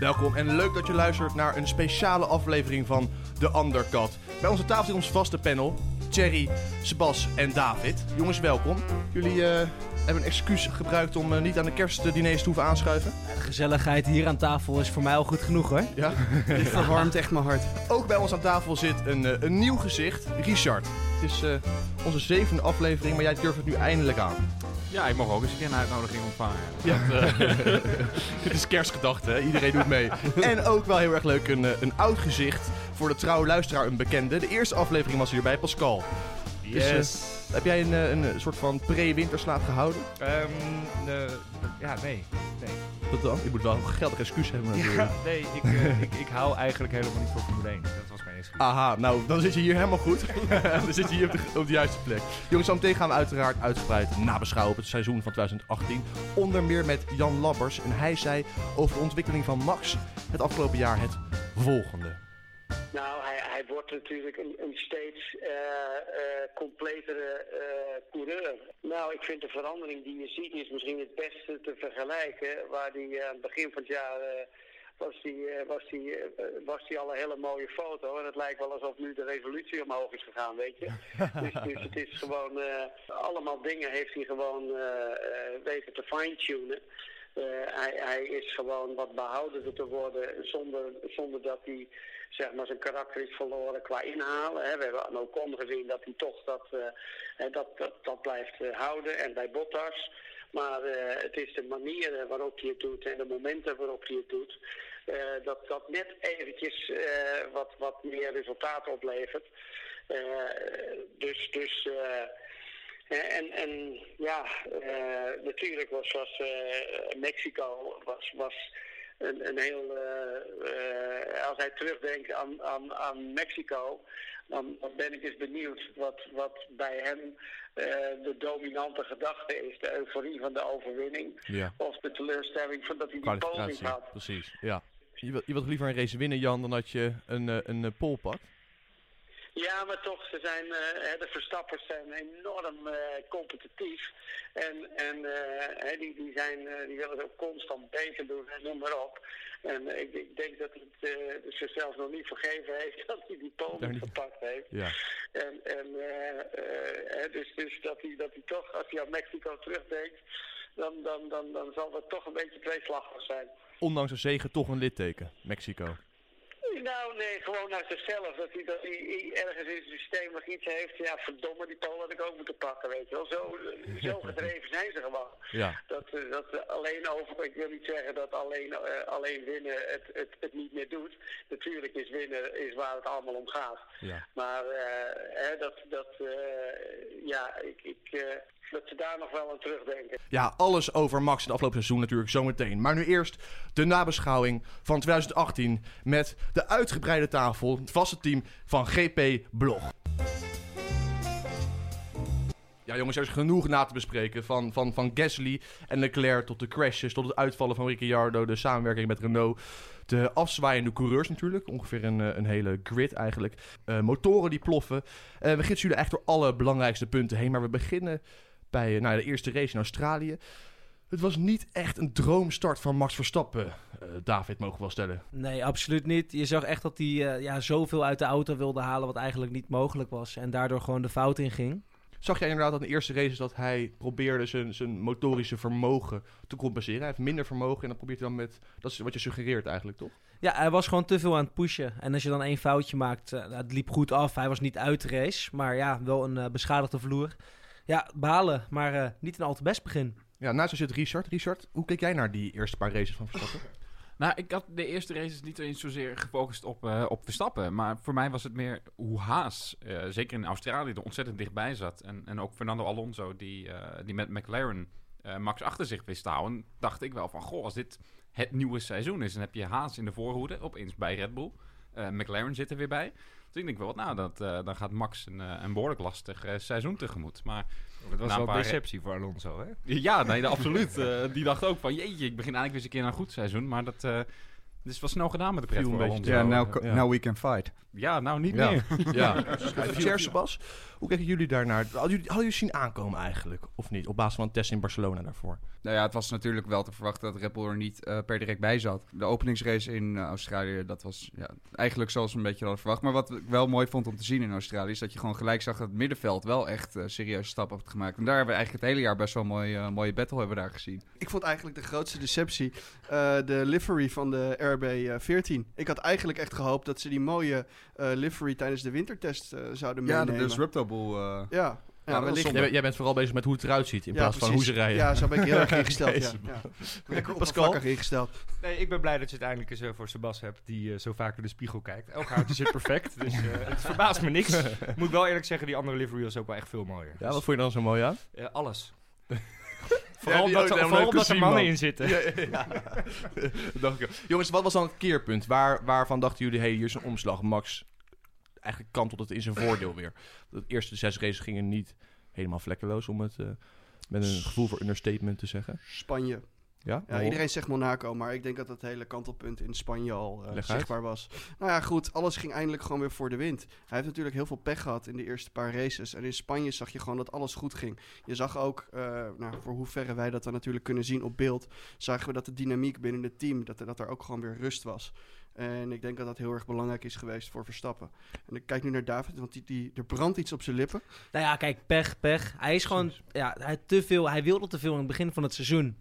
Welkom en leuk dat je luistert naar een speciale aflevering van The Undercut. Bij onze tafel zit ons vaste panel, Thierry, Sebas en David. Jongens, welkom. Jullie eh, hebben een excuus gebruikt om eh, niet aan de kerstdiners te hoeven aanschuiven. De gezelligheid hier aan tafel is voor mij al goed genoeg hoor. Ja. Dit verwarmt echt mijn hart. Ook bij ons aan tafel zit een, eh, een nieuw gezicht, Richard. Het is eh, onze zevende aflevering, maar jij durft het nu eindelijk aan. Ja, ik mag ook eens een keer een uitnodiging ontvangen. Ja. Dit is kerstgedachte, hè? iedereen doet mee. en ook wel heel erg leuk, een, eh, een oud gezicht. Voor de trouwe luisteraar een bekende. De eerste aflevering was hier bij Dus, eh, heb jij een, eh, een, soort van pre-winterslaap gehouden? Ehm, eh, ja, nee. Nee, Dat dan? Je moet wel een geldig excuus hebben natuurlijk. ja, nee ik, eh, ik, ik hou eigenlijk helemaal niet van Formule 1. Dat was mijn excuus. Aha, nou, dan zit je hier helemaal goed. dan zit je hier op de, op de juiste plek. Jongens, zo meteen gaan we uiteraard uitgebreid nabeschouwen op het seizoen van 2018. Onder meer met Jan Labbers. En hij zei over de ontwikkeling van Max het afgelopen jaar het volgende. Nou, hij, hij wordt natuurlijk een, een steeds eh, eh, completere eh, coureur. Nou, ik vind de verandering die je ziet is misschien het beste te vergelijken. Waar die aan het begin van het jaar was, die, was, die, was die al een hele mooie foto. En het lijkt wel alsof nu de revolutie omhoog is gegaan, weet je. dus, dus het is gewoon, eh, allemaal dingen heeft hij gewoon eh, weten te fine-tunen. Hij, hij is gewoon wat behoudender te worden zonder, zonder dat hij zeg maar, zijn karakter is verloren qua inhalen. Hè. We hebben aan Ocon gezien dat hij toch dat, eh, dat, dat, dat blijft eh, houden en bij Bottas. Maar eh, het is de manier waarop hij het doet en de momenten waarop hij het doet. dat dat net eventjes wat, wat meer resultaat oplevert. Dus dus En, en ja, natuurlijk was, was Mexico was, was een, een heel. eh, eh, als hij terugdenkt aan, aan, aan Mexico, dan, dan ben ik eens benieuwd wat, wat bij hem eh, de dominante gedachte is. De euforie van de overwinning. Ja. Of de teleurstelling van dat hij die niet had. precies. Ja. Je wilt, je wilt liever een race winnen, Jan, dan dat je een, een pole pakt. Ja, maar toch, ze zijn, eh, de Verstappers zijn enorm eh, competitief. En, en eh, die, die, zijn, die willen het ook constant beter doen, en noem maar op. En ik, ik denk dat hij het zichzelf nog niet vergeven heeft dat hij die pole gepakt heeft. Ja. En, en dus, dus dat, hij, dat hij toch, als hij aan Mexico terugdenkt, dan, dan, dan, dan zal dat toch een beetje tweeslachtig zijn. Ondanks een zegen toch een litteken, Mexico. Nou, nee, gewoon naar zichzelf. Dat hij, dat hij ergens in zijn systeem nog iets heeft. Ja, verdomme, die pol had ik ook moeten pakken, weet je wel. Zo, zo gedreven zijn ze gewoon. Ja. Dat, eh, dat alleen over, ik wil niet zeggen dat alleen, eh, alleen winnen het, het, het niet meer doet. Natuurlijk is winnen is waar het allemaal om gaat. Ja. Maar eh, hè, dat, dat eh, ja, ik, ik, dat ze daar nog wel aan terugdenken. Ja, alles over Max het afgelopen seizoen natuurlijk zometeen. Maar nu eerst de nabeschouwing van 2018 met de uitgebreide tafel, het vaste team van GP Blog. Ja, jongens, er is genoeg na te bespreken. Van, van, van Gasly en Leclerc tot de crashes, tot het uitvallen van Ricciardo, de samenwerking met Renault. De afzwaaiende coureurs natuurlijk. Ongeveer een, eh, een hele grid eigenlijk. Eh, motoren die ploffen. Eh, we gidsen jullie echt door alle belangrijkste punten heen. Maar we beginnen bij eh, nou, de eerste race in Australië. Het was niet echt een droomstart van Max Verstappen. eh, David, mogen we wel stellen. Nee, absoluut niet. Je zag echt dat hij eh, ja, zoveel uit de auto wilde halen wat eigenlijk niet mogelijk was. En daardoor gewoon de fout in ging. Zag jij inderdaad aan de eerste races dat hij probeerde zijn, zijn motorische vermogen te compenseren? Hij heeft minder vermogen en dan probeert hij dan met... Dat is wat je suggereert eigenlijk, toch? Ja, hij was gewoon te veel aan het pushen. En als je dan één foutje maakt, het liep goed af. Hij was niet uit de race, maar ja, wel een beschadigde vloer. Ja, balen, maar eh, niet een al te best begin. Ja, naast ons zit Richard. Richard, hoe keek jij naar die eerste paar races van Verstappen? Nou, ik had de eerste races niet eens zozeer gefocust op, eh, op Verstappen. Maar voor mij was het meer hoe Haas, eh, zeker in Australië, er ontzettend dichtbij zat. En, en ook Fernando Alonso, die, eh, die met McLaren eh, Max achter zich wist te houden. Dacht ik wel van, goh, als dit het nieuwe seizoen is... dan heb je Haas in de voorhoede, opeens bij Red Bull. Eh, McLaren zit er weer bij. Dus ik denk wel, wat, nou, dat, eh, dan gaat Max een, eh, een behoorlijk lastig eh, seizoen tegemoet. Maar Dat was Na een wel paar- deceptie voor Alonso, hè? ja, nee, absoluut. Eh, die dacht ook van, jeetje, ik begin eigenlijk weer eens een keer aan een goed seizoen. Maar dat, eh, is wel snel gedaan met de pret een voor Alonso. Ja, now, ja. now we can fight. Ja, nou niet Ja. meer. Ja, Cheers, Bas. Hoe kijken jullie daarnaar? Hadden jullie, hadden jullie zien aankomen eigenlijk? Of niet? Op basis van een test in Barcelona daarvoor. Nou ja, het was natuurlijk wel te verwachten dat Red Bull er niet eh, per direct bij zat. De openingsrace in eh, Australië, dat was ja, eigenlijk zoals we een beetje hadden verwacht. Maar wat ik wel mooi vond om te zien in Australië, is dat je gewoon gelijk zag dat het middenveld wel echt eh, serieuze stappen had gemaakt. En daar hebben we eigenlijk het hele jaar best wel een mooie, mooie battle hebben daar gezien. Ik vond eigenlijk de grootste deceptie eh, de livery van de RB14. Ik had eigenlijk echt gehoopt dat ze die mooie eh, livery tijdens de wintertest eh, zouden Ja, meenemen. de Disruptable. eh, Ja, ja, dat. Jij, jij bent vooral bezig met hoe het eruit ziet in Ja, plaats van hoe ze rijden. Ja, zo ben ik heel erg ingesteld. ja. Ja. Lekker oppervlakkig ingesteld. Nee, ik ben blij dat je het eindelijk eens eh, voor Sebas hebt, die eh, zo vaak in de spiegel kijkt. Elk haartje zit perfect, dus eh, het verbaast me niks. Ik moet wel eerlijk zeggen, die andere livery was ook wel echt veel mooier. Ja, wat vond je dan zo mooi aan? Eh, alles. Vooral die omdat, er- vooral omdat er mannen man. in zitten. Ja, Dacht ik ook. Jongens, wat was dan het keerpunt? Waar, waarvan dachten jullie, hey, hier is een omslag. Max eigenlijk kantelt het in zijn voordeel weer. De eerste zes races gingen niet helemaal vlekkeloos, om het eh, met een gevoel voor understatement te zeggen. Spanje. Ja, iedereen zegt Monaco, maar ik denk dat het hele kantelpunt in Spanje al eh, zichtbaar was. Nou ja, goed, alles ging eindelijk gewoon weer voor de wind. Hij heeft natuurlijk heel veel pech gehad in de eerste paar races. En in Spanje zag je gewoon dat alles goed ging. Je zag ook, eh, nou, voor hoeverre wij dat dan natuurlijk kunnen zien op beeld, zagen we dat de dynamiek binnen het team, dat, dat er ook gewoon weer rust was. En ik denk dat dat heel erg belangrijk is geweest voor Verstappen. En ik kijk nu naar David, want die, die, er brandt iets op zijn lippen. Nou ja, kijk, pech, pech. Hij is gewoon, ja, hij, te veel, hij wilde te veel in het begin van het seizoen.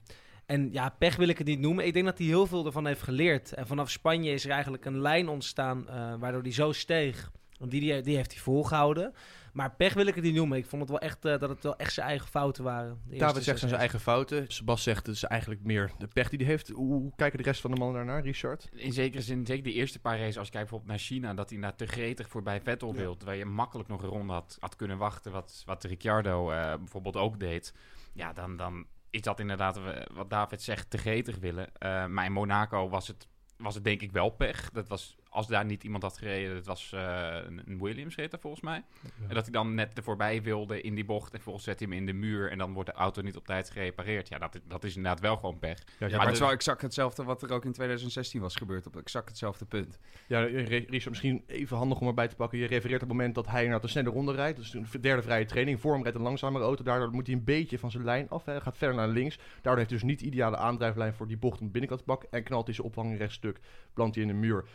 En ja, pech wil ik het niet noemen. Ik denk dat hij heel veel ervan heeft geleerd. En vanaf Spanje is er eigenlijk een lijn ontstaan eh, waardoor hij zo steeg. Want die, die, die heeft hij volgehouden. Maar pech wil ik het niet noemen. Ik vond het wel echt eh, dat het wel echt zijn eigen fouten waren. De David zegt zijn eigen fouten. Sebas zegt het is eigenlijk meer de pech die hij heeft. Hoe, hoe kijken de rest van de mannen daarnaar, Richard? In zekere zin, zeker die eerste paar races, als je kijkt bijvoorbeeld naar China, dat hij daar te gretig voorbij Vettel Ja. wilt. Waar je makkelijk nog een ronde had, had kunnen wachten, wat, wat Ricciardo eh, bijvoorbeeld ook deed. Ja, dan, dan is dat inderdaad wat David zegt, te gretig willen. Eh, maar in Monaco was het, was het denk ik wel pech. Dat was, als daar niet iemand had gereden, dat was eh, een Williams reed er volgens mij. En dat hij dan net er voorbij wilde in die bocht en vervolgens zet hij hem in de muur en dan wordt de auto niet op tijd gerepareerd. Ja, dat, is- dat is inderdaad wel gewoon pech. Ja, Ja, maar het is wel exact hetzelfde wat er ook in 2016 was gebeurd. Op exact hetzelfde punt. Ja, Re- Richard, misschien even handig om erbij te pakken. Je refereert op het moment dat hij naar de snelle ronde rijdt. Dus een derde vrije training. Voor hem rijdt een langzamere auto. Daardoor moet hij een beetje van zijn lijn af. Hij gaat verder naar links. Daardoor heeft hij dus niet de ideale aandrijflijn voor die bocht om binnenkant te pakken. En knalt hij zijn ophanging rechtstuk. Plant hij in de muur.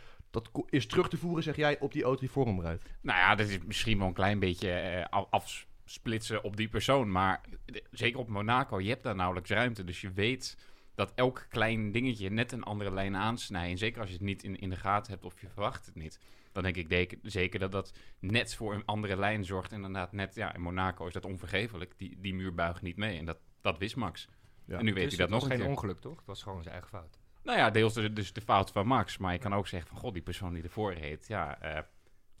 Dat is terug te voeren, zeg jij, op die auto die voor hem rijdt. Nou ja, dat is misschien wel een klein beetje af- afsplitsen op die persoon. Maar zeker op Monaco, je hebt daar nauwelijks ruimte. Dus je weet dat elk klein dingetje net een andere lijn aansnijdt. En zeker als je het niet in, in de gaten hebt of je verwacht het niet. Dan denk ik dek- zeker dat dat net voor een andere lijn zorgt. En inderdaad net, ja, in Monaco is dat onvergeeflijk. Die, die muur buigt niet mee. En dat, dat wist Max. Ja. en nu weet Dus hij dat het was nog een geen keer. ongeluk, toch? Het was gewoon zijn eigen fout. Nou ja, deels de, dus de fout van Max. Maar je kan ook zeggen van, god, die persoon die ervoor reed, ja, eh Je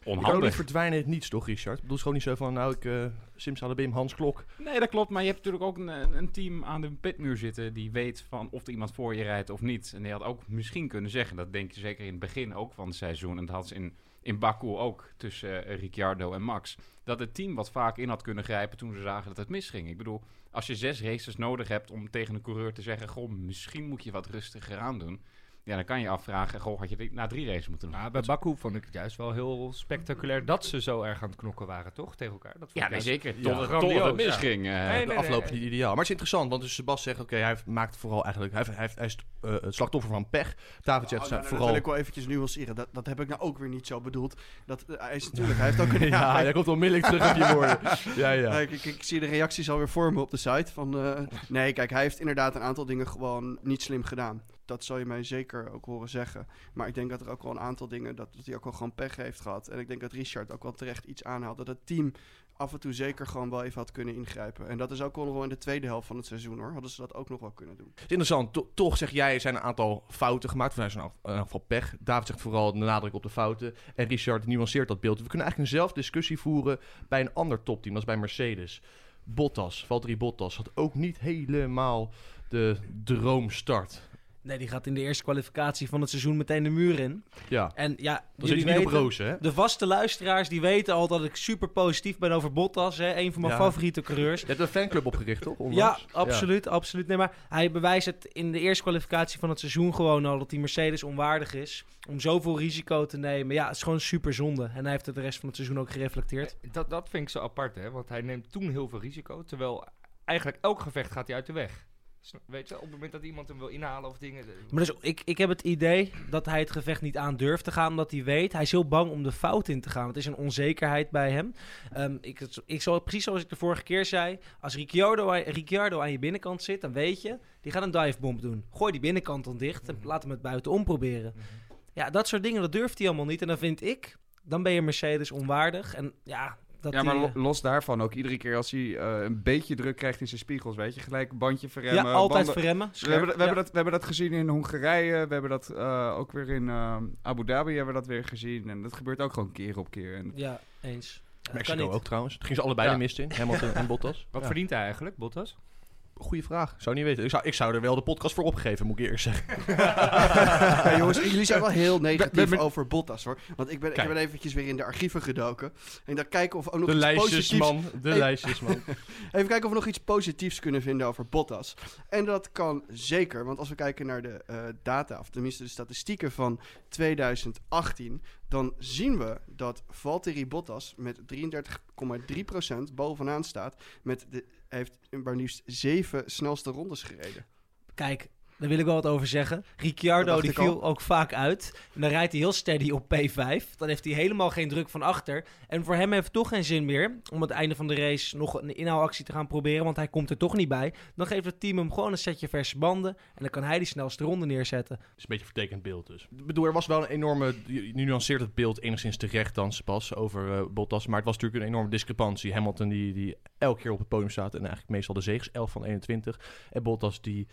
kan niet onhandig. verdwijnen het niets, toch, Richard? Ik bedoel, het is gewoon niet zo van, nou, ik uh, simsalabim, Hans Klok. Nee, dat klopt. Maar je hebt natuurlijk ook een, een team aan de pitmuur zitten die weet van of er iemand voor je rijdt of niet. En die had ook misschien kunnen zeggen, dat denk je zeker in het begin ook van het seizoen. En dat had ze in, in Baku ook tussen eh, Ricciardo en Max. Dat het team wat vaak in had kunnen grijpen toen ze zagen dat het misging. Ik bedoel, als je zes races nodig hebt om tegen een coureur te zeggen, goh, misschien moet je wat rustiger aan doen. Ja, dan kan je afvragen, goh, had je dit na drie races moeten doen? Bij Baku vond ik het juist wel heel spectaculair dat ze zo erg aan het knokken waren, toch? Tegen elkaar. Dat vond Ja, ik nee, juist- zeker. Ja, Tot, het- grandioos, het ja. misging. eh. Nee, de nee, afloop is niet ideaal. Maar het is interessant, want dus Sebas zegt, oké, hij maakt vooral eigenlijk, hij, heeft, hij, hij is eh, het slachtoffer van pech. David zegt, Oh, nou, nou, vooral... Dat wil ik wel eventjes nuanceren. Dat, dat heb ik nou ook weer niet zo bedoeld. Dat, eh, hij is natuurlijk, hij heeft ook een... ja, jij komt onmiddellijk terug op je woorden. Ja, ja. Kijk, ik, ik zie de reacties alweer voor me op de site. Van, eh, nee, kijk, hij heeft inderdaad een aantal dingen gewoon niet slim gedaan. Dat zal je mij zeker ook horen zeggen. Maar ik denk dat er ook wel een aantal dingen, dat, dat hij ook wel gewoon pech heeft gehad. En ik denk dat Richard ook wel terecht iets aanhaalt. Dat het team af en toe zeker gewoon wel even had kunnen ingrijpen. En dat is ook wel in de tweede helft van het seizoen hoor. Hadden ze dat ook nog wel kunnen doen. Het is interessant. To- toch zeg jij, er zijn een aantal fouten gemaakt. Er zijn een aantal pech. David zegt vooral de nadruk op de fouten. En Richard nuanceert dat beeld. We kunnen eigenlijk eenzelfde discussie voeren bij een ander topteam. Dat bij Mercedes. Bottas, Valtteri Bottas, had ook niet helemaal de droomstart. Nee, die gaat in de eerste kwalificatie van het seizoen meteen de muur in. Ja, En ja, dat is jullie niet op weten, rozen, hè? de vaste luisteraars die weten al dat ik super positief ben over Bottas. Hè, een van mijn Ja. favoriete coureurs. Je hebt een fanclub opgericht, toch? Ja, absoluut, absoluut. Nee, maar hij bewijst het in de eerste kwalificatie van het seizoen gewoon al dat die Mercedes onwaardig is om zoveel risico te nemen. Ja, het is gewoon super zonde. En hij heeft het de rest van het seizoen ook gereflecteerd. Dat, dat vind ik zo apart, hè? Want hij neemt toen heel veel risico. Terwijl eigenlijk elk gevecht gaat hij uit de weg. Weet je, op het moment dat iemand hem wil inhalen of dingen. Maar dus, ik, ik heb het idee dat hij het gevecht niet aan durft te gaan, omdat hij weet, hij is heel bang om de fout in te gaan. Het is een onzekerheid bij hem. Ehm, ik, ik zal, precies zoals ik de vorige keer zei, als Ricciardo, aan- Ricciardo aan je binnenkant zit, dan weet je, die gaat een divebomb doen. Gooi die binnenkant dan dicht en laat hem het buitenom proberen. Ja, dat soort dingen, dat durft hij allemaal niet. En dan vind ik, dan ben je Mercedes onwaardig. En ja, dat ja, maar eh, los daarvan ook iedere keer als hij eh, een beetje druk krijgt in zijn spiegels, weet je, gelijk een bandje ja, verremmen. altijd banden- verremmen. We hebben, dat, we, Ja. hebben dat, we hebben dat gezien in Hongarije, we hebben dat eh, ook weer in eh, Abu Dhabi hebben we dat weer gezien. En dat gebeurt ook gewoon keer op keer. En Ja, eens. Ja, Mexico ook trouwens. Toen gingen ze allebei Ja. de mist in, Hamilton en Bottas. Wat Ja. verdient hij eigenlijk, Bottas? Goeie vraag. Zou niet weten. Ik zou, ik zou er wel de podcast voor opgeven, moet ik eerlijk zeggen. Ja, jongens, jullie zijn wel heel negatief Ben- ben- over Bottas hoor. Want ik ben, ik ben eventjes weer in de archieven gedoken. En dacht kijken of we ook nog De iets lijstjes, positiefs... man. De Hey. lijstjes, man. Even kijken of we nog iets positiefs kunnen vinden over Bottas. En dat kan zeker, want als we kijken naar de eh, data, of tenminste de statistieken van 2018, dan zien we dat Valtteri Bottas met 33,3% bovenaan staat. Met de, heeft maar liefst zeven snelste rondes gereden. Kijk, daar wil ik wel wat over zeggen. Ricciardo die al. viel ook vaak uit. En dan rijdt hij heel steady op P5. Dan heeft hij helemaal geen druk van achter. En voor hem heeft het toch geen zin meer om aan het einde van de race nog een inhaalactie te gaan proberen. Want hij komt er toch niet bij. Dan geeft het team hem gewoon een setje verse banden. En dan kan hij die snelste ronde neerzetten. Het is een beetje een vertekend beeld dus. Ik bedoel, er was wel een enorme... Nu nuanceert het beeld enigszins terecht dan pas over eh, Bottas. Maar het was natuurlijk een enorme discrepantie. Hamilton die, die elke keer op het podium staat en eigenlijk meestal de zegens 11 van 21. En Bottas die...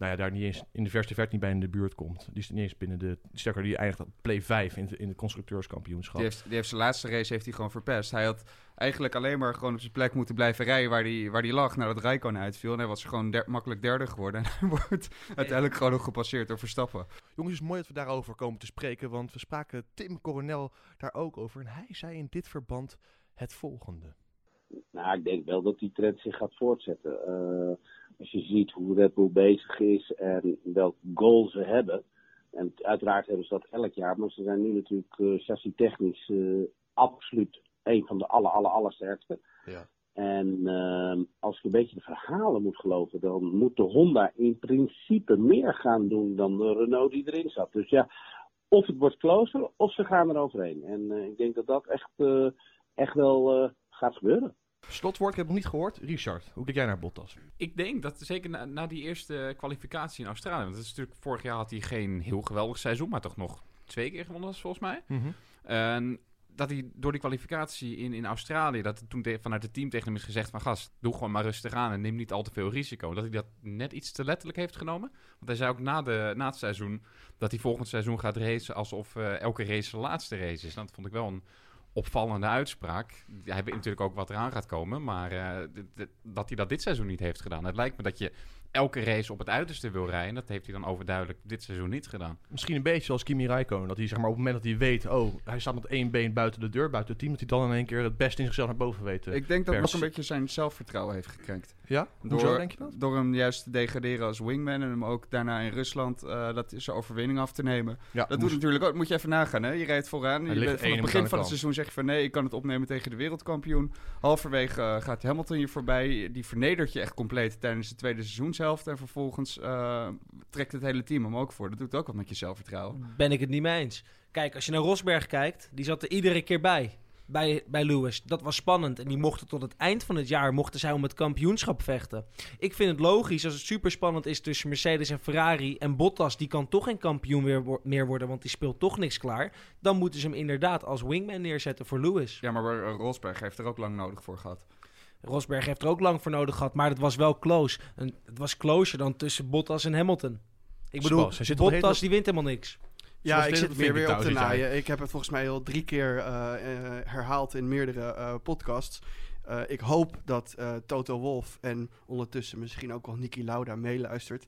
Nou ja, daar niet eens in de verste verte niet bij in de buurt komt. Die is niet eens binnen de... Sterker, die eindigt op play 5 in, de- in het constructeurskampioenschap. die heeft, die heeft zijn laatste race heeft hij gewoon verpest. Hij had eigenlijk alleen maar gewoon op zijn plek moeten blijven rijden waar hij, waar hij lag nadat Rijkoon uitviel. En hij was gewoon der- makkelijk derde geworden. En hij wordt uiteindelijk gewoon nog gepasseerd door Verstappen. Jongens, het is mooi dat we daarover komen te spreken, want we spraken Tim Coronel daar ook over. En hij zei in dit verband het volgende. Nou, ik denk wel dat die trend zich gaat voortzetten. Eh, als je ziet hoe Red Bull bezig is en welk goal ze hebben. En uiteraard hebben ze dat elk jaar, maar ze zijn nu natuurlijk uh, chassis technisch eh, absoluut een van de aller, aller, allersterkste. Ja. En uh, als ik een beetje de verhalen moet geloven, dan moet de Honda in principe meer gaan doen dan de Renault die erin zat. Dus ja, of het wordt closer of ze gaan er overheen. En uh, ik denk dat dat echt, echt wel gaat gebeuren. Slotwoord, ik heb het nog niet gehoord. Richard, hoe kijk jij naar Bottas? Ik denk dat zeker na, na, die eerste kwalificatie in Australië. Want dat is natuurlijk, vorig jaar had hij geen heel geweldig seizoen, maar toch nog twee keer gewonnen, volgens mij. Mm -hmm. En dat hij door die kwalificatie in, in Australië, dat toen vanuit het team tegen hem is gezegd van gast, doe gewoon maar rustig aan en neem niet al te veel risico. Dat hij dat net iets te letterlijk heeft genomen. Want hij zei ook na, de, na het seizoen dat hij volgend seizoen gaat racen alsof uh, elke race de laatste race is. Dat vond ik wel een opvallende uitspraak. Hij weet natuurlijk ook wat eraan gaat komen, maar uh, dat hij dat dit seizoen niet heeft gedaan. Het lijkt me dat je elke race op het uiterste wil rijden. Dat heeft hij dan overduidelijk dit seizoen niet gedaan. Misschien een beetje zoals Kimi Räikkönen. Dat hij zeg maar, op het moment dat hij weet... oh, hij staat met één been buiten de deur, buiten het team... dat hij dan in één keer het beste in zichzelf naar boven weet Ik denk dat ook een beetje zijn zelfvertrouwen heeft gekrenkt. Ja? Door, Hoezo denk je dat? Door hem juist te degraderen als wingman... en hem ook daarna in Rusland uh, dat zijn overwinning af te nemen. Ja, dat doet natuurlijk ook... moet je even nagaan, hè. Je rijdt vooraan. Je bent, van het begin van het seizoen zeg je van... nee, ik kan het opnemen tegen de wereldkampioen. Halverwege uh, gaat Hamilton je voorbij. Die vernedert je echt compleet tijdens de tweede en vervolgens uh, trekt het hele team hem ook voor. Dat doet ook wat met je zelfvertrouwen. Ben ik het niet mee eens. Kijk, als je naar Rosberg kijkt, die zat er iedere keer bij. Bij, bij Lewis. Dat was spannend. En die mochten tot het eind van het jaar mochten zij om het kampioenschap vechten. Ik vind het logisch als het super spannend is tussen Mercedes en Ferrari. En Bottas, die kan toch geen kampioen meer, meer worden, want die speelt toch niks klaar. Dan moeten ze hem inderdaad als wingman neerzetten voor Lewis. Ja, maar Rosberg heeft er ook lang nodig voor gehad. Rosberg heeft er ook lang voor nodig gehad, maar het was wel close. En het was closer dan tussen Bottas en Hamilton. Ik bedoel, Bottas die wint helemaal niks. Ja, ik zit weer, weer op te naaien. Ik heb het volgens mij al drie keer uh, uh, herhaald in meerdere uh, podcasts. Uh, ik hoop dat uh, Toto Wolf en ondertussen misschien ook wel Niki Lauda meeluistert.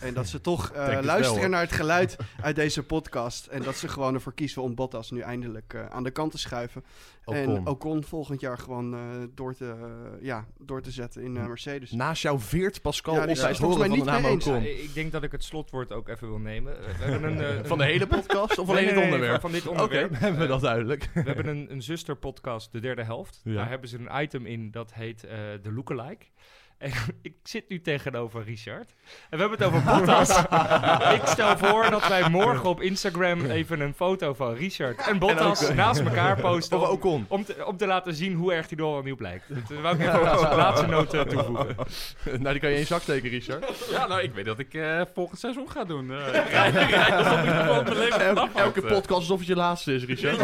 En dat ze toch eh, luisteren wel, naar het geluid uit deze podcast. En dat ze gewoon ervoor kiezen om Bottas nu eindelijk eh, aan de kant te schuiven. En Ocon. Ocon volgend jaar gewoon eh, door, te, ja, door te zetten in eh, Mercedes. Naast jou veert Pascal Ja, op bij is horen volgens van mij de niet naam Ja, Ocon. ik denk dat ik het slotwoord ook even wil nemen. We hebben een, eh, Van de hele podcast of alleen nee, het onderwerp? Van, dit Oké, onderwerp. hebben we dat duidelijk. We hebben een, een zusterpodcast, de derde helft. Ja. Daar hebben ze een item in dat heet eh de lookalike. Ik zit nu tegenover Richard. En we hebben het over Bottas. ik stel voor dat wij morgen op Instagram even een foto van Richard en Bottas naast elkaar posten. Of om- Ocon. Om te, om te laten zien hoe erg hij door al nieuw blijkt. Dat wou ik even als laatste noot eh, toevoegen. nou, die kan je in je zak steken, Richard. Ja, nou, ik weet dat ik eh volgend seizoen ga doen. Eh, El- vanaf elke eh. podcast alsof het je laatste is, Richard.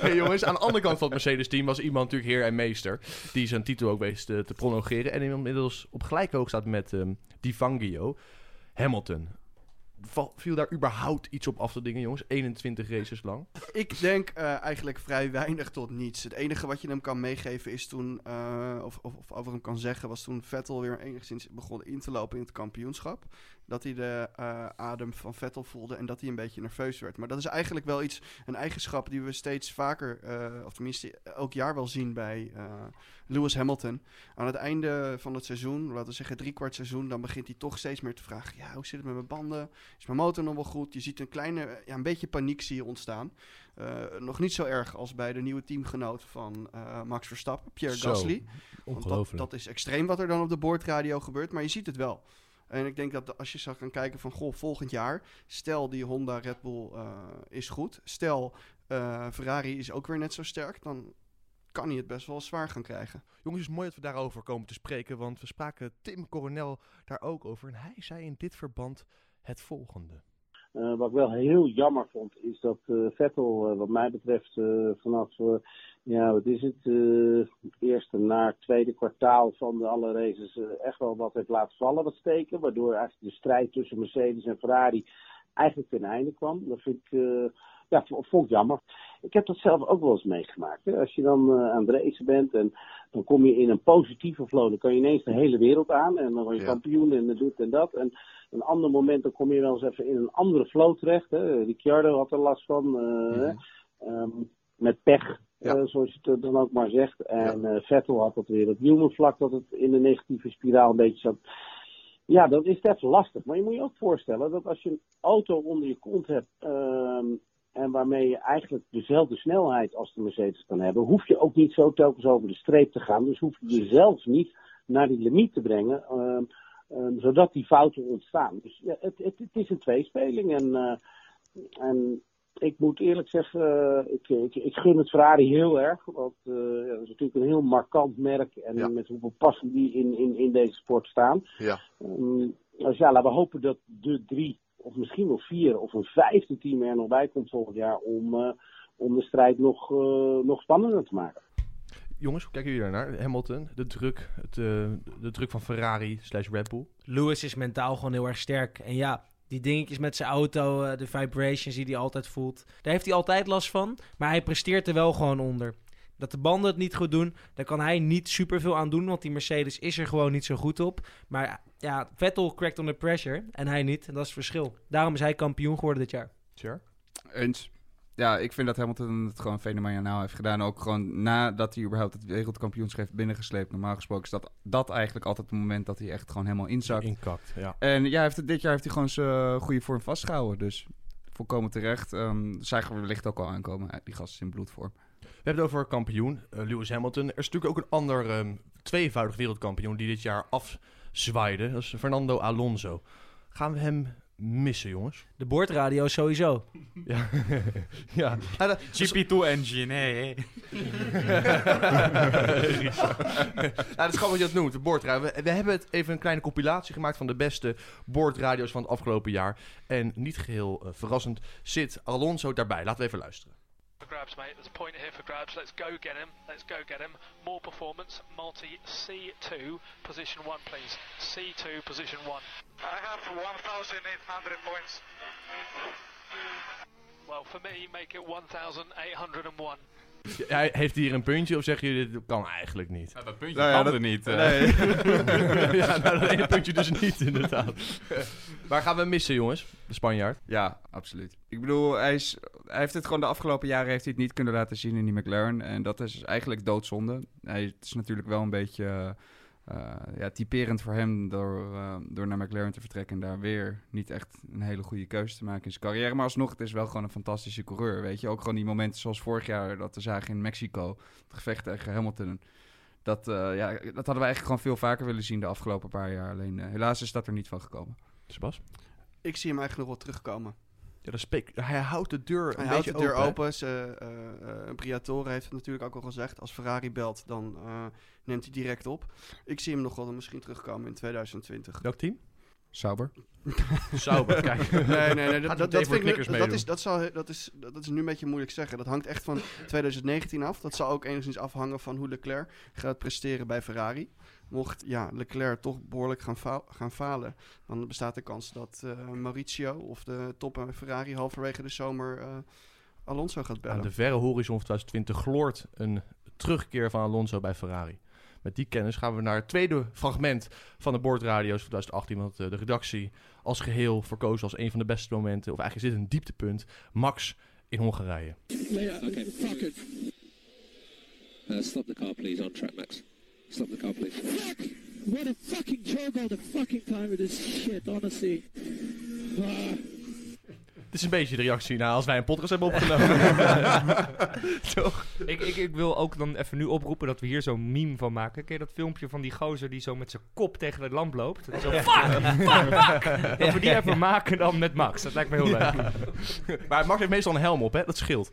hey, jongens, aan de andere kant van het Mercedes-team was iemand natuurlijk heer en meester. Die zijn titel ook wees te, te prolongeren. En inmiddels op gelijke hoog staat met ehm Di. Hamilton. Viel daar überhaupt iets op af te dingen, jongens? 21 races lang. Ik denk eh, eigenlijk vrij weinig tot niets. Het enige wat je hem kan meegeven is toen, eh, of, of, of over hem kan zeggen, was toen Vettel weer enigszins begon in te lopen in het kampioenschap. Dat hij de eh, adem van Vettel voelde en dat hij een beetje nerveus werd. Maar dat is eigenlijk wel iets, een eigenschap die we steeds vaker, eh, of tenminste elk jaar wel zien bij eh, Lewis Hamilton. Aan het einde van het seizoen, laten we zeggen drie kwart seizoen, dan begint hij toch steeds meer te vragen: ja, hoe zit het met mijn banden? Is mijn motor nog wel goed? Je ziet een kleine, ja, een beetje paniek zie je ontstaan. Nog niet zo erg als bij de nieuwe teamgenoot van Max Verstappen, Pierre Zo, Gasly. Want dat, dat is extreem wat er dan op de boordradio gebeurt, maar je ziet het wel. En ik denk dat als je zou gaan kijken van, goh, volgend jaar, stel die Honda Red Bull eh, is goed, stel eh, Ferrari is ook weer net zo sterk, dan kan hij het best wel zwaar gaan krijgen. Jongens, het is mooi dat we daarover komen te spreken, want we spraken Tim Coronel daar ook over. En hij zei in dit verband het volgende. Eh, wat ik wel heel jammer vond, is dat eh, Vettel, eh, wat mij betreft, vanaf, ja, wat is het, eerste naar tweede kwartaal van de alle races echt wel wat heeft laten vallen, wat steken. Waardoor eigenlijk de strijd tussen Mercedes en Ferrari eigenlijk ten einde kwam. Dat vind ik, ja, vond ik jammer. Ik heb dat zelf ook wel eens meegemaakt. Hè. Als je dan eh, aan het racen bent en dan kom je in een positieve flow, dan kan je ineens de hele wereld aan en dan word je Ja. kampioen en dat doet en dat. En een ander moment dan kom je wel eens even in een andere flow terecht. Hè. Ricciardo had er last van. eh, hè. Ehm, met pech, Ja. eh, zoals je het dan ook maar zegt. En eh, Vettel had dat weer het nieuwe vlak dat het in de negatieve spiraal een beetje zat. Ja, dat is even lastig. Maar je moet je ook voorstellen dat als je een auto onder je kont hebt. ehm, en waarmee je eigenlijk dezelfde snelheid als de Mercedes kan hebben, hoef je ook niet zo telkens over de streep te gaan. Dus hoef je jezelf niet naar die limiet te brengen. ehm, ehm, zodat die fouten ontstaan. Dus ja, het, het, het is een tweespeling. En, eh, en ik moet eerlijk zeggen, eh, ik, ik, ik gun het Ferrari heel erg. Want eh, ja, dat is natuurlijk een heel markant merk. En Ja. met hoeveel passie die in, in, in deze sport staan. Ja. Ehm, dus ja, laten we hopen dat de drie, of misschien wel vier, of een vijfde team er nog bij komt volgend jaar. Om, eh, om de strijd nog, eh, nog spannender te maken. Jongens, hoe kijken jullie daarnaar? Hamilton, de druk, het, eh, de druk van Ferrari slash Red Bull. Lewis is mentaal gewoon heel erg sterk. En ja, die dingetjes met zijn auto, de vibrations die hij altijd voelt. Daar heeft hij altijd last van. Maar hij presteert er wel gewoon onder. Dat de banden het niet goed doen, daar kan hij niet superveel aan doen. Want die Mercedes is er gewoon niet zo goed op. Maar ja, Vettel cracked under pressure en hij niet. En dat is het verschil. Daarom is hij kampioen geworden dit jaar. Sure. Eens. Ja, ik vind dat Hamilton het gewoon fenomenaal heeft gedaan. Ook gewoon nadat hij überhaupt het wereldkampioenschap heeft binnengesleept. Normaal gesproken is dat, dat eigenlijk altijd het moment dat hij echt gewoon helemaal inzakt. Inkakt, ja. En ja, hij heeft, het- dit jaar heeft hij gewoon zijn goede vorm vastgehouden. Dus volkomen terecht. Um, zagen we wellicht ook al aankomen. Die gast is in bloedvorm. We hebben het over kampioen, eh, Lewis Hamilton. Er is natuurlijk ook een ander ehm, tweevoudig wereldkampioen die dit jaar afzwaaide. Dat is Fernando Alonso. Gaan we hem missen, jongens? De boordradio sowieso. Ja. ja. Ja, dat- GP2 engine, hé. nou, dat is gewoon wat je dat noemt, de boordradio. We, we hebben het even een kleine compilatie gemaakt van de beste boordradio's van het afgelopen jaar. En niet geheel eh, verrassend zit Alonso daarbij. Laten we even luisteren. For grabs, mate. There's a point here for grabs. Let's go get him. Let's go get him. More performance. Multi C2, position one, please. C2, position one. I have 1,800 points. Well, for me, make it 1,801. Hij, heeft hij hier een puntje of zeggen jullie dit kan eigenlijk niet? Ja, dat puntje Nou ja, kan dat- er niet. eh. Nee. ja, nou, dat ene puntje dus niet, inderdaad. Waar gaan we missen, jongens? De Spanjaard. Ja, absoluut. Ik bedoel, hij, is, hij heeft het gewoon de afgelopen jaren heeft hij het niet kunnen laten zien in die McLaren. En dat is eigenlijk doodzonde. Hij, is natuurlijk wel een beetje eh, eh, ja, typerend voor hem door, eh, door naar McLaren te vertrekken. En daar weer niet echt een hele goede keuze te maken in zijn carrière. Maar alsnog, het is wel gewoon een fantastische coureur. Weet je, ook gewoon die momenten zoals vorig jaar dat we zagen in Mexico. Het gevecht tegen Hamilton. Dat, eh, ja, dat hadden we eigenlijk gewoon veel vaker willen zien de afgelopen paar jaar. Alleen helaas is dat er niet van gekomen. Sebas? Ik zie hem eigenlijk nog wel terugkomen. Ja, dat spek- hij houdt de deur Hij een houdt de beetje deur open. open. Ze, eh, eh, Briatore heeft het natuurlijk ook al gezegd. Als Ferrari belt, dan eh, neemt hij direct op. Ik zie hem nog wel misschien terugkomen in 2020. Welk team? Sauber. Sauber, kijk. Nee, nee, nee. Dat, dat, vind ik, dat, meedoen. is, dat, zal, dat, is, dat is nu een beetje moeilijk zeggen. Dat hangt echt van 2019 af. Dat zal ook enigszins afhangen van hoe Leclerc gaat presteren bij Ferrari. Mocht ja, Leclerc toch behoorlijk gaan, fa- gaan falen, dan bestaat de kans dat eh, Mauricio of de top aan Ferrari halverwege de zomer eh, Alonso gaat bellen. Aan de verre horizon van 2020 gloort een terugkeer van Alonso bij Ferrari. Met die kennis gaan we naar het tweede fragment van de boordradio's van 2018. Want eh, de redactie als geheel verkozen als een van de beste momenten. Of eigenlijk is dit een dieptepunt. Max in Hongarije. Yeah, okay, fuck it. Uh, stop the car, please, on track, Max. Stop the car, please. Fuck! What a fucking joke all the fucking time with this shit, honestly. Ah. Het is een beetje de reactie na als wij een podcast hebben opgenomen. Toch? Ik, ik, ik wil ook dan even nu oproepen dat we hier zo'n meme van maken. Ken je dat filmpje van die gozer die zo met zijn kop tegen de lamp loopt? Dat is zo, fuck, fuck, fuck. Dat we die even maken dan met Max. Dat lijkt me heel leuk. Maar Max heeft meestal een helm op, hè? Dat scheelt.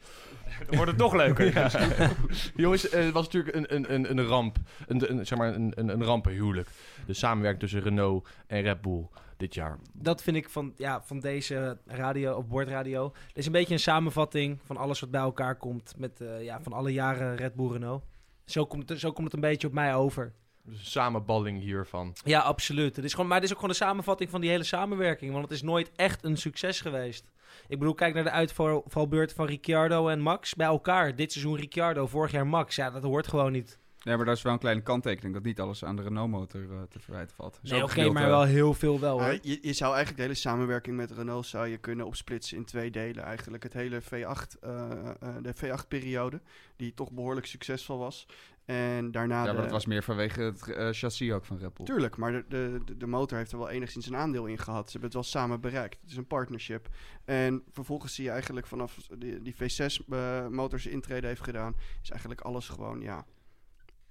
Dan wordt het nog leuker. Jongens, eh, het was natuurlijk een, een, een, een ramp. Een, een, zeg maar een, een, een rampenhuwelijk. De samenwerking tussen Renault en Red Bull dit jaar. Dat vind ik van, ja, van deze radio, of bordradio. Het is een beetje een samenvatting van alles wat bij elkaar komt. Met eh, ja, van alle jaren Red Bull Renault. Zo komt, het, zo komt het een beetje op mij over. Dus een samenballing hiervan. Ja, absoluut. Het is gewoon, maar het is ook gewoon een samenvatting van die hele samenwerking. Want het is nooit echt een succes geweest. Ik bedoel, kijk naar de uitvalbeurt van Ricciardo en Max bij elkaar. Dit seizoen Ricciardo, vorig jaar Max. Ja, dat hoort gewoon niet. Ja, maar dat is wel een kleine kanttekening. Dat niet alles aan de Renault-motor eh, te verwijten valt. Nee, oké, maar wel heel veel wel hoor. je, je zou eigenlijk de hele samenwerking met Renault zou je kunnen opsplitsen in twee delen. Eigenlijk het hele V8, eh, eh, de V8-periode, die toch behoorlijk succesvol was. En daarna Ja, de... maar dat was meer vanwege het eh, chassis ook van Red Bull. Tuurlijk, maar de, de, de- motor heeft er wel enigszins een aandeel in gehad. Ze hebben het wel samen bereikt. Het is een partnership. En vervolgens zie je eigenlijk vanaf die, die V6-motors intrede heeft gedaan, is eigenlijk alles gewoon, ja,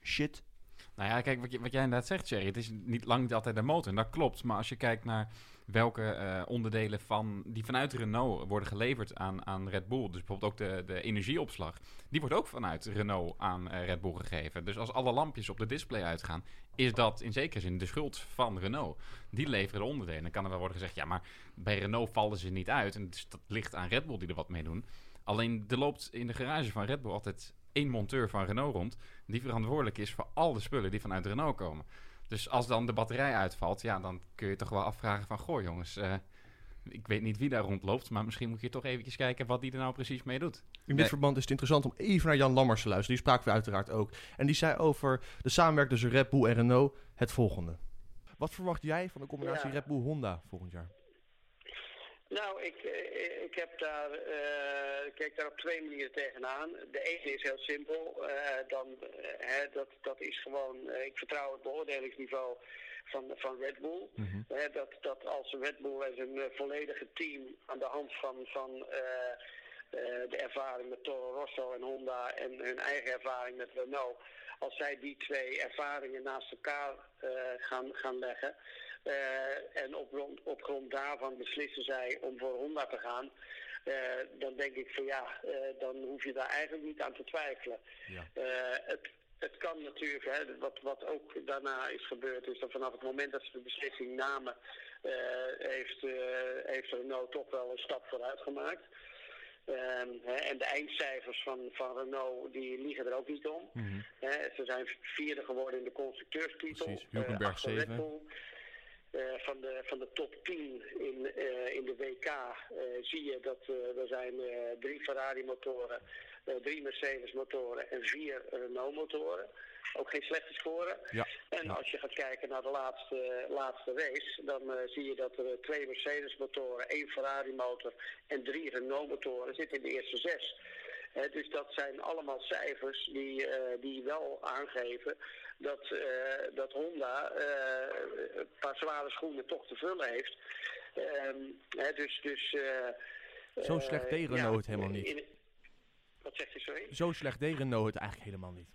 shit. Nou ja, kijk, wat, wat jij inderdaad zegt, Jerry. Het is niet lang altijd de motor. En dat klopt. Maar als je kijkt naar welke eh, onderdelen van, die vanuit Renault worden geleverd aan, aan Red Bull. Dus bijvoorbeeld ook de, de energieopslag. Die wordt ook vanuit Renault aan eh, Red Bull gegeven. Dus als alle lampjes op de display uitgaan, is dat in zekere zin de schuld van Renault. Die leveren de onderdelen. Dan kan er wel worden gezegd, ja, maar bij Renault vallen ze niet uit. En dus dat ligt aan Red Bull die er wat mee doen. Alleen er loopt in de garage van Red Bull altijd één monteur van Renault rond. Die verantwoordelijk is voor al de spullen die vanuit Renault komen. Dus als dan de batterij uitvalt, ja, dan kun je toch wel afvragen van... Goh jongens, eh, ik weet niet wie daar rondloopt... maar misschien moet je toch eventjes kijken wat die er nou precies mee doet. In dit Nee. verband is het interessant om even naar Jan Lammers te luisteren. Die spraken we uiteraard ook. En die zei over de samenwerking tussen Red Bull en Renault het volgende. Wat verwacht jij van de combinatie Ja. Red Bull-Honda volgend jaar? Nou, ik, eh, ik heb daar, ik kijk daar op twee manieren tegenaan. De ene is heel simpel. eh, dan, hè, dat, dat is gewoon, ik vertrouw het beoordelingsniveau van, van Red Bull. Hè, dat, dat als Red Bull en zijn eh, volledige team aan de hand van, van de ervaring met Toro Rosso en Honda en hun eigen ervaring met Renault, als zij die twee ervaringen naast elkaar gaan, gaan leggen eh, en op grond, op grond daarvan beslissen zij om voor Honda te gaan. Eh, dan denk ik van ja, eh, dan hoef je daar eigenlijk niet aan te twijfelen. Ja. het, het kan natuurlijk, hè, wat, wat ook daarna is gebeurd, is dat vanaf het moment dat ze de beslissing namen, heeft, heeft Renault toch wel een stap vooruit gemaakt. Um, en de eindcijfers van, van Renault die liegen er ook niet om. Mhm. Ze zijn vierde geworden in de constructeurstitel. Precies, Hulkenberg eh, van, de, van de top 10 in, eh, in de WK eh, zie je dat er zijn drie Ferrari-motoren, drie Mercedes-motoren en vier Renault-motoren. Ook geen slechte scoren. Ja. En als je gaat kijken naar de laatste, laatste race, dan zie je dat er twee Mercedes-motoren, één Ferrari-motor en drie Renault-motoren zitten in de eerste zes. Dus dat zijn allemaal cijfers die, eh, die wel aangeven dat, eh, dat Honda eh, een paar zware schoenen toch te vullen heeft. Ehm, dus, dus, Zo slecht deed Renault het helemaal niet. in- wat zegt u, sorry? Zo slecht deed Renault het eigenlijk helemaal niet.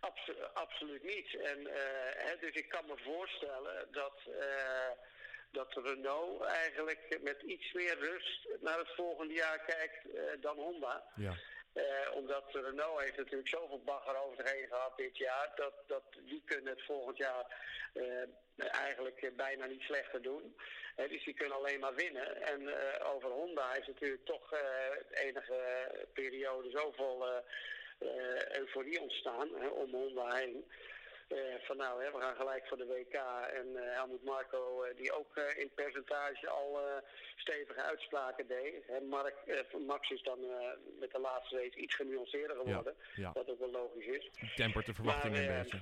Abso- absoluut niet. En, hè, dus ik kan me voorstellen dat, dat Renault eigenlijk met iets meer rust naar het volgende jaar kijkt dan Honda. Ja. Eh, omdat Renault heeft natuurlijk zoveel bagger over zich heen gehad dit jaar. Dat, dat die kunnen het volgend jaar eh, eigenlijk eh, bijna niet slechter doen. Dus die kunnen alleen maar winnen. En over Honda is natuurlijk toch de enige periode zoveel euforie ontstaan om Honda heen. Eh, van nou, hè, we gaan gelijk voor de WK. En eh Helmut Marco, eh, die ook in percentage al stevige uitspraken deed. Hè, Mark, Max is dan met de laatste race iets genuanceerder geworden. ja. Wat ook wel logisch is. Tempert de verwachtingen een beetje.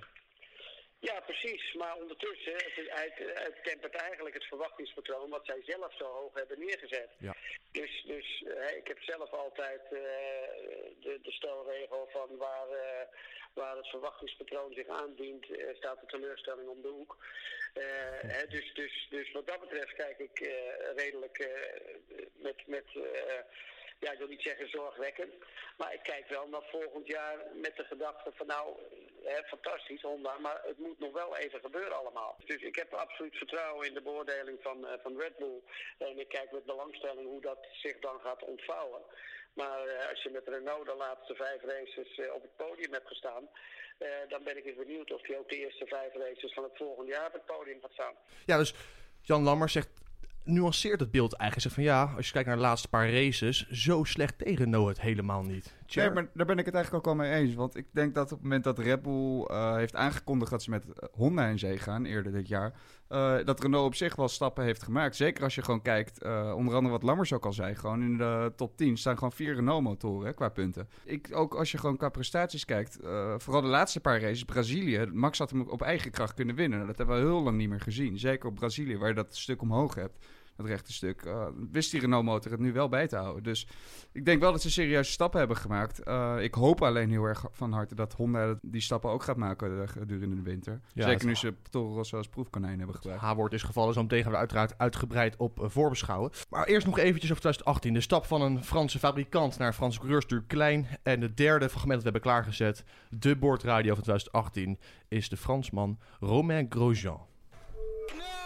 Ja, precies. Maar ondertussen, het, hij tempert eigenlijk het verwachtingspatroon wat zij zelf zo hoog hebben neergezet. Ja. Dus, dus ik heb zelf altijd eh, de, de stelregel van waar, eh, waar het verwachtingspatroon zich aandient, eh, staat de teleurstelling om de hoek. Hè, dus, dus, dus wat dat betreft kijk ik redelijk met, met ja, ik wil niet zeggen zorgwekkend, maar ik kijk wel naar volgend jaar met de gedachte van nou, hè, fantastisch Honda, maar het moet nog wel even gebeuren allemaal. Dus ik heb absoluut vertrouwen in de beoordeling van, eh, van Red Bull en ik kijk met belangstelling hoe dat zich dan gaat ontvouwen. Maar eh, als je met Renault de laatste vijf races eh, op het podium hebt gestaan, dan ben ik eens benieuwd of hij ook de eerste vijf races van het volgende jaar op het podium gaat staan. Ja, dus Jan Lammers zegt, nuanceert het beeld eigenlijk. Zegt van ja, als je kijkt naar de laatste paar races, zo slecht tegen Renault het helemaal niet. Nee, maar daar ben ik het eigenlijk ook al mee eens. Want ik denk dat op het moment dat Red Bull eh, heeft aangekondigd dat ze met eh, Honda in zee gaan, eerder dit jaar, eh, dat Renault op zich wel stappen heeft gemaakt. Zeker als je gewoon kijkt, onder andere wat Lammers ook al zei, gewoon in de top 10 staan gewoon vier Renault-motoren qua punten. Ik, ook als je gewoon qua prestaties kijkt, vooral de laatste paar races, Brazilië, Max had hem op eigen kracht kunnen winnen. Nou, Dat hebben we heel lang niet meer gezien. Zeker op Brazilië, waar je dat stuk omhoog hebt. Dat rechte stuk. eh, wist die Renault-motor het nu wel bij te houden. Dus ik denk wel dat ze serieuze stappen hebben gemaakt. Eh, ik hoop alleen heel erg van harte dat Honda die stappen ook gaat maken gedurende de winter. Ja, Zeker het- nu ze Toro Rosso als proefkonijn hebben gebruikt. H-woord is gevallen, zo meteen gaan we uiteraard uitgebreid op eh, voorbeschouwen. Maar eerst nog eventjes over 2018. De stap van een Franse fabrikant naar Franse coureur is natuurlijk klein. En het derde fragment dat we hebben klaargezet, de boordradio van 2018, is de Fransman Romain Grosjean. I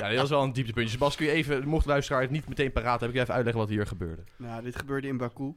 Ja, dit was wel een dieptepuntje. Bas, kun je even, mocht de luisteraar het niet meteen paraat hebben, kun je even uitleggen wat hier gebeurde? Nou, dit gebeurde in Baku.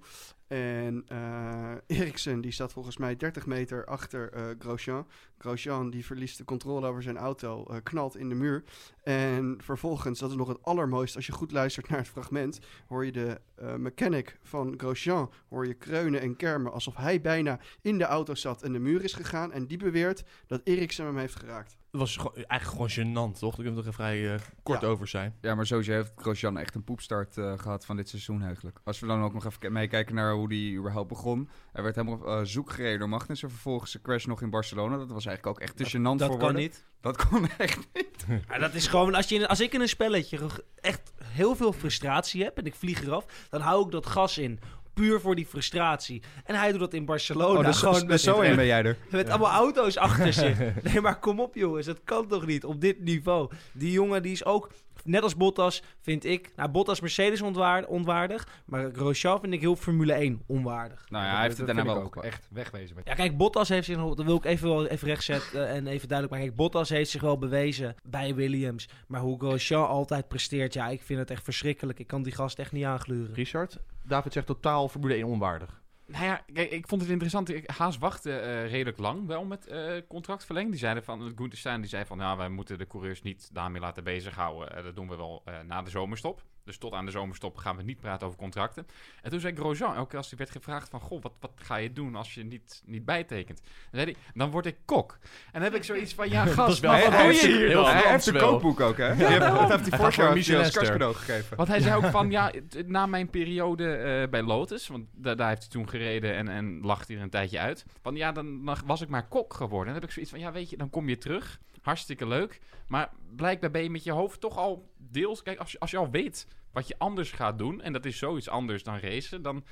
En eh Eriksen die staat volgens mij 30 meter achter eh Grosjean. Grosjean die verliest de controle over zijn auto, eh, knalt in de muur. En vervolgens, dat is nog het allermooiste, als je goed luistert naar het fragment, hoor je de mechanic van Grosjean hoor je kreunen en kermen alsof hij bijna in de auto zat en de muur is gegaan. En die beweert dat Eriksen hem heeft geraakt. Het was gewoon- eigenlijk gewoon gênant, toch? Kunnen we toch even vrij eh, kort Ja. over zijn. Ja, maar sowieso heeft Grosjean echt een poepstart eh, gehad van dit seizoen eigenlijk. Als we dan ook nog even ke- meekijken naar hoe die überhaupt begon. Hij werd helemaal eh, zoek gereden door Magnussen. Vervolgens een crash nog in Barcelona. Dat was eigenlijk ook echt te gênant dat voor kan woorden. niet. Dat kon echt niet. Dat is gewoon, als, je in- als ik in een spelletje echt heel veel frustratie heb en ik vlieg eraf, dan hou ik dat gas in. Puur voor die frustratie. En hij doet dat in Barcelona. Oh, dus, gewoon dus met, zo ben jij er. met allemaal auto's achter zich. Nee, maar kom op jongens, dat kan toch niet op dit niveau. Die jongen die is ook, net als Bottas, vind ik... Nou, Bottas Mercedes ontwaar- onwaardig, maar Grosjean vind ik heel Formule 1 onwaardig. Nou ja, hij heeft het daarna wel ook. Echt wegwezen met Ja, kijk, Bottas heeft zich nog, dat wil ik even, wel even rechtzetten en even duidelijk maken. Kijk, Bottas heeft zich wel bewezen bij Williams. Maar hoe Grosjean altijd presteert, ja, ik vind het echt verschrikkelijk. Ik kan die gast echt niet aangluren. Richard, David zegt totaal Formule 1 onwaardig. Nou ja, kijk, ik vond het interessant. Haas wachtte eh, redelijk lang wel met eh contractverlenging. Die zeiden van, Gunther Stein die zei van, nou, wij moeten de coureurs niet daarmee laten bezighouden. Eh, dat doen we wel na de zomerstop. Dus tot aan de zomerstop gaan we niet praten over contracten. En toen zei Grosjean, elke keer als hij werd gevraagd van... Goh, wat, wat ga je doen als je niet, niet bijtekent? Dan zei hij, dan word ik kok. En dan heb ik zoiets van, ja gast, wel maar wat hij doe je hier hier heel dan? Hij heeft een kookboek ook, hè? Ja, dat heeft hij vorig jaar als kerstcadeau gegeven. Want hij zei ook van, ja, na mijn periode eh, bij Lotus, want da- daar heeft hij toen gereden en, en lag hij er een tijdje uit. Van ja, dan, dan was ik maar kok geworden. En dan heb ik zoiets van, ja, weet je, dan kom je terug. Hartstikke leuk. Maar blijkbaar ben je met je hoofd toch al deels... Kijk, als je, als je al weet wat je anders gaat doen, en dat is zoiets anders dan racen, dan...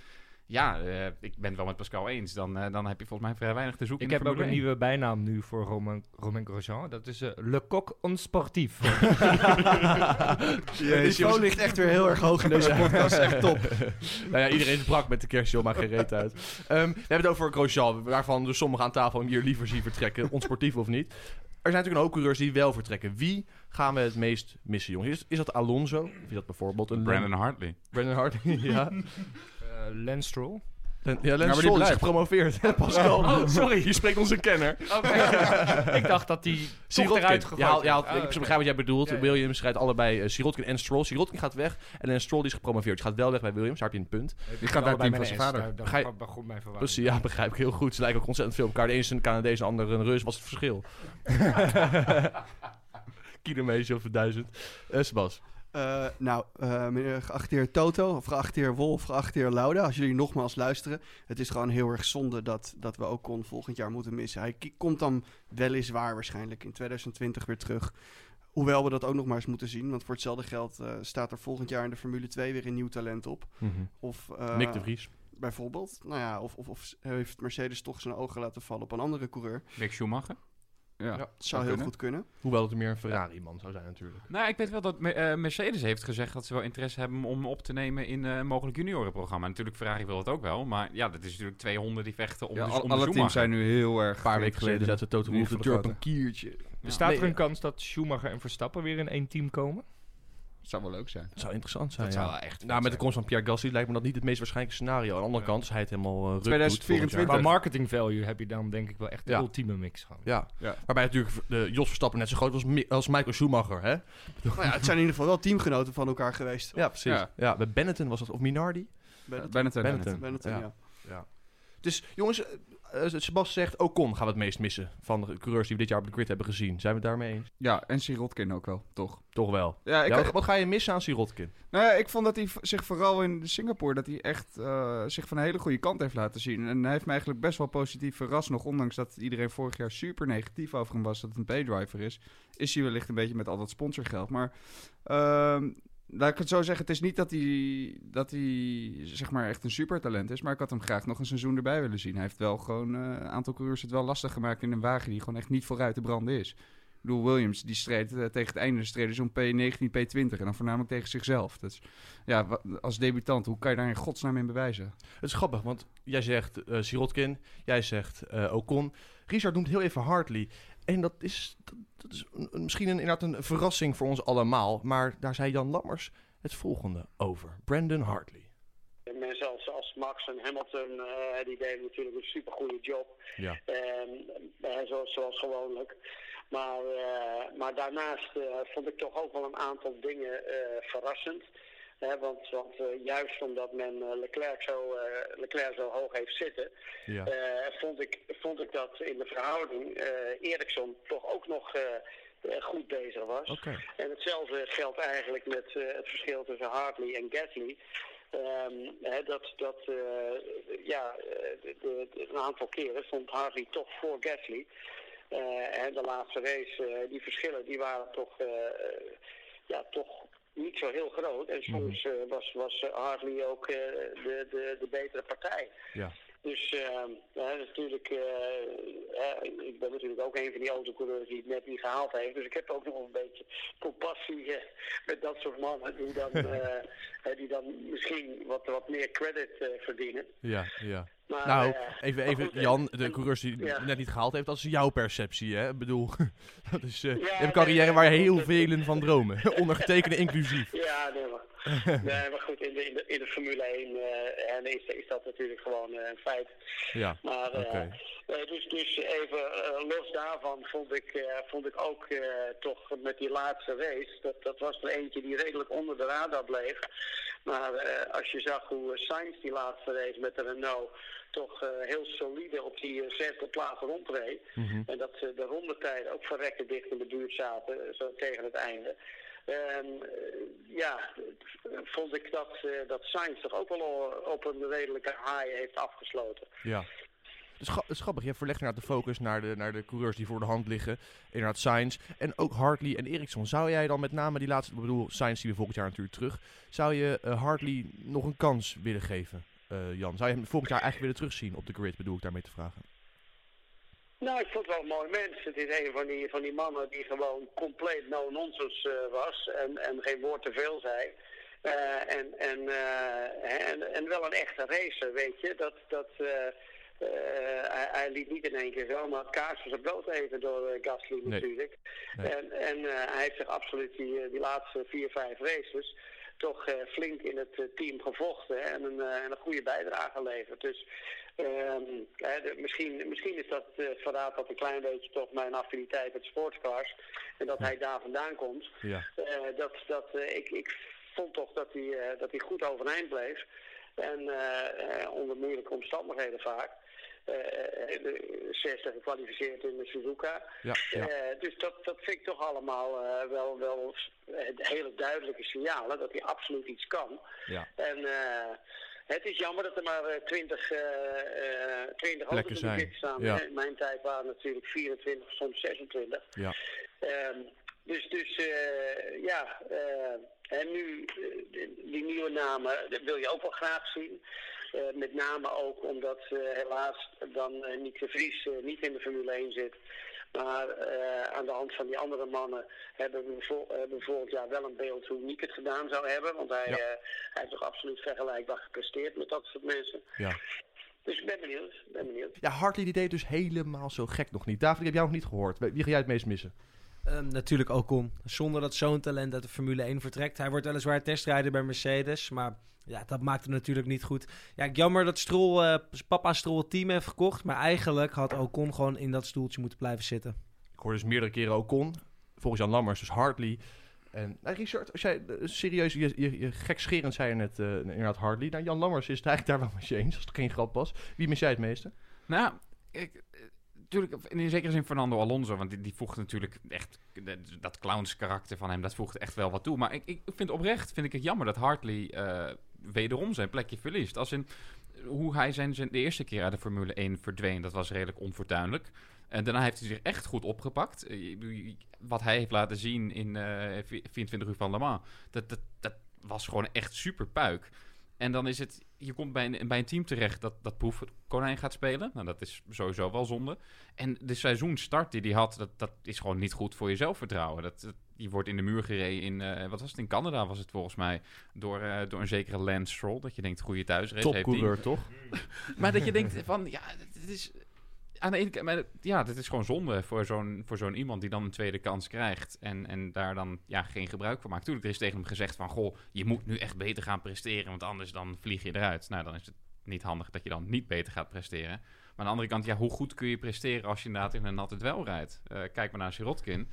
Ja, eh, ik ben het wel met Pascal eens. Dan, eh, dan heb je volgens mij vrij weinig te zoeken Ik heb ook een nieuwe bijnaam nu voor Romain, Romain Grosjean. Dat is eh, Le Coq on Sportif. Het niveau ligt echt weer heel erg hoog in deze podcast. Echt top. nou ja, iedereen is brak met de kerstjoh, maar geen reet uit. Ehm, we hebben het over Grosjean, waarvan dus sommigen aan tafel hem hier liever zien vertrekken, onsportief of niet. Er zijn natuurlijk een hoop coureurs die wel vertrekken. Wie gaan we het meest missen, jongens? Is, is dat Alonso? Of is dat bijvoorbeeld een... Brandon Hartley. Brandon Hartley, ja. Lance Stroll. En- Ja, die Stroll is gepromoveerd. hè, Pascal. Oh, sorry. Hier spreekt onze kenner. ik dacht dat die toch Sirotkin. eruit gegooid Ja, ja, ik Oh, oké. begrijp wat jij bedoelt. Ja, ja. Williams rijdt allebei uh, Sirotkin en Stroll. Sirotkin gaat weg en dan Stroll is gepromoveerd. Die gaat wel weg bij Williams, daar heb je een punt. Die gaat naar het team van met zijn vader. Daar- je- mijn verwarring. Precies, ja, begrijp ik heel goed. Ze lijken ook ontzettend veel op elkaar. De ene is een Canadees, de andere een Rus. Wat is het verschil? Kilometer of duizend. Eh Sebas. Eh, nou, eh, meneer geachte heer Toto, of geachte heer Wolf, geachte heer Lauda, als jullie nogmaals luisteren. Het is gewoon heel erg zonde dat, dat we Ocon volgend jaar moeten missen. Hij komt dan weliswaar waarschijnlijk in 2020 weer terug. Hoewel we dat ook nog maar eens moeten zien. Want voor hetzelfde geld eh, staat er volgend jaar in de Formule 2 weer een nieuw talent op. Of, eh, Nick de Vries. Bijvoorbeeld. Nou ja, of, of, of heeft Mercedes toch zijn ogen laten vallen op een andere coureur. Mick Schumacher. Ja, Dat zou heel goed kunnen. Hoewel het meer een Ferrari-man zou zijn natuurlijk. Nou, ik weet wel dat eh, Mercedes heeft gezegd dat ze wel interesse hebben om op te nemen in eh, een mogelijk juniorenprogramma. Natuurlijk, Ferrari wil het ook wel, maar ja, dat is natuurlijk twee honden die vechten om, Ja, dus al- om de alle teams zijn nu heel erg Een paar weken geleden zette Toto Wolff de deur op een kiertje. Bestaat Nee, er een ja. kans dat Schumacher en Verstappen weer in één team komen? Dat zou wel leuk zijn. Het zou interessant zijn, Dat ja. zou wel echt Nou, met de komst van Pierre Gasly lijkt me dat niet het meest waarschijnlijke scenario. Aan de andere kant is hij het helemaal uh, 2024. Qua marketing value heb je dan denk ik wel echt de Ja. ultieme mix gewoon. Ja. Ja. waarbij natuurlijk de Jos Verstappen net zo groot was als, Mi- als Michael Schumacher, hè? Nou ja, het zijn in ieder geval wel teamgenoten van elkaar geweest. Ja, precies. Ja. Ja. bij Benetton was dat, of Minardi? Benetton. Benetton. Benetton. Benetton, Ja. ja. Dus jongens, Sebas zegt Ocon gaan we het meest missen van de coureurs die we dit jaar op de grid hebben gezien. Zijn we het daarmee eens? Ja, en Sirotkin ook wel, toch? Toch wel. Ja, ik, Ja, wat, wat ga je missen aan Sirotkin? nou ja, ik vond dat hij zich vooral in Singapore dat hij echt eh, zich van een hele goede kant heeft laten zien. En hij heeft me eigenlijk best wel positief verrast, nog ondanks dat iedereen vorig jaar super negatief over hem was dat het een paydriver is. Is hij wellicht een beetje met al dat sponsorgeld. Maar ehm, laat ik het zo zeggen, het is niet dat hij, dat hij zeg maar echt een supertalent is, maar ik had hem graag nog een seizoen erbij willen zien. Hij heeft wel gewoon eh, een aantal coureurs het wel lastig gemaakt in een wagen die gewoon echt niet vooruit te branden is. Ik bedoel, Williams, die streed eh, tegen het einde streden zo'n P19, P20 en dan voornamelijk tegen zichzelf. Dus ja, als debutant, hoe kan je daar in godsnaam in bewijzen? Het is grappig, want jij zegt eh Sirotkin, jij zegt Ocon. Richard noemt heel even Hartley. En dat is, dat, dat is een- misschien een, inderdaad een verrassing voor ons allemaal. Maar daar zei Jan Lammers het volgende over. Brandon Hartley. Mensen als, als Max en Hamilton, eh, die deden natuurlijk een supergoeie job. Ja. Eh, zoals, zoals gewoonlijk. Maar, eh, maar daarnaast vond ik toch ook wel een aantal dingen verrassend. Want want eh, juist omdat men eh, Leclerc, zo, eh, Leclerc zo hoog heeft zitten, Ja. vond, ik, vond ik dat in de verhouding Eriksson toch ook nog goed bezig was. En hetzelfde geldt eigenlijk met het verschil tussen Hartley en Gasly. Ehm, dat dat ja, de, de- een aantal keren stond Hartley toch voor Gasly. En de laatste race, die verschillen die waren toch, ja, toch niet zo heel groot. En soms eh, was, was eh, Hartley ook eh, de, de, de betere partij. Ja. Dus ehm, ja, natuurlijk, eh, hè, ik ben natuurlijk ook een van die autocoureurs die het net niet gehaald heeft. Dus ik heb ook nog een beetje compassie eh, met dat soort mannen die dan, eh, hè, die dan misschien wat, wat meer credit verdienen. Ja, ja. Maar, nou, even, even goed, Jan, de coureurs die ja. het net niet gehaald heeft, dat is jouw perceptie, hè? Ik bedoel, dat is je hebt een carrière nee, waar heel velen van dromen. Ondergetekende inclusief. Ja, nee, maar, nee, maar goed, in de, in de, in de Formule 1 eh, en is, is dat natuurlijk gewoon eh, een feit. Ja, Maar, eh, dus, dus, even los daarvan vond ik, vond ik ook toch met die laatste race, dat, dat was er eentje die redelijk onder de radar bleef. Maar als je zag hoe Sainz die laatste race met de Renault toch heel solide op die zesde plaats rondreed. Mhm. En dat ze de rondetijden ook verrekken dicht in de buurt zaten, zo tegen het einde. Eh, ja, vond ik dat, eh, dat Sainz toch ook wel op een redelijke high heeft afgesloten. Ja. Het is, grappig, je verlegt inderdaad de focus naar de, naar de coureurs die voor de hand liggen. Inderdaad Sainz en ook Hartley en Ericsson. Zou jij dan met name die laatste, ik bedoel Sainz zien we volgend jaar natuurlijk terug. Zou je eh, Hartley nog een kans willen geven, eh, Jan? Zou je hem volgend jaar eigenlijk willen terugzien op de grid, bedoel ik daarmee te vragen? Nou, ik vond het wel een mooi mens. Het is een van die, van die mannen die gewoon compleet no-nonsense eh, was en, en geen woord te veel zei. Eh, en, en, eh, en, en wel een echte racer, weet je. Dat, dat, hij, hij liet niet in één keer zomaar het kaars zijn brood eten door Gasly Nee. natuurlijk. Nee. En, en hij heeft zich absoluut die, die laatste vier, vijf races toch flink in het team gevochten hè, en, een, en een goede bijdrage geleverd. Dus ehm, hè, de- misschien, misschien is dat eh verraadt dat een klein beetje toch mijn affiniteit met sportscars. En dat hij daar vandaan komt. Ja. Eh, dat, dat, eh, ik, ik vond toch dat hij, dat hij goed overeind bleef. En onder moeilijke omstandigheden vaak. De zesde gekwalificeerd in de Suzuka. Ja, dus dat, dat vind ik toch allemaal wel, wel hele duidelijke signalen dat hij absoluut iets kan. Ja. En het is jammer dat er maar eh, 20, eh, eh, 20 auto's in de staan. Ja. In mijn tijd waren het natuurlijk 24, soms 26. Ja. Ehm, dus dus eh, ja, eh, en nu eh, die- nieuwe namen, dat wil je ook wel graag zien. Met name ook omdat helaas dan Nick de Vries niet in de Formule 1 zit. Maar eh, aan de hand van die andere mannen hebben we, vol, hebben we jaar wel een beeld hoe Nick het gedaan zou hebben. Want hij, Ja. eh, hij heeft toch absoluut vergelijkbaar gepresteerd met dat soort mensen. Ja. Dus ik ben benieuwd. Ben benieuwd. Ja, Hartley die deed dus helemaal zo gek nog niet. David, ik heb jou nog niet gehoord. Wie ga jij het meest missen? Ehm, natuurlijk Ocon. Zonder dat zo'n talent uit de Formule 1 vertrekt. Hij wordt weliswaar testrijder bij Mercedes, maar ja, dat maakt hem natuurlijk niet goed. Ja, jammer dat Stroll, eh, papa Stroll het team heeft gekocht, maar eigenlijk had Ocon gewoon in dat stoeltje moeten blijven zitten. Ik hoorde dus meerdere keren Ocon. Volgens Jan Lammers dus Hartley. En nou, Richard, als jij eh, serieus, je, je, je gekscherend zei je net eh, inderdaad Hartley. Nou, Jan Lammers is het eigenlijk daar wel met je eens, als het geen grap was. Wie mis jij het meeste? Nou, ik, natuurlijk, in zekere zin Fernando Alonso, want die, voegt natuurlijk echt dat clowns karakter van hem, dat voegt echt wel wat toe. Maar ik, ik vind oprecht, vind ik het jammer dat Hartley eh, wederom zijn plekje verliest. Als in hoe hij zijn, de eerste keer uit de Formule 1 verdween, dat was redelijk onfortuinlijk. En daarna heeft hij zich echt goed opgepakt. Eh, Wat hij heeft laten zien in eh, 24 uur van Le Mans, dat, dat, dat was gewoon echt super puik. En dan is het, je komt bij een, bij een team terecht dat, dat proefkonijn gaat spelen. Nou, dat is sowieso wel zonde. En de seizoenstart die hij had, dat, dat is gewoon niet goed voor je zelfvertrouwen. Dat, dat- je wordt in de muur gereden in, eh, wat was het, in Canada was het volgens mij, door, eh, door een zekere Lance Stroll. Dat je denkt, goede thuisrace heeft hij. Topcoureur, toch? Maar dat je denkt van, ja, het is... Aan de ene kant, ja, dit is gewoon zonde voor zo'n, voor zo'n iemand die dan een tweede kans krijgt en, en daar dan ja, geen gebruik van maakt. Tuurlijk, er is tegen hem gezegd van, goh, je moet nu echt beter gaan presteren, want anders dan vlieg je eruit. Nou, dan is het niet handig dat je dan niet beter gaat presteren. Maar aan de andere kant, ja, hoe goed kun je presteren als je inderdaad in een natte dwel rijdt? Eh, kijk maar naar Sirotkin.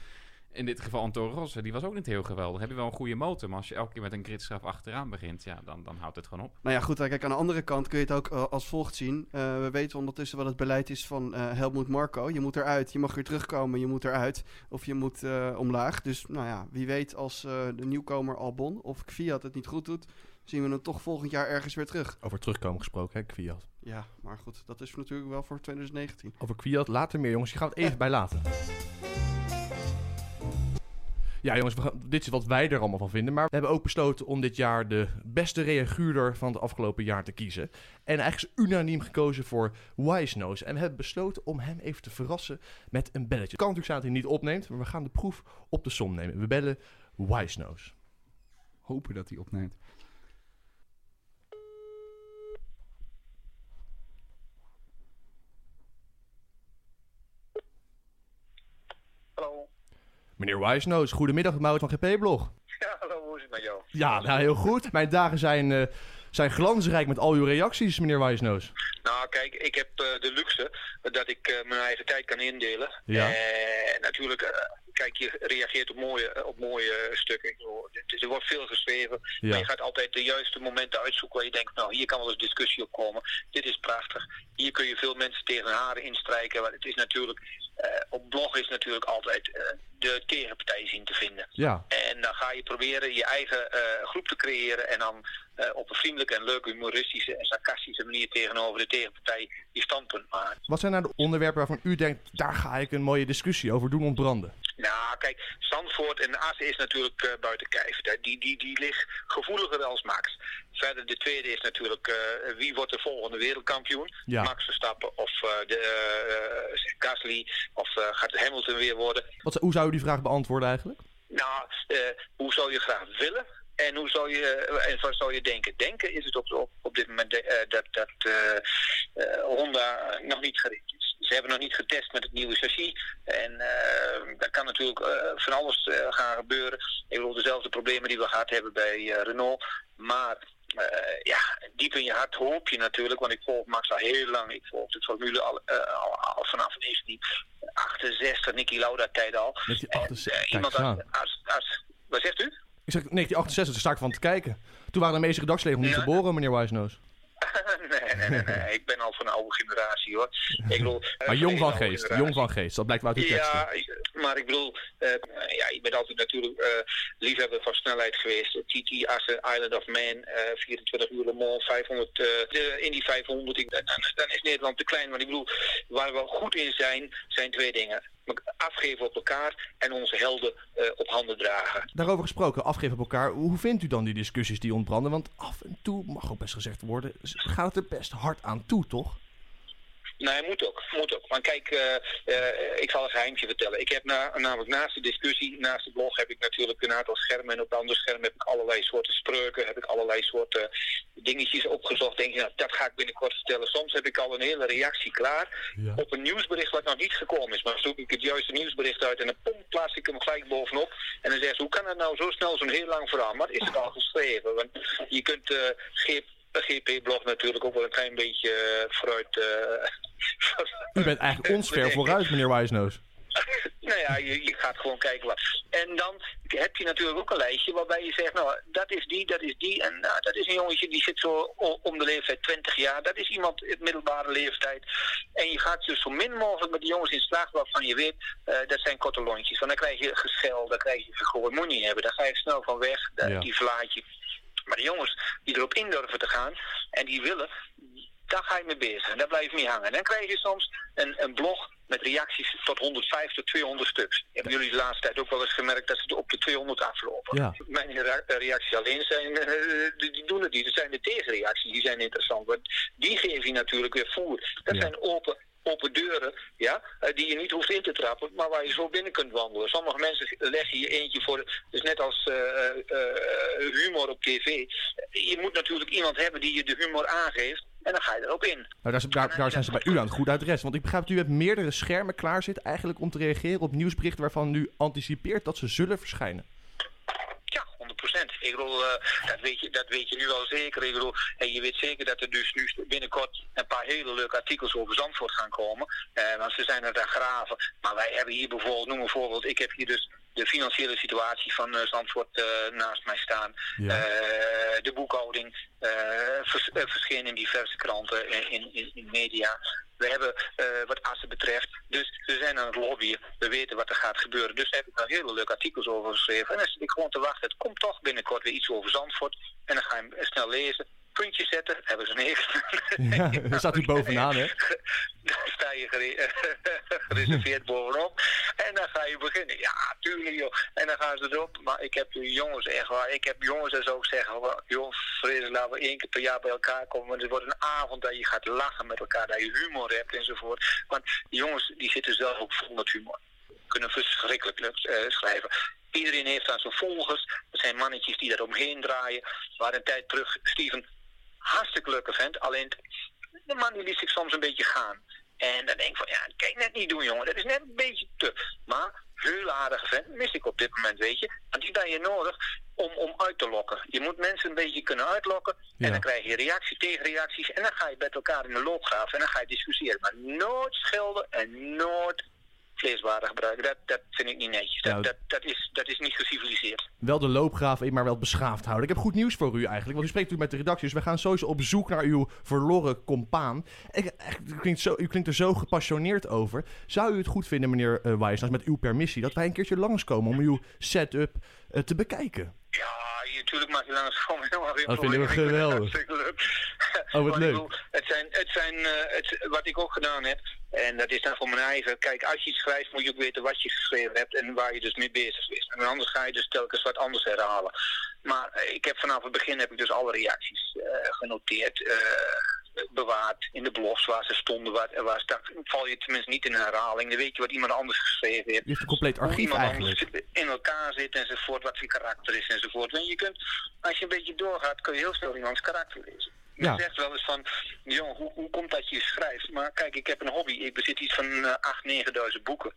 In dit geval Toro Rosso, die was ook niet heel geweldig. Heb je wel een goede motor, maar als je elke keer met een gridstraf achteraan begint, ja, dan, dan houdt het gewoon op. Nou ja, goed. Kijk, aan de andere kant kun je het ook eh, als volgt zien. Eh, we weten ondertussen wat het beleid is van eh Helmoet Marco. Je moet eruit, je mag weer terugkomen, je moet eruit. Of je moet eh, omlaag. Dus nou ja, wie weet als eh, de nieuwkomer Albon of Fiat het niet goed doet... zien we hem toch volgend jaar ergens weer terug. Over terugkomen gesproken, hè, Kwiat. Ja, maar goed, dat is natuurlijk wel voor 2019. Over Kwiat later meer, jongens. Je gaat het even bij laten. Ja, jongens, we gaan, dit is wat wij er allemaal van vinden. Maar we hebben ook besloten om dit jaar de beste reaguurder van het afgelopen jaar te kiezen. En eigenlijk is unaniem gekozen voor Wise Nose. En we hebben besloten om hem even te verrassen met een belletje. Kan natuurlijk zijn dat hij niet opneemt, maar we gaan de proef op de som nemen. We bellen Wise Nose. Hopen dat hij opneemt. Hallo. Meneer Wise Nose, goedemiddag, Maurits van GP-blog. Ja, hallo, hoe is het met jou? Ja, nou heel goed. Mijn dagen zijn, eh, zijn glansrijk met al uw reacties, meneer Wise Nose. Nou, kijk, ik heb eh, de luxe dat ik eh, mijn eigen tijd kan indelen. Ja. En natuurlijk, kijk, je reageert op mooie, eh, op mooie eh, stukken. Er wordt veel geschreven, Ja. maar je gaat altijd de juiste momenten uitzoeken waar je denkt, nou, hier kan wel eens discussie op komen. Dit is prachtig. Hier kun je veel mensen tegen hun haren instrijken. Want het is natuurlijk, eh, op blog is natuurlijk altijd de tegenpartij zien te vinden. Ja. En dan ga je proberen je eigen groep te creëren en dan op een vriendelijke en leuke humoristische en sarcastische manier tegenover de tegenpartij je standpunt maken. Wat zijn nou de onderwerpen waarvan u denkt, daar ga ik een mooie discussie over doen ontbranden? Nou, kijk, Zandvoort en Assen is natuurlijk eh, buiten kijf. Die, die, die ligt gevoeliger als Max. Verder, de tweede is natuurlijk eh, wie wordt de volgende wereldkampioen? Ja. Max Verstappen of eh, de, Gasly of gaat het Hamilton weer worden? Wat, hoe zou u die vraag beantwoorden eigenlijk? Nou, hoe zou je graag willen? En hoe zou je, en wat zou je denken? Denken is het op, op, op dit moment dat, dat Honda nog niet gericht is. Ze hebben nog niet getest met het nieuwe chassis. En eh daar kan natuurlijk eh, van alles eh, gaan gebeuren. Ik bedoel, dezelfde problemen die we gehad hebben bij Renault. Maar ja, diep in je hart hoop je natuurlijk, want ik volg Max al heel lang. Ik volg de formule al, al, al vanaf 1968, Niki Lauda tijd al. 1968, Eh, kijk iemand als, als, als, wat zegt u? Ik zeg 1968, daar sta ik van te kijken. Toen waren de meeste redactieleden nog niet Ja. geboren, meneer Wisenose. nee, nee, nee, nee. Ik ben al van de oude generatie hoor. Ik bedoel, eh, Maar jong van de geest, generatie. jong van geest. Dat blijkt uit uw teksten. Ja, ik- maar ik bedoel, eh, ja, je bent altijd natuurlijk eh, liefhebber van snelheid geweest. TT Island of Man, eh 24 uur Le Mans, 500, eh, de Indy 500. Ik, dan, dan is Nederland te klein. Maar ik bedoel, waar we goed in zijn, zijn twee dingen. Afgeven op elkaar en onze helden eh, op handen dragen. Daarover gesproken, afgeven op elkaar. Hoe vindt u dan die discussies die ontbranden? Want af en toe, mag ook best gezegd worden, gaat het er best hard aan toe, toch? Nee, moet ook. Moet ook. Want kijk, eh, eh, ik zal een geheimtje vertellen. Ik heb na, namelijk naast de discussie, naast de blog, heb ik natuurlijk een aantal schermen. En op de andere schermen heb ik allerlei soorten spreuken, heb ik allerlei soorten dingetjes opgezocht. Denk je, nou, dat ga ik binnenkort vertellen. Soms heb ik al een hele reactie klaar op een nieuwsbericht wat nog niet gekomen is. Maar zoek ik het juiste nieuwsbericht uit en dan pom, plaats ik hem gelijk bovenop. En dan zegt ze, hoe kan het nou zo snel zo'n heel lang verhaal? Maar is het al geschreven? Want je kunt GP GP-blog natuurlijk ook wel een klein beetje eh, vooruit. eh, U bent eigenlijk ons ver vooruit, meneer Wisenose. nou ja, je, je gaat gewoon kijken wat. En dan heb je natuurlijk ook een lijstje waarbij je zegt, nou, dat is die, dat is die. En nou, dat is een jongetje die zit zo om de leeftijd 20 jaar. Dat is iemand in middelbare leeftijd. En je gaat dus zo min mogelijk met die jongens in slag waarvan je weet, eh, dat zijn korte lontjes. Want dan krijg je geschel, dan krijg je gegooid. Moet niet hebben, daar ga je snel van weg. Ja. Die verlaat je. Maar de jongens die erop in durven te gaan en die willen, daar ga je mee bezig. En daar blijf je mee hangen. En dan krijg je soms een, een blog met reacties tot 150, 200 stuks. Hebben jullie de laatste tijd ook wel eens gemerkt dat ze op de 200 aflopen? Ja. Mijn rea- reacties alleen zijn, eh, die, doen het niet. Het zijn de tegenreacties, die zijn interessant. Want die geven je natuurlijk weer voer. Dat Ja. zijn open, open deuren, ja, eh, die je niet hoeft in te trappen, maar waar je zo binnen kunt wandelen. Sommige mensen leggen je eentje voor, dus net als eh, eh, humor op tv. Je moet natuurlijk iemand hebben die je de humor aangeeft. En dan ga je erop in. Nou, daar zijn ze bij u aan het goed adres. Want ik begrijp dat u met meerdere schermen klaar zit eigenlijk om te reageren op nieuwsberichten waarvan u anticipeert dat ze zullen verschijnen. Ja, 100%. Ik bedoel, eh, dat, weet je, dat weet je nu al zeker. Ik bedoel, en je weet zeker dat er dus nu binnenkort een paar hele leuke artikels over Zandvoort gaan komen. Eh, want ze zijn er aan graven. Maar wij hebben hier bijvoorbeeld, noem een voorbeeld, ik heb hier dus de financiële situatie van eh, Zandvoort naast mij staan. Ja. De boekhouding vers, verscheen in diverse kranten, in, in, in media. We hebben eh, wat Assen betreft. Dus we zijn aan het lobbyen. We weten wat er gaat gebeuren. Dus heb ik daar hele leuke artikels over geschreven. En dan ik gewoon te wachten. Het komt toch binnenkort weer iets over Zandvoort. En dan ga je hem snel lezen. Puntje zetten. Hebben ze hekel. Ja, daar staat u bovenaan, hè? Daar sta je gere- gereserveerd bovenop. En dan ga je beginnen. Ja, tuurlijk joh. En dan gaan ze erop. Maar ik heb de jongens echt waar. Ik heb jongens dat zou ik zeggen. Joh, Fris, laten we één keer per jaar bij elkaar komen. Want het wordt een avond dat je gaat lachen met elkaar. Dat je humor hebt enzovoort. Want die jongens die zitten zelf ook vol met humor. Kunnen verschrikkelijk eh, schrijven. Iedereen heeft aan zijn volgers. Dat zijn mannetjes die daar omheen draaien. Waar een tijd terug Steven hartstikke leuke vent. Alleen de man die liet zich soms een beetje gaan. En dan denk ik van, ja, dat kan je net niet doen, jongen. Dat is net een beetje te. Maar Heel aardige vent, mis ik op dit moment, weet je. Want die ben je nodig om, om uit te lokken. Je moet mensen een beetje kunnen uitlokken. Ja. En dan krijg je reactie tegen reacties. En dan ga je met elkaar in de loopgraaf en dan ga je discussiëren. Maar nooit schelden en nooit vleeswaren gebruiken. Dat, dat vind ik niet netjes. Dat, Ja. dat, dat, is, dat is niet geciviliseerd. Wel de loopgraaf, in, maar wel beschaafd houden. Ik heb goed nieuws voor u eigenlijk, want u spreekt natuurlijk met de redactie. Dus we gaan sowieso op zoek naar uw verloren compaan. Ik, echt, u, klinkt zo, u klinkt er zo gepassioneerd over. Zou u het goed vinden, meneer uh, met uw permissie, dat wij een keertje langskomen om uw setup eh, te bekijken? Ja, natuurlijk mag je langs komen. helemaal geen Dat probleem. Ik vind het geweldig. Oh, wat leuk. bedoel, Het zijn, het zijn eh, het, wat ik ook gedaan heb. En dat is dan voor mijn eigen. Kijk, als je iets schrijft, moet je ook weten wat je geschreven hebt en waar je dus mee bezig bent. En anders ga je dus telkens wat anders herhalen. Maar eh, ik heb vanaf het begin heb ik dus alle reacties eh, genoteerd. Bewaard in de blogs waar ze stonden. Waar, waar stak, val je tenminste niet in een herhaling. Dan weet je wat iemand anders geschreven heeft Je heeft een compleet archief iemand eigenlijk. anders in elkaar zit enzovoort, wat zijn karakter is enzovoort. En je kunt, als je een beetje doorgaat, kun je heel snel iemands karakter lezen. Ja. zegt wel eens van, jong, hoe, hoe komt dat je schrijft? Maar kijk, ik heb een hobby. Ik bezit iets van uh, 8.000, 9.000 boeken.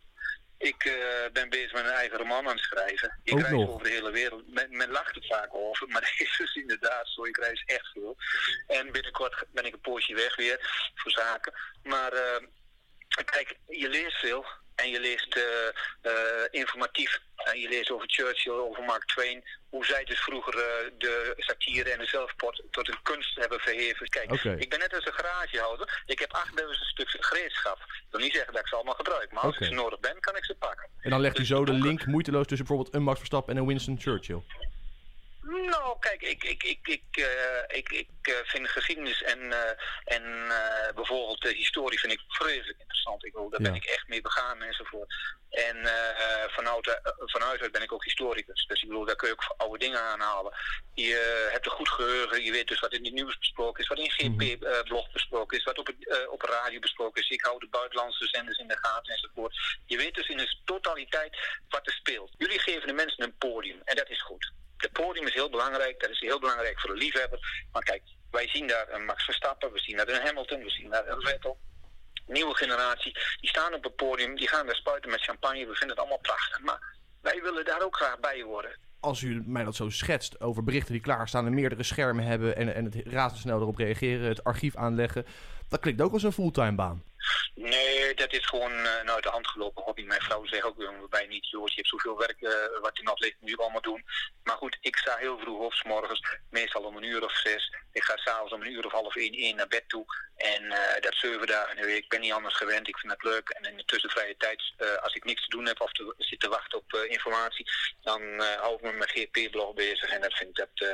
Ik uh, ben bezig met een eigen roman aan het schrijven. Ik Ook reis nog. over de hele wereld. Men, men lacht er vaak over, maar dat is dus inderdaad zo. Ik reis echt veel. En binnenkort ben ik een poosje weg weer voor zaken. Maar uh, kijk, je leest veel. En je leest uh, uh, informatief. En je leest over Churchill, over Mark Twain. Hoe zij dus vroeger uh, de satire en de zelfport tot een kunst hebben verheven. Kijk, ik ben net als een garagehouder. Ik heb 8000 stuks gereedschap. Dat wil niet zeggen dat ik ze allemaal gebruik. Maar als ik ze nodig ben, kan ik ze pakken. En dan legt u Dus zo de boeken- link moeiteloos tussen bijvoorbeeld een Max Verstappen en een Winston Churchill. Nou, kijk, ik, ik, ik, ik, eh, ik, ik eh, vind geschiedenis en, eh, en bijvoorbeeld de historie vind ik vreselijk interessant. Ik wil, daar Ja. ben ik echt mee begaan enzovoort. En vanuit, vanuit uit ben ik ook historicus. Dus ik bedoel, daar kun je ook oude dingen aanhalen. Je hebt een goed geheugen, je weet dus wat in het nieuws besproken is, wat in GP-blog besproken is, wat op, het, op radio besproken is. Ik hou de buitenlandse zenders in de gaten enzovoort. Je weet dus in de totaliteit wat er speelt. Jullie geven de mensen een podium en dat is goed. Het podium is heel belangrijk, dat is heel belangrijk voor de liefhebber. Maar kijk, wij zien daar een Max Verstappen, we zien daar een Hamilton, we zien daar een Vettel. Nieuwe generatie, die staan op het podium, die gaan daar spuiten met champagne, we vinden het allemaal prachtig. Maar wij willen daar ook graag bij horen. Als u mij dat zo schetst over berichten die klaarstaan en meerdere schermen hebben en, en het razendsnel erop reageren, het archief aanleggen, dat klinkt ook als een fulltime baan. Nee, dat is gewoon een uit de hand gelopen hobby. Mijn vrouw zegt ook bij niet, joh, je hebt zoveel werk uh, wat er nog je allemaal doen. Maar goed, ik sta heel vroeg op, s morgens, meestal om een uur of zes. Ik ga s'avonds om een uur of half één, één naar bed toe. En uh, dat zeven dagen in de week. Ik ben niet anders gewend, ik vind het leuk. En in de tussenvrije tijd, als ik niks te doen heb of te, zit te wachten op informatie, dan hou ik me met mijn GP-blog bezig. En dat vind ik dat,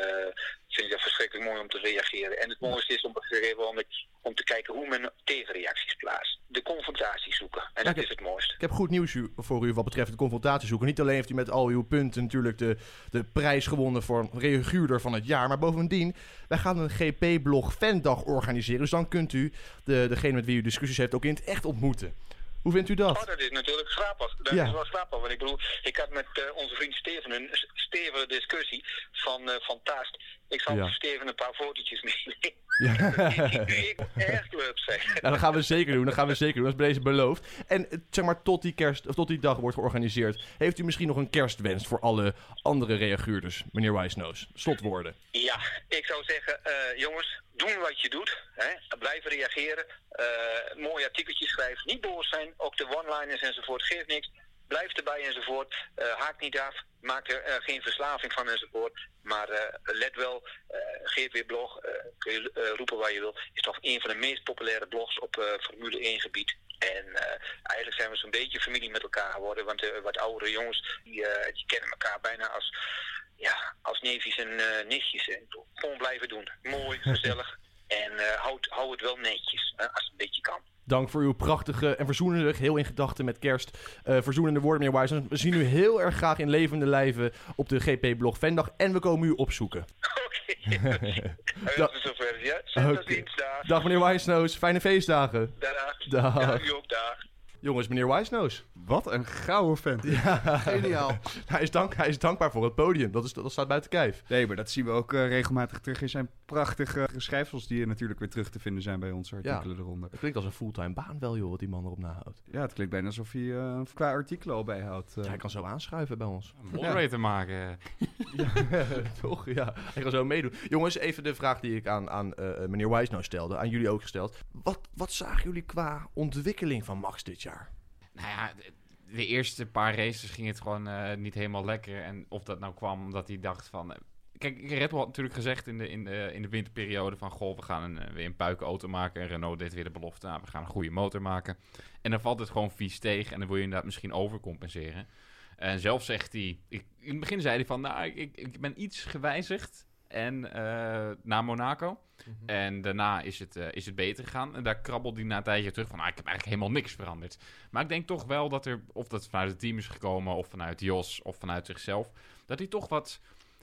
vind ik dat verschrikkelijk mooi om te reageren. En het mooiste is om moment om te kijken hoe men tegenreacties plaatst. De confrontatie zoeken. En Ja, dat heb- is het mooiste. Ik heb goed nieuws voor u wat betreft de confrontatie zoeken. Niet alleen heeft u met al uw punten natuurlijk de, de prijs gewonnen voor reaguurder van het jaar. Maar bovendien, wij gaan een GP-blog fandag organiseren. Dus dan kunt u de, degene met wie u discussies heeft ook in het echt ontmoeten. Hoe vindt u dat? Oh, dat is natuurlijk grappig. Dat Ja. is wel grappig. Want ik bedoel, ik had met eh, onze vriend Steven een stevige discussie van, eh van Taast. Ik zal Ja. Steven een paar fotootjes meenemen. Ja. ik echt leuk zijn. Ja, dat gaan we zeker doen. Dat gaan we zeker doen. Dat is bij deze beloofd. En eh, zeg maar, tot die, kerst, of tot die dag wordt georganiseerd. Heeft u misschien nog een kerstwens voor alle andere reaguurders, meneer Wijsnoos? Slotwoorden. Ja, ik zou zeggen, jongens, doen wat je doet. Hè? Blijf reageren. eh, mooie artikeltjes schrijven. Niet boos zijn. Ook de one-liners enzovoort. Geeft niks. Blijf erbij enzovoort. Eh, haak niet af. Maak er eh, geen verslaving van enzovoort. Maar let wel, eh GP-blog, eh, kun je roepen waar je wil, is toch een van de meest populaire blogs op Formule 1 gebied. En eh, eigenlijk zijn we zo'n beetje familie met elkaar geworden. Want de wat oudere jongens, die, eh, die kennen elkaar bijna als, ja, als neefjes en eh, nichtjes. En gewoon blijven doen. Mooi, gezellig. En eh, hou het wel netjes, als het een beetje kan. Dank voor uw prachtige en verzoenende, heel in gedachten met kerst, eh, verzoenende woorden, meneer Wijsnoos. We zien u heel erg graag in levende lijven op de GP-blog Vendag. En we komen u opzoeken. Oké, dat is zover. Ja, dag. Dag meneer Wijsnoos, fijne feestdagen. Dag. Dag. Ja, u ook, dag. Jongens, meneer Wisenose. Wat een gouden vent. Ja. Geniaal. hij, is dank, hij is dankbaar voor het podium. Dat, is, dat staat buiten kijf. Nee, maar dat zien we ook eh, regelmatig terug in zijn prachtige schrijfsels... die natuurlijk weer terug te vinden zijn bij onze artikelen eronder. Het klinkt als een fulltime baan wel, joh, wat die man erop nahoudt. Ja, het klinkt bijna alsof hij eh, qua artikelen al bijhoudt. eh. Hij kan zo aanschuiven bij ons. Een moderator maken. Ja, toch? Ja, hij kan zo meedoen. Jongens, even de vraag die ik aan, aan eh, meneer Wijsnow stelde, aan jullie ook gesteld. Wat, wat zagen jullie qua ontwikkeling van Max dit jaar? Nou ja, de, eerste paar races ging het gewoon eh, niet helemaal lekker. En of dat nou kwam omdat hij dacht van... eh, kijk, Red Bull had natuurlijk gezegd in de, in de, in de winterperiode van... Goh, we gaan een, eh, weer een puikenauto maken. En Renault deed weer de belofte aan, we gaan een goede motor maken. En dan valt het gewoon vies tegen. En dan wil je inderdaad misschien overcompenseren. En zelf zegt hij... Ik, in het begin zei hij van, nou, ik, ik ben iets gewijzigd. En eh naar Monaco. En daarna is het, eh, is het beter gegaan. En daar krabbelde hij na een tijdje terug van... Ah, ik heb eigenlijk helemaal niks veranderd. Maar ik denk toch wel dat er... Of dat vanuit het team is gekomen... Of vanuit Jos... Of vanuit zichzelf... Dat hij toch wat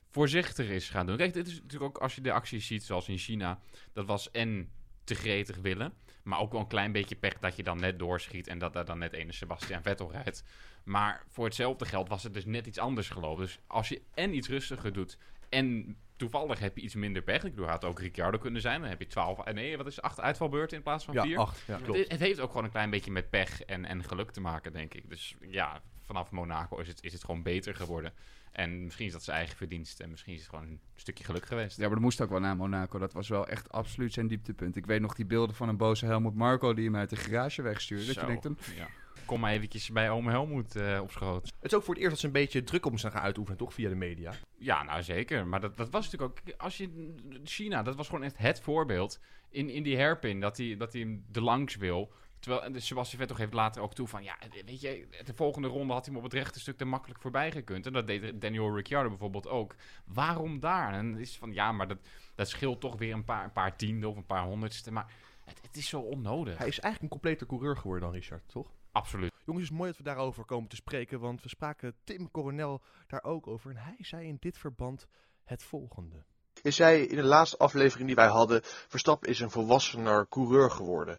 voorzichtiger is gaan doen. Kijk, dit is natuurlijk ook... Als je de acties ziet zoals in China... Dat was en te gretig willen... Maar ook wel een klein beetje pech dat je dan net doorschiet... En dat daar dan net ene Sebastian Vettel rijdt. Maar voor hetzelfde geld was het dus net iets anders gelopen. Dus als je en iets rustiger doet... En toevallig heb je iets minder pech. Ik bedoel, had ook Ricciardo kunnen zijn. Dan heb je 12, eh, nee, wat is het, acht uitvalbeurten in plaats van Ja, vier. acht, ja, Het- klopt. Het, heeft ook gewoon een klein beetje met pech en, en geluk te maken, denk ik. Dus ja, vanaf Monaco is het, is het gewoon beter geworden. En misschien is dat zijn eigen verdienst. En misschien is het gewoon een stukje geluk geweest. Ja, maar dat moest ook wel naar Monaco. Dat was wel echt absoluut zijn dieptepunt. Ik weet nog die beelden van een boze Helmut Marco... die hem uit de garage wegstuurde. Dat je denkt, dan, ja. Kom maar eventjes bij ome Helmoet eh op schoot. Het is ook voor het eerst dat ze een beetje druk op zijn gaan uitoefenen, toch? Via de media. Ja, nou zeker. Maar dat, dat was natuurlijk ook... Als je, China, dat was gewoon echt het voorbeeld. In, in die hairpin, dat hij, dat hij hem er langs wil. Terwijl de Sebastian Vettel geeft later ook toe van... Ja, weet je, de volgende ronde had hij hem op het rechte stuk er makkelijk voorbij gekund. En dat deed Daniel Ricciardo bijvoorbeeld ook. Waarom daar? En het is van, ja, maar dat, dat scheelt toch weer een paar, een paar tienden of een paar honderdste. Maar het, het is zo onnodig. Hij is eigenlijk een completer coureur geworden dan Richard, toch? Absoluut. Jongens, het is mooi dat we daarover komen te spreken, want we spraken Tim Coronel daar ook over. En hij zei in dit verband het volgende. Je zei in de laatste aflevering die wij hadden, Verstappen is een volwassener coureur geworden.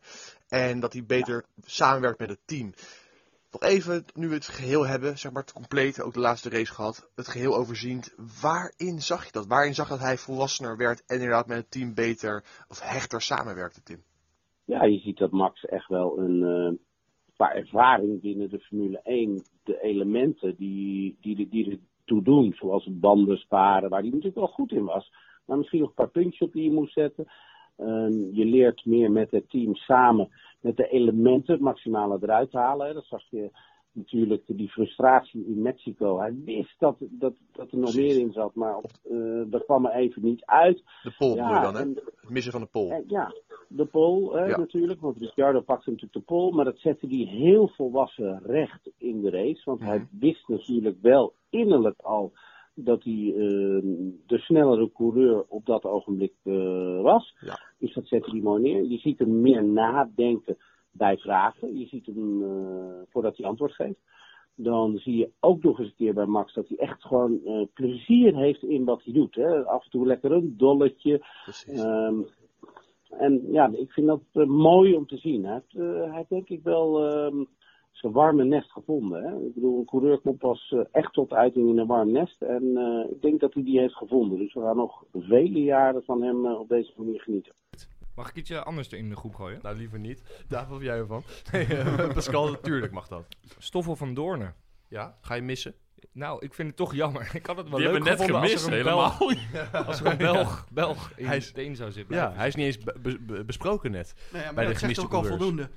En dat hij beter samenwerkt met het team. Nog even, nu we het geheel hebben, zeg maar het compleet, ook de laatste race gehad, het geheel overziend. Waarin zag je dat? Waarin zag je dat hij volwassener werd en inderdaad met het team beter of hechter samenwerkte, Tim? Ja, je ziet dat Max echt wel een eh, qua ervaring binnen de Formule 1, de elementen die, die, die ertoe doen, zoals banden sparen, waar hij natuurlijk wel goed in was, maar misschien nog een paar puntjes op die je moest zetten. Ehm, je leert meer met het team samen, met de elementen het maximale eruit halen. Dat zag je natuurlijk die frustratie in Mexico. Hij wist dat, dat, dat er nog meer in zat, maar op, eh, dat kwam er even niet uit. De pol Ja, dan, hè? Het missen van de pol. en ja, de pol Ja. natuurlijk, want Ricciardo pakte natuurlijk de pol, maar dat zette hij heel volwassen recht in de race. Want hij wist natuurlijk wel innerlijk al dat hij eh, de snellere coureur op dat ogenblik eh, was. Ja. Dus dat zette hij mooi neer. Je ziet hem meer nadenken bij vragen. Je ziet hem eh, voordat hij antwoord geeft. Dan zie je ook nog eens een keer bij Max dat hij echt gewoon eh, plezier heeft in wat hij doet. Hè. Af en toe lekker een dolletje. Ehm, en ja, ik vind dat eh, mooi om te zien. Hij heeft, hij heeft denk ik wel ehm, zijn warme nest gevonden. Hè? Ik bedoel, een coureur komt pas echt tot uiting in een warm nest. En ik denk dat hij die heeft gevonden. Dus we gaan nog vele jaren van hem op deze manier genieten. Mag ik iets anders in de groep gooien? Nou, liever niet. Daar wat jij ervan? Nee, eh, Pascal, natuurlijk mag dat. Stoffel van Doornen. Ja, ga je missen? Nou, ik vind het toch jammer. Ik had het wel Die leuk hebben net gevonden gemist, als er een helemaal. Belg, als er een Belg, Belg in Hij is- de zou zitten. Ja, hij is niet eens be- be- be- besproken net. Nee, maar Bij de dat zegt gemiste ook al voldoende.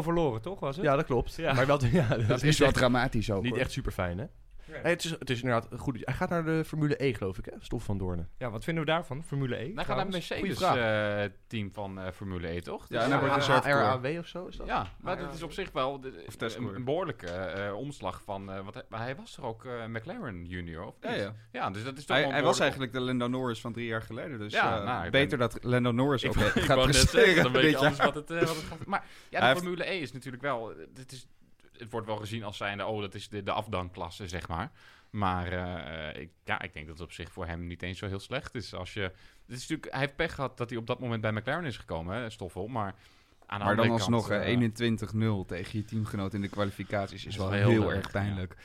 21-0 verloren, toch was het? Ja, dat klopt. Ja. Maar wel, ja, dat, dat is wel echt, dramatisch ook. niet hoor. echt super fijn, hè? Nee, het, is, het is inderdaad goed. Hij gaat naar de Formule E, geloof ik, hè? Stof van Doornen. Ja, wat vinden we daarvan? Formule E? Hij gaat naar het. Mercedes-team van eh, Formule E, toch? Ja, Dus, en dan eh, wordt reserve coureur. RAW of zo is dat? Ja, maar dat is op zich wel de- Of een, een behoorlijke eh, omslag van... eh wat hij, maar hij was toch ook eh, McLaren junior, of Ja, niet? ja. Ja, dus dat is toch Hij, wel hij een was behoorlijk- eigenlijk de Lando Norris van drie jaar geleden. Dus Ja, eh, nou, ik beter ben- dat Lando Norris ook Ik, gaat ik wou net presteren zeggen, dan weet dit je anders jaar. wat het, eh, wat het gaat... Maar ja, Hij de heeft- Formule E is natuurlijk wel... eh, Het, is, het wordt wel gezien als zijnde... Oh, dat is de, de afdankklasse, zeg maar. Maar eh, ik, ja, ik denk dat het op zich voor hem niet eens zo heel slecht is. Als je, het is natuurlijk, hij heeft pech gehad dat hij op dat moment bij McLaren is gekomen, hè, Stoffel. Maar Aan de Maar dan alsnog, hè, eh, 21-0 tegen je teamgenoot in de kwalificaties is wel wel heel heel, erg, pijnlijk.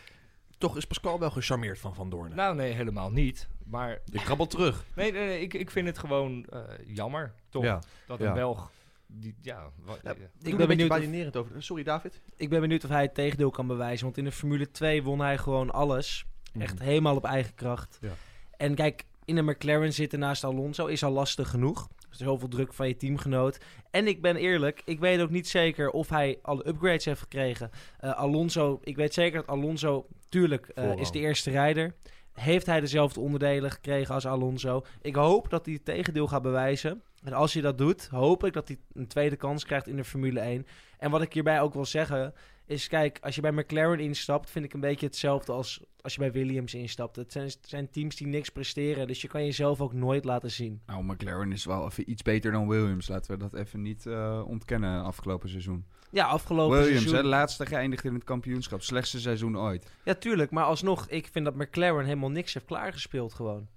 Toch is Pascal wel gecharmeerd van Van Doorn. Nou, nee, helemaal niet. Maar Je krabbelt terug. nee, nee, nee, ik, ik vind het gewoon eh, jammer, toch? Ja. Dat Ja. een Belg... Die, ja, eh, Ik ben benieuwd of- over. Sorry, David. Ik ben benieuwd of hij het tegendeel kan bewijzen. Want in de Formule 2 won hij gewoon alles. Echt helemaal op eigen kracht. Ja. En kijk, in de McLaren zitten naast Alonso is al lastig genoeg. Dus zoveel druk van je teamgenoot. En ik ben eerlijk, ik weet ook niet zeker of hij alle upgrades heeft gekregen. Eh, Alonso, ik weet zeker dat Alonso, tuurlijk, eh, is de eerste rijder. Heeft hij dezelfde onderdelen gekregen als Alonso? Ik hoop dat hij het tegendeel gaat bewijzen. En als hij dat doet, hoop ik dat hij een tweede kans krijgt in de Formule 1. En wat ik hierbij ook wil zeggen, is kijk, als je bij McLaren instapt, vind ik een beetje hetzelfde als als je bij Williams instapt. Het zijn, zijn teams die niks presteren, dus je kan jezelf ook nooit laten zien. Nou, McLaren is wel even iets beter dan Williams. Laten we dat even niet eh, ontkennen afgelopen seizoen. Ja, afgelopen Williams, seizoen... hè, laatste geëindigd in het kampioenschap. Slechtste seizoen ooit. Ja, tuurlijk, maar alsnog, ik vind dat McLaren helemaal niks heeft klaargespeeld gewoon.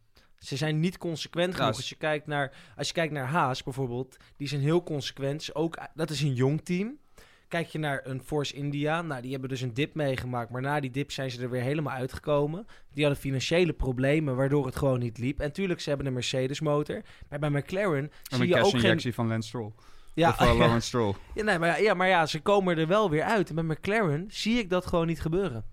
Ze zijn niet consequent Ja, genoeg. Als je, kijkt naar, als je kijkt naar Haas bijvoorbeeld, die zijn heel consequent. Is Ook, dat is een jong team. Kijk je naar een Force India, nou, die hebben dus een dip meegemaakt. Maar na die dip zijn ze er weer helemaal uitgekomen. Die hadden financiële problemen, waardoor het gewoon niet liep. En tuurlijk, ze hebben een Mercedes motor. Maar bij McLaren En zie een je ook geen... cash-injectie van Lance Stroll. Ja, Of uh, Lawrence Stroll. ja, nee, maar, ja, ja, maar ja, ze komen er wel weer uit. En bij McLaren zie ik dat gewoon niet gebeuren.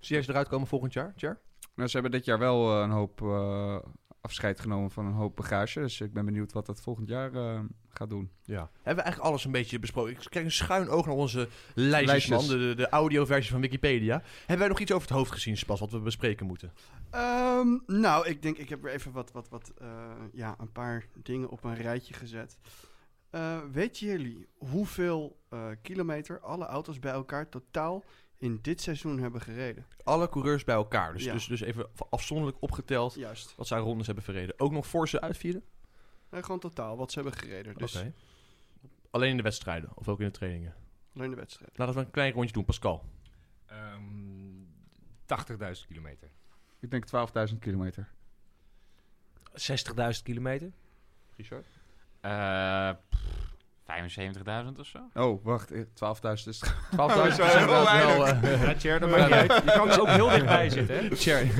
Zie jij ze eruit komen volgend jaar, Jer? Nou, ze hebben dit jaar wel eh, een hoop eh, afscheid genomen van een hoop bagage. Dus ik ben benieuwd wat dat volgend jaar eh, gaat doen. Ja. Hebben we eigenlijk alles een beetje besproken? Ik krijg een schuin oog naar onze lijstjes, Lijstjes. man. De, de, de audioversie van Wikipedia. Hebben wij nog iets over het hoofd gezien, Spas, wat we bespreken moeten? Ehm, nou, ik denk, ik heb er even wat, wat, wat eh, ja, een paar dingen op een rijtje gezet. Eh weten jullie hoeveel eh, kilometer alle auto's bij elkaar totaal in dit seizoen hebben gereden? Alle coureurs bij elkaar. Dus, Ja. dus, dus even afzonderlijk opgeteld Juist. wat zij rondes hebben verreden. Ook nog voor ze uitvielen? Nee, gewoon totaal wat ze hebben gereden. Dus Oké. Alleen in de wedstrijden of ook in de trainingen? alleen de wedstrijd. Laten we een klein rondje doen, Pascal. Ehm 80.000 kilometer. Ik denk 12.000 kilometer. 60.000 kilometer. Richard? Eh, pff, 75.000 of zo? Oh, wacht. eh, 12.000 is... 12.000 Oh, is zo, inderdaad heel wel... weinig. eh, Ja, Tjer, dat maakt niet uit. Je kan er ook heel dichtbij zitten, hè?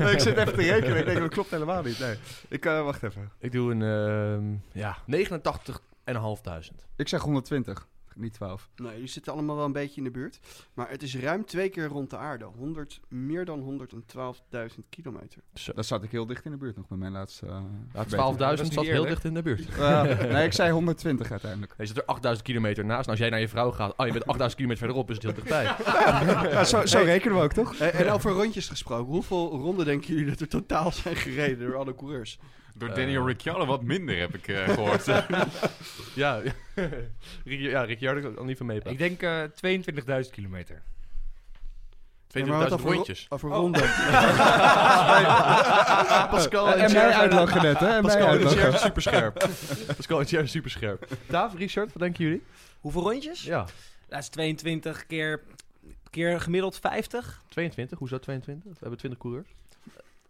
Nee, ik zit even te rekenen. Ik denk dat klopt helemaal niet. Nee. Ik, eh, wacht even. Ik doe een, ehm ja, 89.500. Ik zeg 120. Niet 12. Nee, die zitten allemaal wel een beetje in de buurt. Maar het is ruim twee keer rond de aarde. 100, meer dan 112.000 kilometer. Zo. Dat zat ik heel dicht in de buurt nog met mijn laatste... eh, Ja, verbetering. 12.000 Dat is niet zat heel dicht in de buurt. Ja, nee, ik zei 120 uiteindelijk. Je zit er 8000 kilometer naast. Nou, als jij naar je vrouw gaat, oh, je bent 8000 kilometer verderop, is het heel dichtbij. Ja, zo, zo rekenen we ook, toch? Eh, en over rondjes gesproken. Hoeveel ronden denken jullie dat er totaal zijn gereden door alle coureurs? Door Eh. Daniel Ricciardo wat minder, heb ik eh, gehoord. ja, ja, Ricciardo kan er niet van meepraten. Ik denk eh 22.000 kilometer. 22.000 Ja, maar wat over ro- rondjes. Over Oh. ronden. Pascal En zijn- uitlachen net, hè? Pascal en super scherp. Pascal en super scherp. Daaf, Richard, wat denken jullie? Hoeveel rondjes? Ja, Dat is 22 keer, keer gemiddeld 50. 22. Hoezo 22? We hebben 20 coureurs.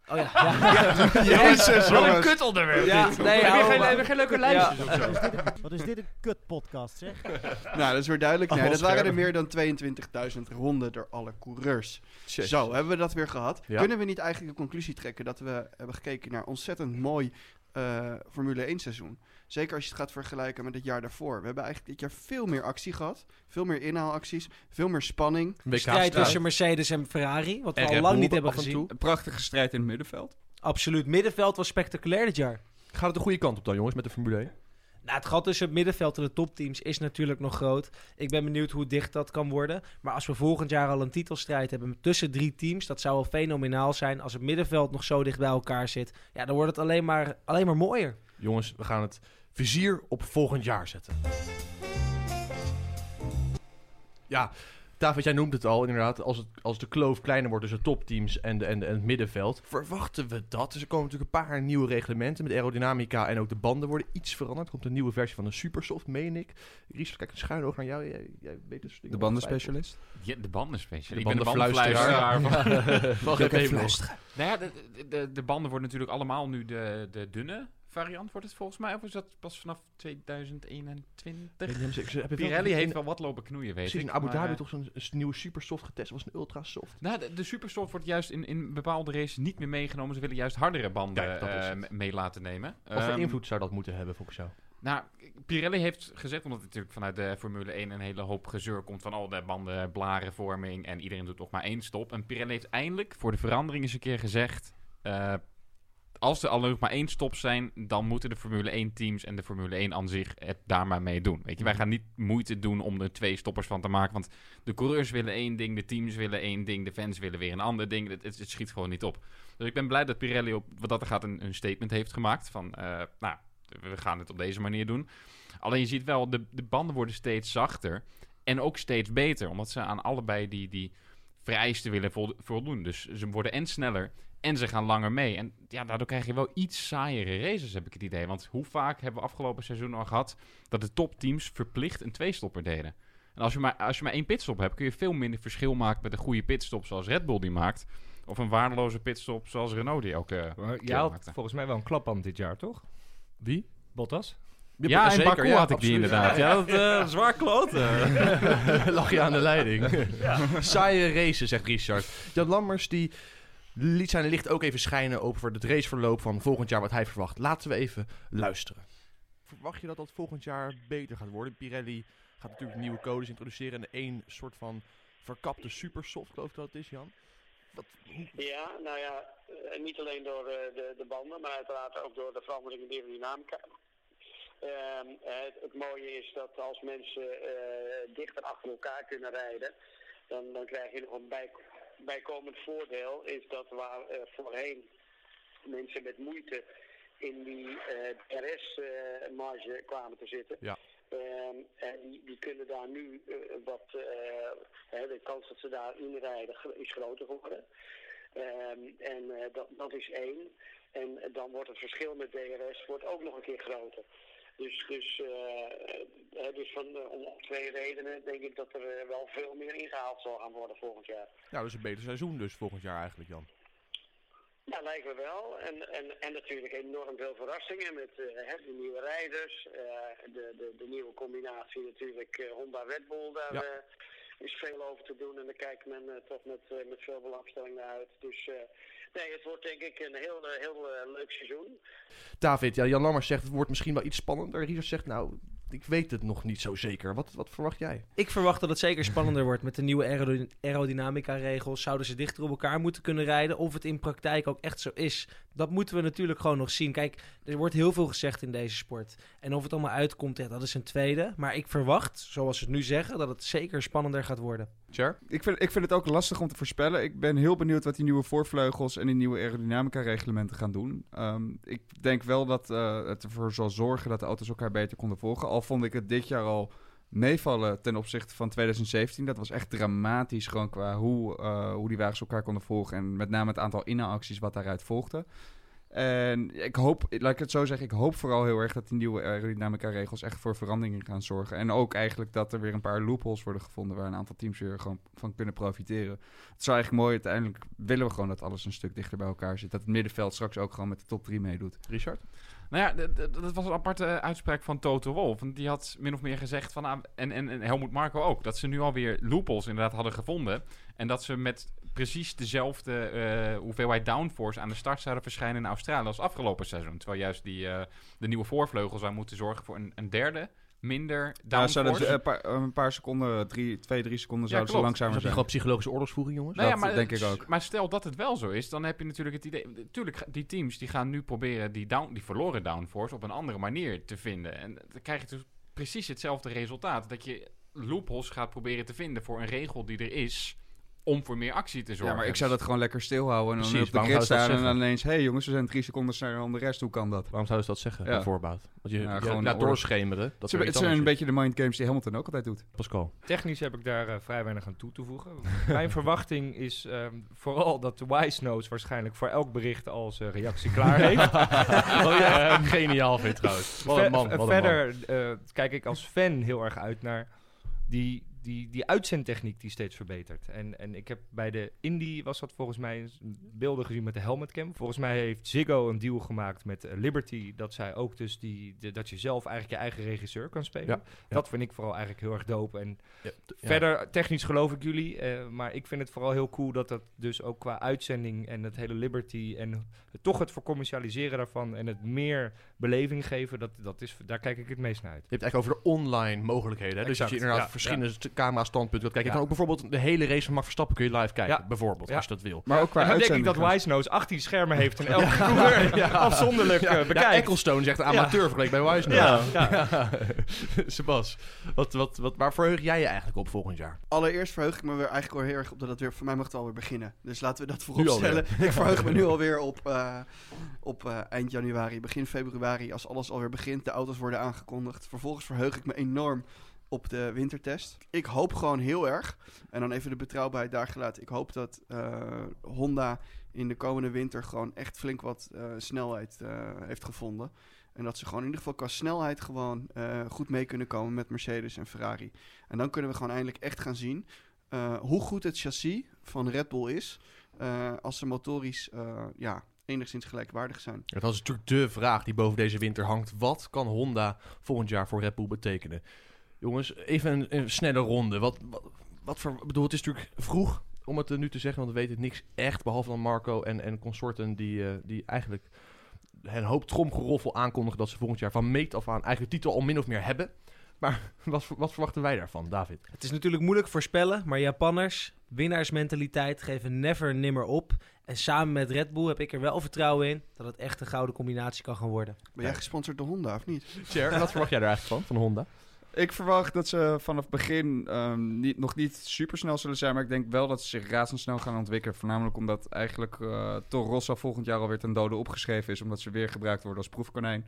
Oh ja. ja. Jezus, Wat een kut onderwerp Ja, nee, heb, je hou geen, heb je geen leuke lijstjes of zo? Wat is dit een kutpodcast, zeg? nou, dat is weer duidelijk. Nee, Oh, dat waren er meer dan 22.000 ronden door alle coureurs. Zo, hebben we dat weer gehad. Ja. Kunnen we niet eigenlijk de conclusie trekken dat we hebben gekeken naar ontzettend mooi eh, Formule 1 seizoen? Zeker als je het gaat vergelijken met het jaar daarvoor. We hebben eigenlijk dit jaar veel meer actie gehad. Veel meer inhaalacties. Veel meer spanning. WK Strijd tussen Mercedes en Ferrari, wat we En al lang niet hebben gezien. Een prachtige strijd in het middenveld. Absoluut. Middenveld was spectaculair dit jaar. Gaat het de goede kant op dan, jongens, met de Formule 1? Nou, het gat tussen het middenveld en de topteams is natuurlijk nog groot. Ik ben benieuwd hoe dicht dat kan worden. Maar als we volgend jaar al een titelstrijd hebben tussen drie teams, dat zou wel fenomenaal zijn. Als het middenveld nog zo dicht bij elkaar zit, ja, dan wordt het alleen maar, alleen maar mooier. Jongens, we gaan het vizier op volgend jaar zetten. Ja, David, jij noemt het al inderdaad. Als, het, als de kloof kleiner wordt tussen topteams en, de, en, de, en het middenveld, verwachten we dat. Dus er komen natuurlijk een paar nieuwe reglementen met aerodynamica en ook de banden worden iets veranderd. Er komt een nieuwe versie van de Supersoft, meen ik. Richard, kijk een schuin oog naar jou. Jij, jij weet dus dingen De van bandenspecialist. Ja, de bandenspecialist. De Ik ben de bandenfluisteraar. bandenfluisteraar. van- even, even. Nou ja, de, de, de banden worden natuurlijk allemaal nu de, de dunne variant wordt het volgens mij. Of is dat pas vanaf 2021? Weet niet, ik- ik- heb je wel- Pirelli heeft in- wel wat lopen knoeien, weet Precies, ik. in Abu Dhabi eh, toch zo'n nieuwe supersoft getest. was een ultra soft. Nou, de, de Supersoft wordt juist in, in bepaalde races niet meer meegenomen. Ze willen juist hardere banden Ja, eh, mee laten nemen. Wat voor Ehm, invloed zou dat moeten hebben volgens jou? Nou, Pirelli heeft gezegd, omdat het natuurlijk vanuit de Formule 1 een hele hoop gezeur komt van al de banden, blarenvorming en iedereen doet nog maar één stop. En Pirelli heeft eindelijk voor de verandering eens een keer gezegd, eh, als er al nog maar één stop zijn, dan moeten de Formule 1 teams en de Formule 1 aan zich het daar maar mee doen. Weet je, wij gaan niet moeite doen om er twee stoppers van te maken, want de coureurs willen één ding, de teams willen één ding, de fans willen weer een ander ding. Het, het, het schiet gewoon niet op. Dus ik ben blij dat Pirelli op wat dat er gaat een, een statement heeft gemaakt van, eh, nou, we gaan het op deze manier doen. Alleen je ziet wel, de, de banden worden steeds zachter en ook steeds beter, omdat ze aan allebei die, die vereisten willen vol- voldoen. Dus ze worden en sneller en ze gaan langer mee. En ja, daardoor krijg je wel iets saaiere races, heb ik het idee. Want hoe vaak hebben we afgelopen seizoen al gehad dat de topteams verplicht een tweestopper deden? En als je, maar, als je maar één pitstop hebt, kun je veel minder verschil maken met een goede pitstop zoals Red Bull die maakt. Of een waardeloze pitstop zoals Renault die elke Maar keer jij had maakte. volgens mij wel een klapband dit jaar, toch? Wie? Bottas? Ja, in zeker, Baku ja, had ik die inderdaad. Ja, dat eh, zwaar kloten. Lag je aan de leiding. Saaie race, zegt Richard. Jan Lammers die liet zijn licht ook even schijnen over het raceverloop van volgend jaar wat hij verwacht. Laten we even luisteren. Verwacht je dat dat volgend jaar beter gaat worden? Pirelli gaat natuurlijk nieuwe codes introduceren en één soort van verkapte supersoft, geloof ik dat het is, Jan. Wat, Ja, nou ja, eh, niet alleen door eh, de, de banden, maar uiteraard ook door de verandering in de aerodynamica. Ehm, eh, het, het mooie is dat als mensen eh, dichter achter elkaar kunnen rijden, dan, dan krijg je nog een bij, bijkomend voordeel, is dat waar eh, voorheen mensen met moeite in die RS-marge kwamen te zitten. Ja. Ehm, en die, die kunnen daar nu eh, wat, eh, hè, de kans dat ze daar inrijden is groter geworden. Ehm, en eh, dat, dat is één. En dan wordt het verschil met DRS wordt ook nog een keer groter. Dus, dus, eh, dus van, eh, om twee redenen denk ik dat er eh, wel veel meer ingehaald zal gaan worden volgend jaar. nou, dat is een beter seizoen dus volgend jaar eigenlijk, Jan. Ja, lijkt me wel. En, en, en natuurlijk enorm veel verrassingen met de nieuwe rijders. de, de, de nieuwe combinatie natuurlijk Honda-Red Bull. Daar Ja. is veel over te doen en daar kijkt men toch met, met veel belangstelling naar uit. Dus nee, het wordt denk ik een heel, eh, heel eh, leuk seizoen. David, ja, Jan Lammers zegt het wordt misschien wel iets spannender. Richard zegt nou, ik weet het nog niet zo zeker. Wat, wat verwacht jij? Ik verwacht dat het zeker spannender wordt met de nieuwe aerody- aerodynamica-regels. Zouden ze dichter op elkaar moeten kunnen rijden? Of het in praktijk ook echt zo is, dat moeten we natuurlijk gewoon nog zien. Kijk, er wordt heel veel gezegd in deze sport. En of het allemaal uitkomt, ja, dat is een tweede. Maar ik verwacht, zoals ze het nu zeggen, dat het zeker spannender gaat worden. Cher? Ik vind, ik vind het ook lastig om te voorspellen. Ik ben heel benieuwd wat die nieuwe voorvleugels en die nieuwe aerodynamica-reglementen gaan doen. Ehm, ik denk wel dat eh, het ervoor zal zorgen dat de auto's elkaar beter konden volgen. Al vond ik het dit jaar al meevallen ten opzichte van 2017. Dat was echt dramatisch gewoon qua hoe, eh, hoe die wagens elkaar konden volgen. En met name het aantal inhaalacties wat daaruit volgde. En ik hoop, laat ik het zo zeggen, ik hoop vooral heel erg dat die nieuwe aerodynamica-regels echt voor veranderingen gaan zorgen. En ook eigenlijk dat er weer een paar loopholes worden gevonden waar een aantal teams weer gewoon van kunnen profiteren. Het wel eigenlijk mooi, uiteindelijk willen we gewoon dat alles een stuk dichter bij elkaar zit. Dat het middenveld straks ook gewoon met de top 3 meedoet. Richard? Nou ja, dat was een aparte eh, uitspraak van Toto Wolff. Want die had min of meer gezegd van... ah, en, en, en Helmoet Marco ook. Dat ze nu alweer loopholes inderdaad hadden gevonden. En dat ze met precies dezelfde eh, hoeveelheid downforce aan de start zouden verschijnen in Australië als afgelopen seizoen. Terwijl juist die, eh, de nieuwe voorvleugel zou moeten zorgen voor een, een derde minder Ja, downforce. zouden ze, een, paar, een paar seconden, drie, twee, drie seconden Ja, zouden ze klopt. langzamer Is dat zijn. gewoon psychologische oorlogsvoering, jongens? Nou ja, Dat maar, denk ik ook. Maar stel dat het wel zo is, dan heb je natuurlijk het idee... Natuurlijk, die teams die gaan nu proberen die, down, die verloren downforce op een andere manier te vinden. En dan krijg je dus precies hetzelfde resultaat. Dat je loopholes gaat proberen te vinden voor een regel die er is... om voor meer actie te zorgen. Ja, maar ik zou dat gewoon lekker stilhouden en dan Precies, op de waarom grid staan en dan ineens... Hé hey jongens, we zijn drie seconden sneller dan de rest, hoe kan dat? Waarom zouden ze dat zeggen, Ja. voorbaat? Want je, Ja, ja, gewoon laat doorschemeren. Dat Het is zijn, een beetje de mind games die Hamilton ook altijd doet. Pascal. Technisch heb ik daar eh, vrij weinig aan toe te voegen. Mijn verwachting is ehm, vooral dat de Wise Notes waarschijnlijk voor elk bericht als eh, reactie klaar heeft. Wat je echt geniaal vindt trouwens. Wat een man, wat verder eh, kijk ik als fan heel erg uit naar die die, die uitzendtechniek die steeds verbetert. En, en ik heb bij de Indie was dat volgens mij beelden gezien met de helmet cam. Volgens mij heeft Ziggo een deal gemaakt met eh, Liberty dat zij ook dus die de, dat je zelf eigenlijk je eigen regisseur kan spelen. Ja, ja. Dat vind ik vooral eigenlijk heel erg dope. En Ja, verder technisch geloof ik jullie, eh, maar ik vind het vooral heel cool dat dat dus ook qua uitzending en het hele Liberty en het- toch het vercommercialiseren daarvan en het meer beleving geven, dat, dat is, daar kijk ik het meest naar uit. Je hebt het eigenlijk over de online mogelijkheden. Hè? Dus dat je inderdaad verschillende st- camera-standpunten wilt kijken. Je kan ook bijvoorbeeld de hele race van Max Verstappen kun je live kijken. Ja. Bijvoorbeeld, Ja. als je dat wil. Maar ook qua en dan denk ik dat Wise Nose 18 schermen heeft en elke coureur Ja. afzonderlijk Ja, eh, ja, bekijkt. Ecclestone een amateur vergeleken bij Wijs. Ja, ja. Sebas, wat, wat, wat, waar verheug jij je eigenlijk op volgend jaar? Allereerst verheug ik me weer eigenlijk wel heel erg op dat het weer... Voor mij mag het alweer beginnen. Dus laten we dat voorop stellen. Ik verheug me nu alweer op, eh, op eh, eind januari, begin februari. Als alles alweer begint, de auto's worden aangekondigd. Vervolgens verheug ik me enorm op de wintertest. Ik hoop gewoon heel erg, en dan even de betrouwbaarheid daar gelaten. Ik hoop dat eh, Honda in de komende winter gewoon echt flink wat eh, snelheid eh, heeft gevonden. En dat ze gewoon in ieder geval qua snelheid gewoon goed mee kunnen komen met Mercedes en Ferrari. En dan kunnen we gewoon eindelijk echt gaan zien hoe goed het chassis van Red Bull is. als ze motorisch ja, enigszins gelijkwaardig zijn. Dat is natuurlijk de vraag die boven deze winter hangt. Wat kan Honda volgend jaar voor Red Bull betekenen? Jongens, even een, een snelle ronde. Wat, wat, wat voor, bedoel, het is natuurlijk vroeg om het nu te zeggen, want we weten niks echt. Behalve dan Marco en, en consorten die, eh, die eigenlijk een hoop tromgeroffel aankondigen dat ze volgend jaar van meet af aan eigenlijk de titel al min of meer hebben. Maar wat, wat verwachten wij daarvan, David? Het is natuurlijk moeilijk voorspellen, maar Japanners, winnaarsmentaliteit, geven never nimmer op. En samen met Red Bull heb ik er wel vertrouwen in dat het echt een gouden combinatie kan gaan worden. Ben jij gesponsord door Honda of niet? Cher, wat verwacht jij er eigenlijk van, van Honda? Ik verwacht dat ze vanaf begin ehm, niet, nog niet super snel zullen zijn. Maar ik denk wel dat ze zich razendsnel gaan ontwikkelen. Voornamelijk omdat eigenlijk eh Toro Rosso volgend jaar alweer ten dode opgeschreven is. Omdat ze weer gebruikt worden als proefkonijn.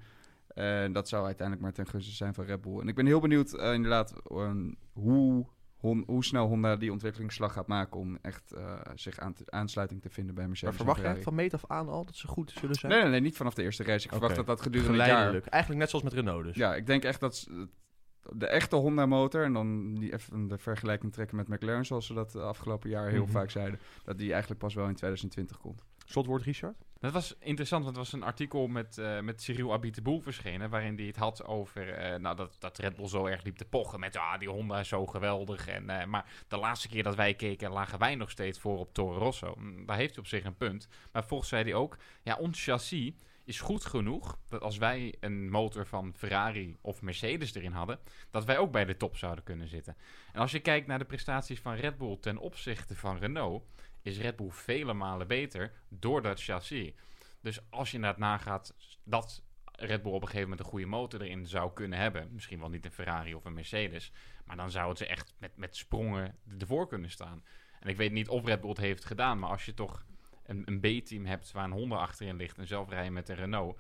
En dat zou uiteindelijk maar ten gunste zijn van Red Bull. En ik ben heel benieuwd eh, inderdaad ehm, hoe, Hon- hoe snel Honda die ontwikkelingsslag gaat maken. Om echt eh, zich aan te- aansluiting te vinden bij Maar Mercedes. en verwacht jij van meet af aan al dat ze goed zullen zijn? Nee, nee, nee, niet vanaf de eerste race. Ik verwacht dat dat gedurende het jaar... Geleidelijk. Eigenlijk net zoals met Renault dus. Ja, ik denk echt dat ze- de echte Honda-motor, en dan die even de vergelijking trekken met McLaren, zoals ze dat de afgelopen jaar heel Mhm. vaak zeiden, dat die eigenlijk pas wel in 2020 komt. Slotwoord, Richard? Dat was interessant, want er was een artikel met, eh met Cyril Abiteboul verschenen... waarin hij het had over eh, nou, dat, dat Red Bull zo erg liep te pochen... met ja, die Honda is zo geweldig. En, eh, maar de laatste keer dat wij keken, lagen wij nog steeds voor op Toro Rosso. Mm, Daar heeft hij op zich een punt. Maar volgens zei hij ook, ja, ons chassis is goed genoeg... dat als wij een motor van Ferrari of Mercedes erin hadden... dat wij ook bij de top zouden kunnen zitten. En als je kijkt naar de prestaties van Red Bull ten opzichte van Renault is Red Bull vele malen beter door dat chassis. Dus als je inderdaad nagaat dat Red Bull op een gegeven moment een goede motor erin zou kunnen hebben, misschien wel niet een Ferrari of een Mercedes, maar dan zou het ze echt met, met sprongen ervoor kunnen staan. En ik weet niet of Red Bull het heeft gedaan, maar als je toch een, een B-team hebt waar een Honda achterin ligt en zelf rijden met een Renault,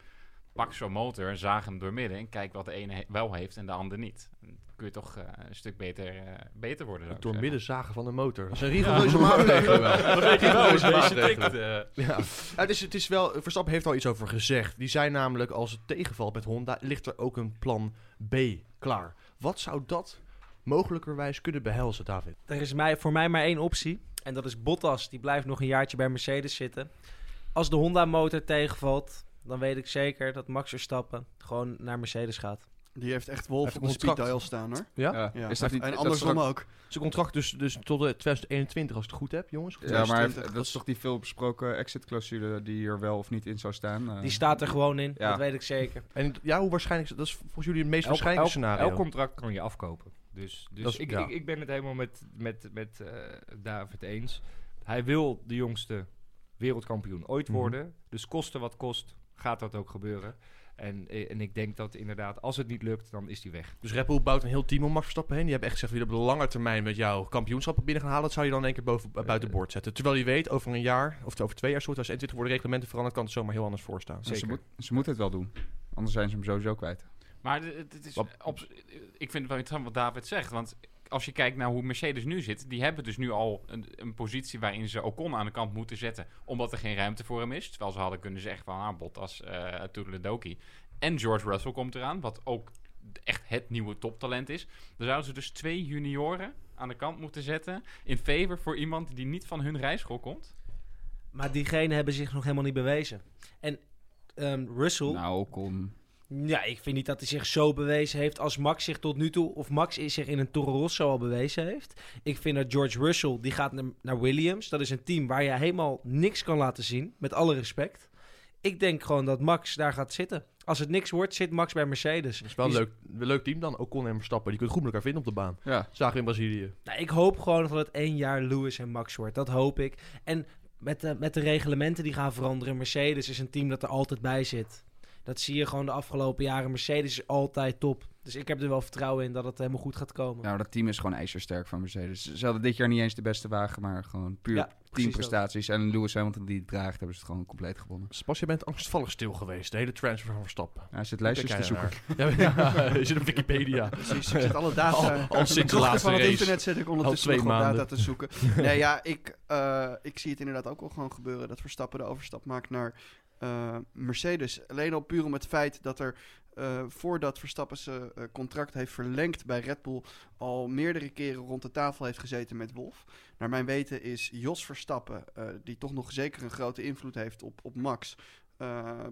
pak zo'n motor, zaag hem doormidden en kijk wat de ene he- wel heeft en de ander niet. Dan kun je toch eh, een stuk beter, eh, beter worden. Door zeggen. midden zagen van de motor. Dat is een rigoureuze maatregel wel. Dat weet je wel, je eh. Ja. Ja, het, is, het is wel... Verstappen heeft al iets over gezegd. Die zei namelijk, als het tegenvalt met Honda... ligt er ook een plan B klaar. Wat zou dat mogelijkerwijs kunnen behelzen, David? Er is mij, voor mij maar één optie. En dat is Bottas. Die blijft nog een jaartje bij Mercedes zitten. Als de Honda-motor tegenvalt, dan weet ik zeker dat Max Verstappen gewoon naar Mercedes gaat. Die heeft echt wolf Heeft op een de speed contract. dial staan hoor. Ja? Ja. Is dat niet- en dat andersom ook. Zijn contract dus, dus tot eh, 2021, als ik het goed heb, jongens? Ja, maar hij 2020, heeft- dat is toch die veel besproken exit-clausule die er wel of niet in zou staan? eh. Die staat er gewoon in, Ja. dat weet ik zeker. En ja, hoe waarschijnlijk... Dat is volgens jullie het meest Elk, waarschijnlijke elk, scenario. elk contract kan je afkopen. Dus, dus Dat is- ik, ja. ik, ik ben het helemaal met, met, met eh, David eens. Hij wil de jongste wereldkampioen ooit Mhm. worden. Dus koste wat kost, gaat dat ook gebeuren. En, eh, en ik denk dat inderdaad, als het niet lukt, dan is hij weg. Dus Red Bull bouwt een heel team om Max Verstappen heen. Die hebben echt gezegd, willen op de lange termijn met jou kampioenschappen binnen gaan halen. Dat zou je dan in één keer boven, Eh, buiten boord zetten. Terwijl je weet, over een jaar, of over twee jaar, zo 2021 worden reglementen veranderd, kan het zomaar heel anders voor staan. En Ze, moet, ze moeten het wel doen. Anders zijn ze hem sowieso kwijt. Maar het- het is op, ik vind het wel interessant wat David zegt. Want als je kijkt naar hoe Mercedes nu zit, die hebben dus nu al een, een positie waarin ze Ocon aan de kant moeten zetten. Omdat er geen ruimte voor hem is. Terwijl ze hadden kunnen zeggen van ah, Bottas, uh, Toedeledoki. En George Russell komt eraan, wat ook echt het nieuwe toptalent is. Dan zouden ze dus twee junioren aan de kant moeten zetten in favor voor iemand die niet van hun rijschool komt? Maar diegene hebben zich nog helemaal niet bewezen. En ehm, Russell... Nou, Ocon... Ja, ik vind niet dat hij zich zo bewezen heeft als Max zich tot nu toe... of Max is zich in een Toro Rosso al bewezen heeft. Ik vind dat George Russell, die gaat naar, Williams. Dat is een team waar je helemaal niks kan laten zien. Met alle respect. Ik denk gewoon dat Max daar gaat zitten. Als het niks wordt, zit Max bij Mercedes. Dat is wel een leuk, leuk team dan. Ocon en Verstappen. Die kunnen goed met elkaar vinden op de baan. Ja. Zagen we in Brazilië. Nou, ik hoop gewoon dat het één jaar Lewis en Max wordt. Dat hoop ik. En met de, met de reglementen die gaan veranderen. Mercedes is een team dat er altijd bij zit. Dat zie je gewoon de afgelopen jaren. Mercedes is altijd top. Dus ik heb er wel vertrouwen in dat het helemaal goed gaat komen. Nou, dat team is gewoon ijzersterk van Mercedes. Ze hadden dit jaar niet eens de beste wagen, maar gewoon puur Ja, teamprestaties. En Lewis Hamilton die het draagt, hebben ze het gewoon compleet gewonnen. Spas, je bent angstvallig stil geweest. De hele transfer van Verstappen. Hij zit lijstjes te zoeken. Ja, ja, je zit op Wikipedia. Precies, ik zit alle data. Al, al sinds de laatste van het race. internet zit ik Al ondertussen twee nog wat maanden. data te zoeken. Nee, ja, ik, eh, ik zie het inderdaad ook wel gewoon gebeuren dat Verstappen de overstap maakt naar eh, Mercedes. Alleen al puur om het feit dat er eh, voordat Verstappen zijn eh, contract heeft verlengd bij Red Bull al meerdere keren rond de tafel heeft gezeten met Wolf. Naar mijn weten is Jos Verstappen, die toch nog zeker een grote invloed heeft op, op Max,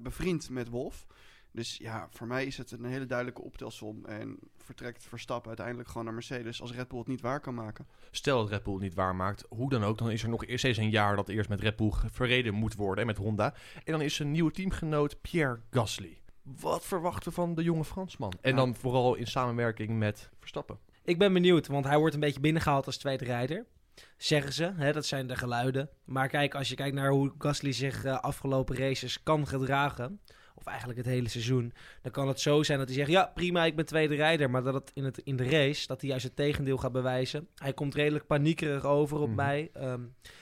bevriend met Wolf. Dus ja, voor mij is het een hele duidelijke optelsom. En vertrekt Verstappen uiteindelijk gewoon naar Mercedes als Red Bull het niet waar kan maken. Stel dat Red Bull het niet waarmaakt, hoe dan ook, dan is er nog eerst eens een jaar dat eerst met Red Bull verreden moet worden en met Honda. En dan is zijn nieuwe teamgenoot Pierre Gasly. Wat verwachten we van de jonge Fransman? En Ja. dan vooral in samenwerking met Verstappen. Ik ben benieuwd, want hij wordt een beetje binnengehaald als tweede rijder. Zeggen ze, hè, dat zijn de geluiden. Maar kijk, als je kijkt naar hoe Gasly zich eh, afgelopen races kan gedragen... of eigenlijk het hele seizoen... dan kan het zo zijn dat hij zegt... ja, prima, ik ben tweede rijder. Maar dat het in, het in de race, dat hij juist het tegendeel gaat bewijzen. Hij komt redelijk paniekerig over op Mhm. mij. Ehm,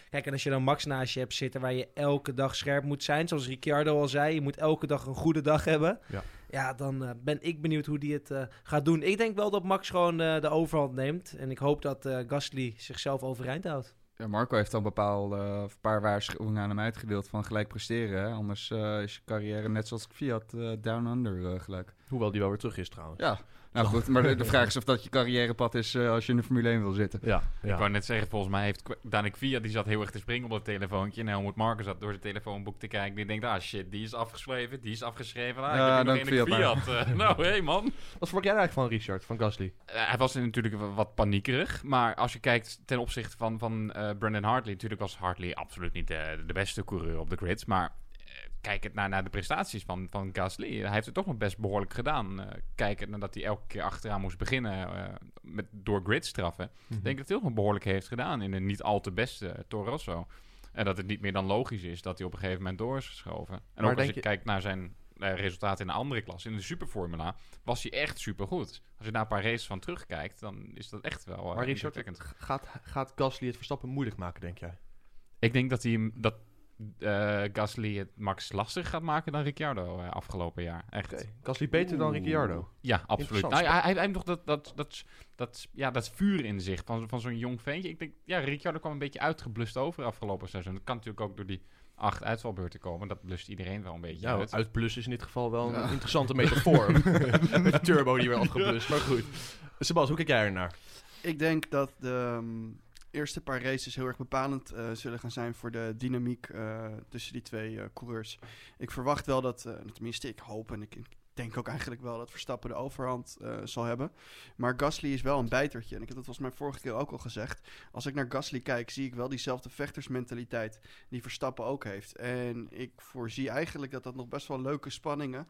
kijk, en als je dan Max naast je hebt zitten... waar je elke dag scherp moet zijn... zoals Ricciardo al zei, je moet elke dag een goede dag hebben... Ja. Ja, dan eh, ben ik benieuwd hoe die het eh, gaat doen. Ik denk wel dat Max gewoon eh, de overhand neemt. En ik hoop dat Gasly zichzelf overeind houdt. Marco heeft al bepaald een paar waarschuwingen aan hem uitgedeeld van gelijk presteren. Hè? Anders eh, is je carrière net zoals Fiat eh, down under eh, gelijk. Hoewel die wel weer terug is trouwens. Ja, nou goed, maar de, de vraag is of dat je carrièrepad is eh, als je in de Formule 1 wil zitten. Ja, Ik wou net zeggen, volgens mij heeft Danik Via, die zat heel erg te springen op het telefoontje. En Helmut Marko zat door zijn telefoonboek te kijken. Die denkt, ah shit, die is afgeschreven, die is afgeschreven. Ah, Ja, ik heb dank Fiat Fiat. Eh, nou, hé hey, man. Wat verwacht jij eigenlijk van Richard, van Gasly? Eh, hij was natuurlijk wa- wat paniekerig. Maar als je kijkt ten opzichte van, van eh, Brandon Hartley. Natuurlijk was Hartley absoluut niet eh, de beste coureur op de grids. Maar kijk het naar, naar de prestaties van, van Gasly. Hij heeft het toch nog best behoorlijk gedaan. Eh kijkend nadat hij elke keer achteraan moest beginnen eh, met, door gridstraffen. Mhm. Ik denk dat hij ook nog behoorlijk heeft gedaan in een niet al te beste Toro Rosso. En dat het niet meer dan logisch is dat hij op een gegeven moment door is geschoven. En Maar ook als je, je- kijkt naar zijn eh, resultaten in de andere klas, in de Superformula, was hij echt supergoed. Als je daar een paar races van terugkijkt, dan is dat echt wel uh, Maar Richard, gaat, gaat Gasly het Verstappen moeilijk maken, denk jij? Ik denk dat, hij, hem- dat eh, Gasly het Max lastig gaat maken dan Ricciardo eh, afgelopen jaar. Echt. Oké. Gasly beter dan Ricciardo? Ja, absoluut. Nou, ja, hij, hij heeft nog dat, dat, dat, dat, ja, dat vuur in zich van, van zo'n jong ventje. Ik denk, ja, Ricciardo kwam een beetje uitgeblust over afgelopen seizoen. Dat kan natuurlijk ook door die acht uitvalbeurten komen. Dat blust iedereen wel een beetje Ja, uit. uitblus is in dit geval wel een interessante metafoor. Met de turbo die weer afgeblust. Maar goed. Sebas, hoe kijk jij ernaar? Ik denk dat de ehm, eerste paar races heel erg bepalend eh, zullen gaan zijn voor de dynamiek eh, tussen die twee eh, coureurs. Ik verwacht wel dat, tenminste ik hoop en ik denk ook eigenlijk wel dat Verstappen de overhand zal hebben. Maar Gasly is wel een bijtertje. En ik heb dat volgens mij vorige keer ook al gezegd. Als ik naar Gasly kijk, zie ik wel diezelfde vechtersmentaliteit die Verstappen ook heeft. En ik voorzie eigenlijk dat dat nog best wel leuke spanningen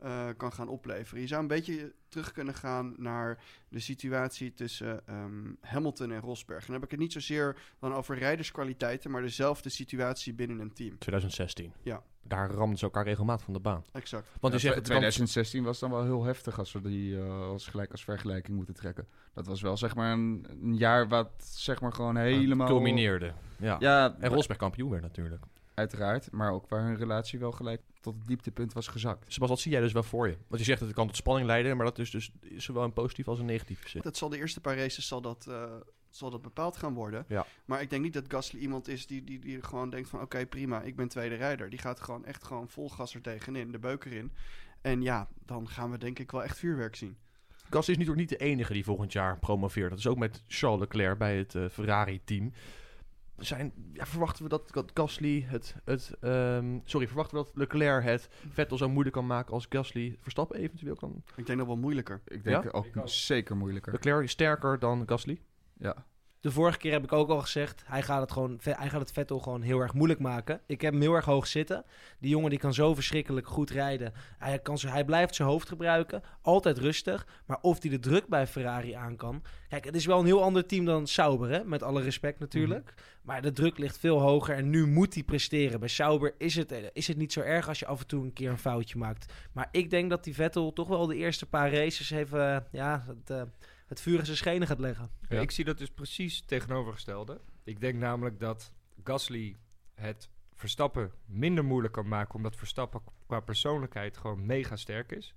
eh, kan gaan opleveren. Je zou een beetje terug kunnen gaan naar de situatie tussen ehm, Hamilton en Rosberg. En dan heb ik het niet zozeer dan over rijderskwaliteiten, maar dezelfde situatie binnen een team. 2016. Ja. Daar ramden ze elkaar regelmatig van de baan. Exact. Want je Ja, zegt het kan- 2016 was dan wel heel heftig als we die eh, als gelijk als vergelijking moeten trekken. Dat was wel zeg maar een, een jaar wat zeg maar gewoon helemaal culmineerde. Ja. Ja, En Rosberg kampioen werd natuurlijk. Uiteraard, maar ook waar hun relatie wel gelijk tot het dieptepunt was gezakt. Sebas, wat zie jij dus wel voor je? Want je zegt dat het kan tot spanning leiden, maar dat is dus zowel een positief als een negatief zin. Dat zal de eerste paar races zal dat, eh, zal dat bepaald gaan worden. Ja. Maar ik denk niet dat Gasly iemand is die, die, die gewoon denkt van... oké, prima, ik ben tweede rijder. Die gaat gewoon echt gewoon vol gas er tegenin, de beuk erin. En ja, dan gaan we denk ik wel echt vuurwerk zien. Gasly is natuurlijk niet de enige die volgend jaar promoveert. Dat is ook met Charles Leclerc bij het eh, Ferrari-team. Zijn, ja, verwachten we dat, Gasly het, het ehm, sorry, verwachten we dat Leclerc het Vettel zo moeilijk kan maken als Gasly Verstappen eventueel kan? Ik denk dat wel moeilijker. Ik denk Ja? ook zeker moeilijker. Leclerc is sterker dan Gasly? Ja. De vorige keer heb ik ook al gezegd, hij gaat het, gewoon, hij gaat het Vettel gewoon heel erg moeilijk maken. Ik heb hem heel erg hoog zitten. Die jongen die kan zo verschrikkelijk goed rijden. Hij, kan zo, hij blijft zijn hoofd gebruiken, altijd rustig. Maar of hij de druk bij Ferrari aan kan... Kijk, het is wel een heel ander team dan Sauber, hè? met alle respect natuurlijk. Maar de druk ligt veel hoger en nu moet hij presteren. Bij Sauber is het, eh, is het niet zo erg als je af en toe een keer een foutje maakt. Maar ik denk dat die Vettel toch wel de eerste paar races even eh, ja, het, eh, het vuur in zijn schenen gaat leggen. Ja, Ik zie dat dus precies tegenovergestelde. Ik denk namelijk dat Gasly het Verstappen minder moeilijk kan maken, omdat Verstappen qua persoonlijkheid gewoon mega sterk is.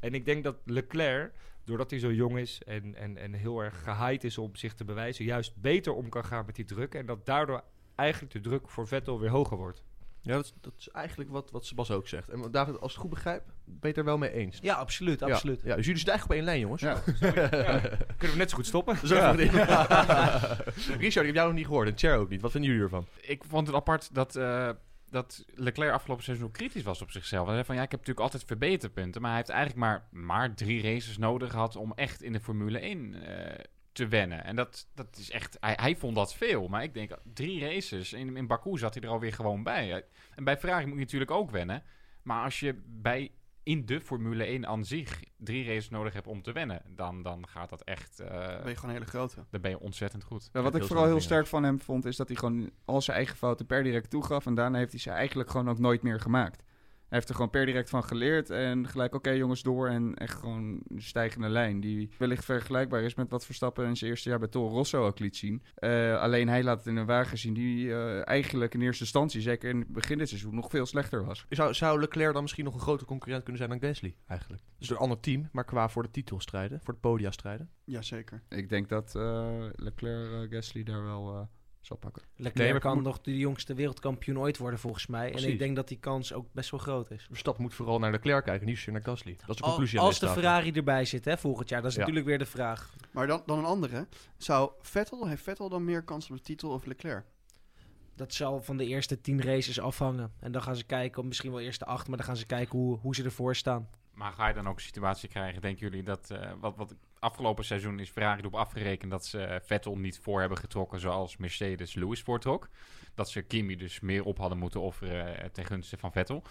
En ik denk dat Leclerc, doordat hij zo jong is en, en, en heel erg gehyped is om zich te bewijzen, juist beter om kan gaan met die druk. En dat daardoor eigenlijk de druk voor Vettel weer hoger wordt. Ja, dat is, dat is eigenlijk wat, wat Sebas ook zegt. En David, als ik het goed begrijp, ben je het er wel mee eens? Ja, absoluut, absoluut. Ja, dus jullie zitten eigenlijk op één lijn, jongens. Ja. Ja, kunnen we net zo goed stoppen? Zo Ja. Richard, ik heb jou nog niet gehoord en Cher ook niet. Wat vinden jullie ervan? Ik vond het apart dat, eh, dat Leclerc afgelopen seizoen kritisch was op zichzelf. Hij zei van ja, ik heb natuurlijk altijd verbeterpunten. Maar hij heeft eigenlijk maar, maar drie races nodig gehad om echt in de Formule 1 eh, te wennen. En dat, dat is echt, hij, hij vond dat veel. Maar ik denk, drie races, in, in Baku zat hij er alweer gewoon bij. En bij Ferrari moet je natuurlijk ook wennen. Maar als je bij in de Formule 1 aan zich drie races nodig hebt om te wennen, dan, dan gaat dat echt. eh, Dan ben je gewoon een hele grote. dan ben je ontzettend goed. Ja, wat ik vooral heel sterk van hem vond, is dat hij gewoon al zijn eigen fouten per direct toegaf. En daarna heeft hij ze eigenlijk gewoon ook nooit meer gemaakt. Hij heeft er gewoon per direct van geleerd. En gelijk, oké jongens, door. En echt gewoon een stijgende lijn. Die wellicht vergelijkbaar is met wat Verstappen in zijn eerste jaar bij Toro Rosso ook liet zien. Eh, alleen hij laat het in een wagen zien die eh, eigenlijk in eerste instantie, zeker in het begin dit seizoen, nog veel slechter was. Zou, zou Leclerc dan misschien nog een grotere concurrent kunnen zijn dan Gasly, eigenlijk? Dus een ander team, maar qua voor de titel strijden, voor het podia strijden. Jazeker. Ik denk dat eh, Leclerc Gasly daar wel eh, zal pakken. Leclerc Nee, kan nog de jongste wereldkampioen ooit worden volgens mij. En ik denk dat die kans ook best wel groot is. Verstappen moet vooral naar Leclerc kijken, niet zozeer naar Gasly. Dat is de conclusie als de. Ferrari erbij zit hè, volgend jaar, dat is Ja. natuurlijk weer de vraag. Maar dan, dan een andere. Zou Vettel, heeft Vettel dan meer kans op de titel of Leclerc? Dat zal van de eerste tien races afhangen. En dan gaan ze kijken, of misschien wel eerst de acht, maar dan gaan ze kijken hoe, hoe ze ervoor staan. Maar ga je dan ook een situatie krijgen, denken jullie, dat eh, wat, wat afgelopen seizoen is Ferrari erop afgerekend dat ze Vettel niet voor hebben getrokken zoals Mercedes Lewis voortrok. Dat ze Kimi dus meer op hadden moeten offeren eh, ten gunste van Vettel.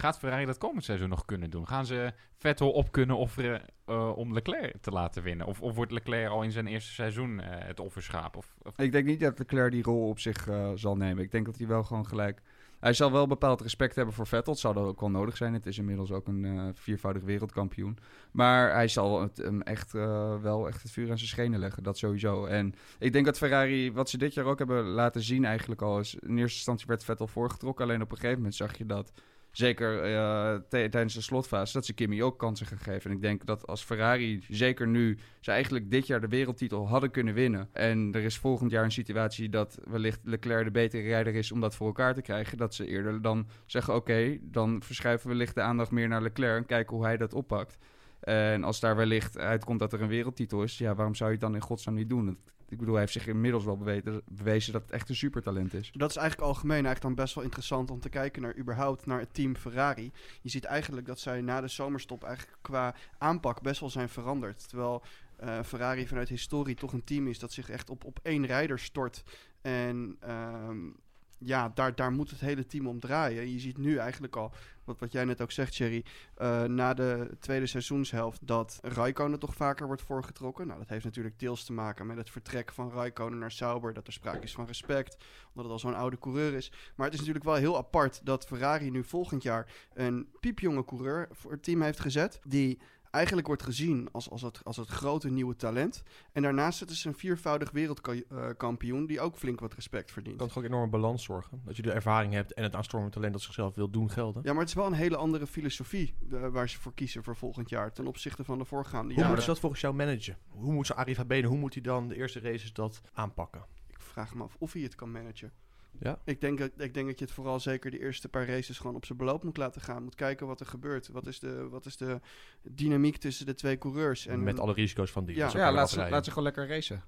Gaat Ferrari dat komend seizoen nog kunnen doen? Gaan ze Vettel op kunnen offeren eh, om Leclerc te laten winnen? Of, of wordt Leclerc al in zijn eerste seizoen eh, het offerschaap? Of, Ik denk niet dat Leclerc die rol op zich eh, zal nemen. Ik denk dat hij wel gewoon gelijk... Hij zal wel bepaald respect hebben voor Vettel. Het zou dat ook wel nodig zijn. Het is inmiddels ook een eh, viervoudig wereldkampioen. Maar hij zal het, hem echt eh, wel echt het vuur aan zijn schenen leggen. Dat sowieso. En ik denk dat Ferrari, wat ze dit jaar ook hebben laten zien eigenlijk al... is in eerste instantie werd Vettel voorgetrokken. Alleen op een gegeven moment zag je dat... Zeker eh, tijdens de slotfase, dat ze Kimi ook kansen gaan geven. En ik denk dat als Ferrari, zeker nu, ze eigenlijk dit jaar de wereldtitel hadden kunnen winnen. En er is volgend jaar een situatie dat wellicht Leclerc de betere rijder is om dat voor elkaar te krijgen. Dat ze eerder dan zeggen: oké, dan verschuiven we wellicht de aandacht meer naar Leclerc en kijken hoe hij dat oppakt. En als daar wellicht uitkomt dat er een wereldtitel is, ja, waarom zou je het dan in godsnaam niet doen? Ik bedoel, hij heeft zich inmiddels wel bewezen, bewezen dat het echt een supertalent is. Dat is eigenlijk algemeen eigenlijk dan best wel interessant om te kijken naar überhaupt naar het team Ferrari. Je ziet eigenlijk dat zij na de zomerstop eigenlijk qua aanpak best wel zijn veranderd. Terwijl eh, Ferrari vanuit historie toch een team is dat zich echt op, op één rijder stort. En ehm, ja, daar, daar moet het hele team om draaien. Je ziet nu eigenlijk al, wat, wat jij net ook zegt, Thierry, eh, na de tweede seizoenshelft, dat Raikkonen toch vaker wordt voorgetrokken. Nou, dat heeft natuurlijk deels te maken met het vertrek van Raikkonen naar Sauber, dat er sprake is van respect, omdat het al zo'n oude coureur is. Maar het is natuurlijk wel heel apart dat Ferrari nu volgend jaar een piepjonge coureur voor het team heeft gezet, die eigenlijk wordt gezien als, als, het, als het grote nieuwe talent. En daarnaast zit ze een viervoudig wereldkampioen die ook flink wat respect verdient. kan toch ook enorme balans zorgen. Dat je de ervaring hebt en het aanstormend talent dat zichzelf wil doen gelden. Ja, maar het is wel een hele andere filosofie eh, waar ze voor kiezen voor volgend jaar ten opzichte van de voorgaande Hoe jaren. moeten ze dat volgens jou managen? Hoe moet ze Arif Habene, hoe moet hij dan de eerste races dat aanpakken? Ik vraag me af of hij het kan managen. Ja? Ik denk, dat, ik denk dat je het vooral zeker de eerste paar races gewoon op zijn beloop moet laten gaan. Moet kijken wat er gebeurt. Wat is de, wat is de dynamiek tussen de twee coureurs? En Met alle risico's van die. Ja. Laat ze, laat ze gewoon lekker racen.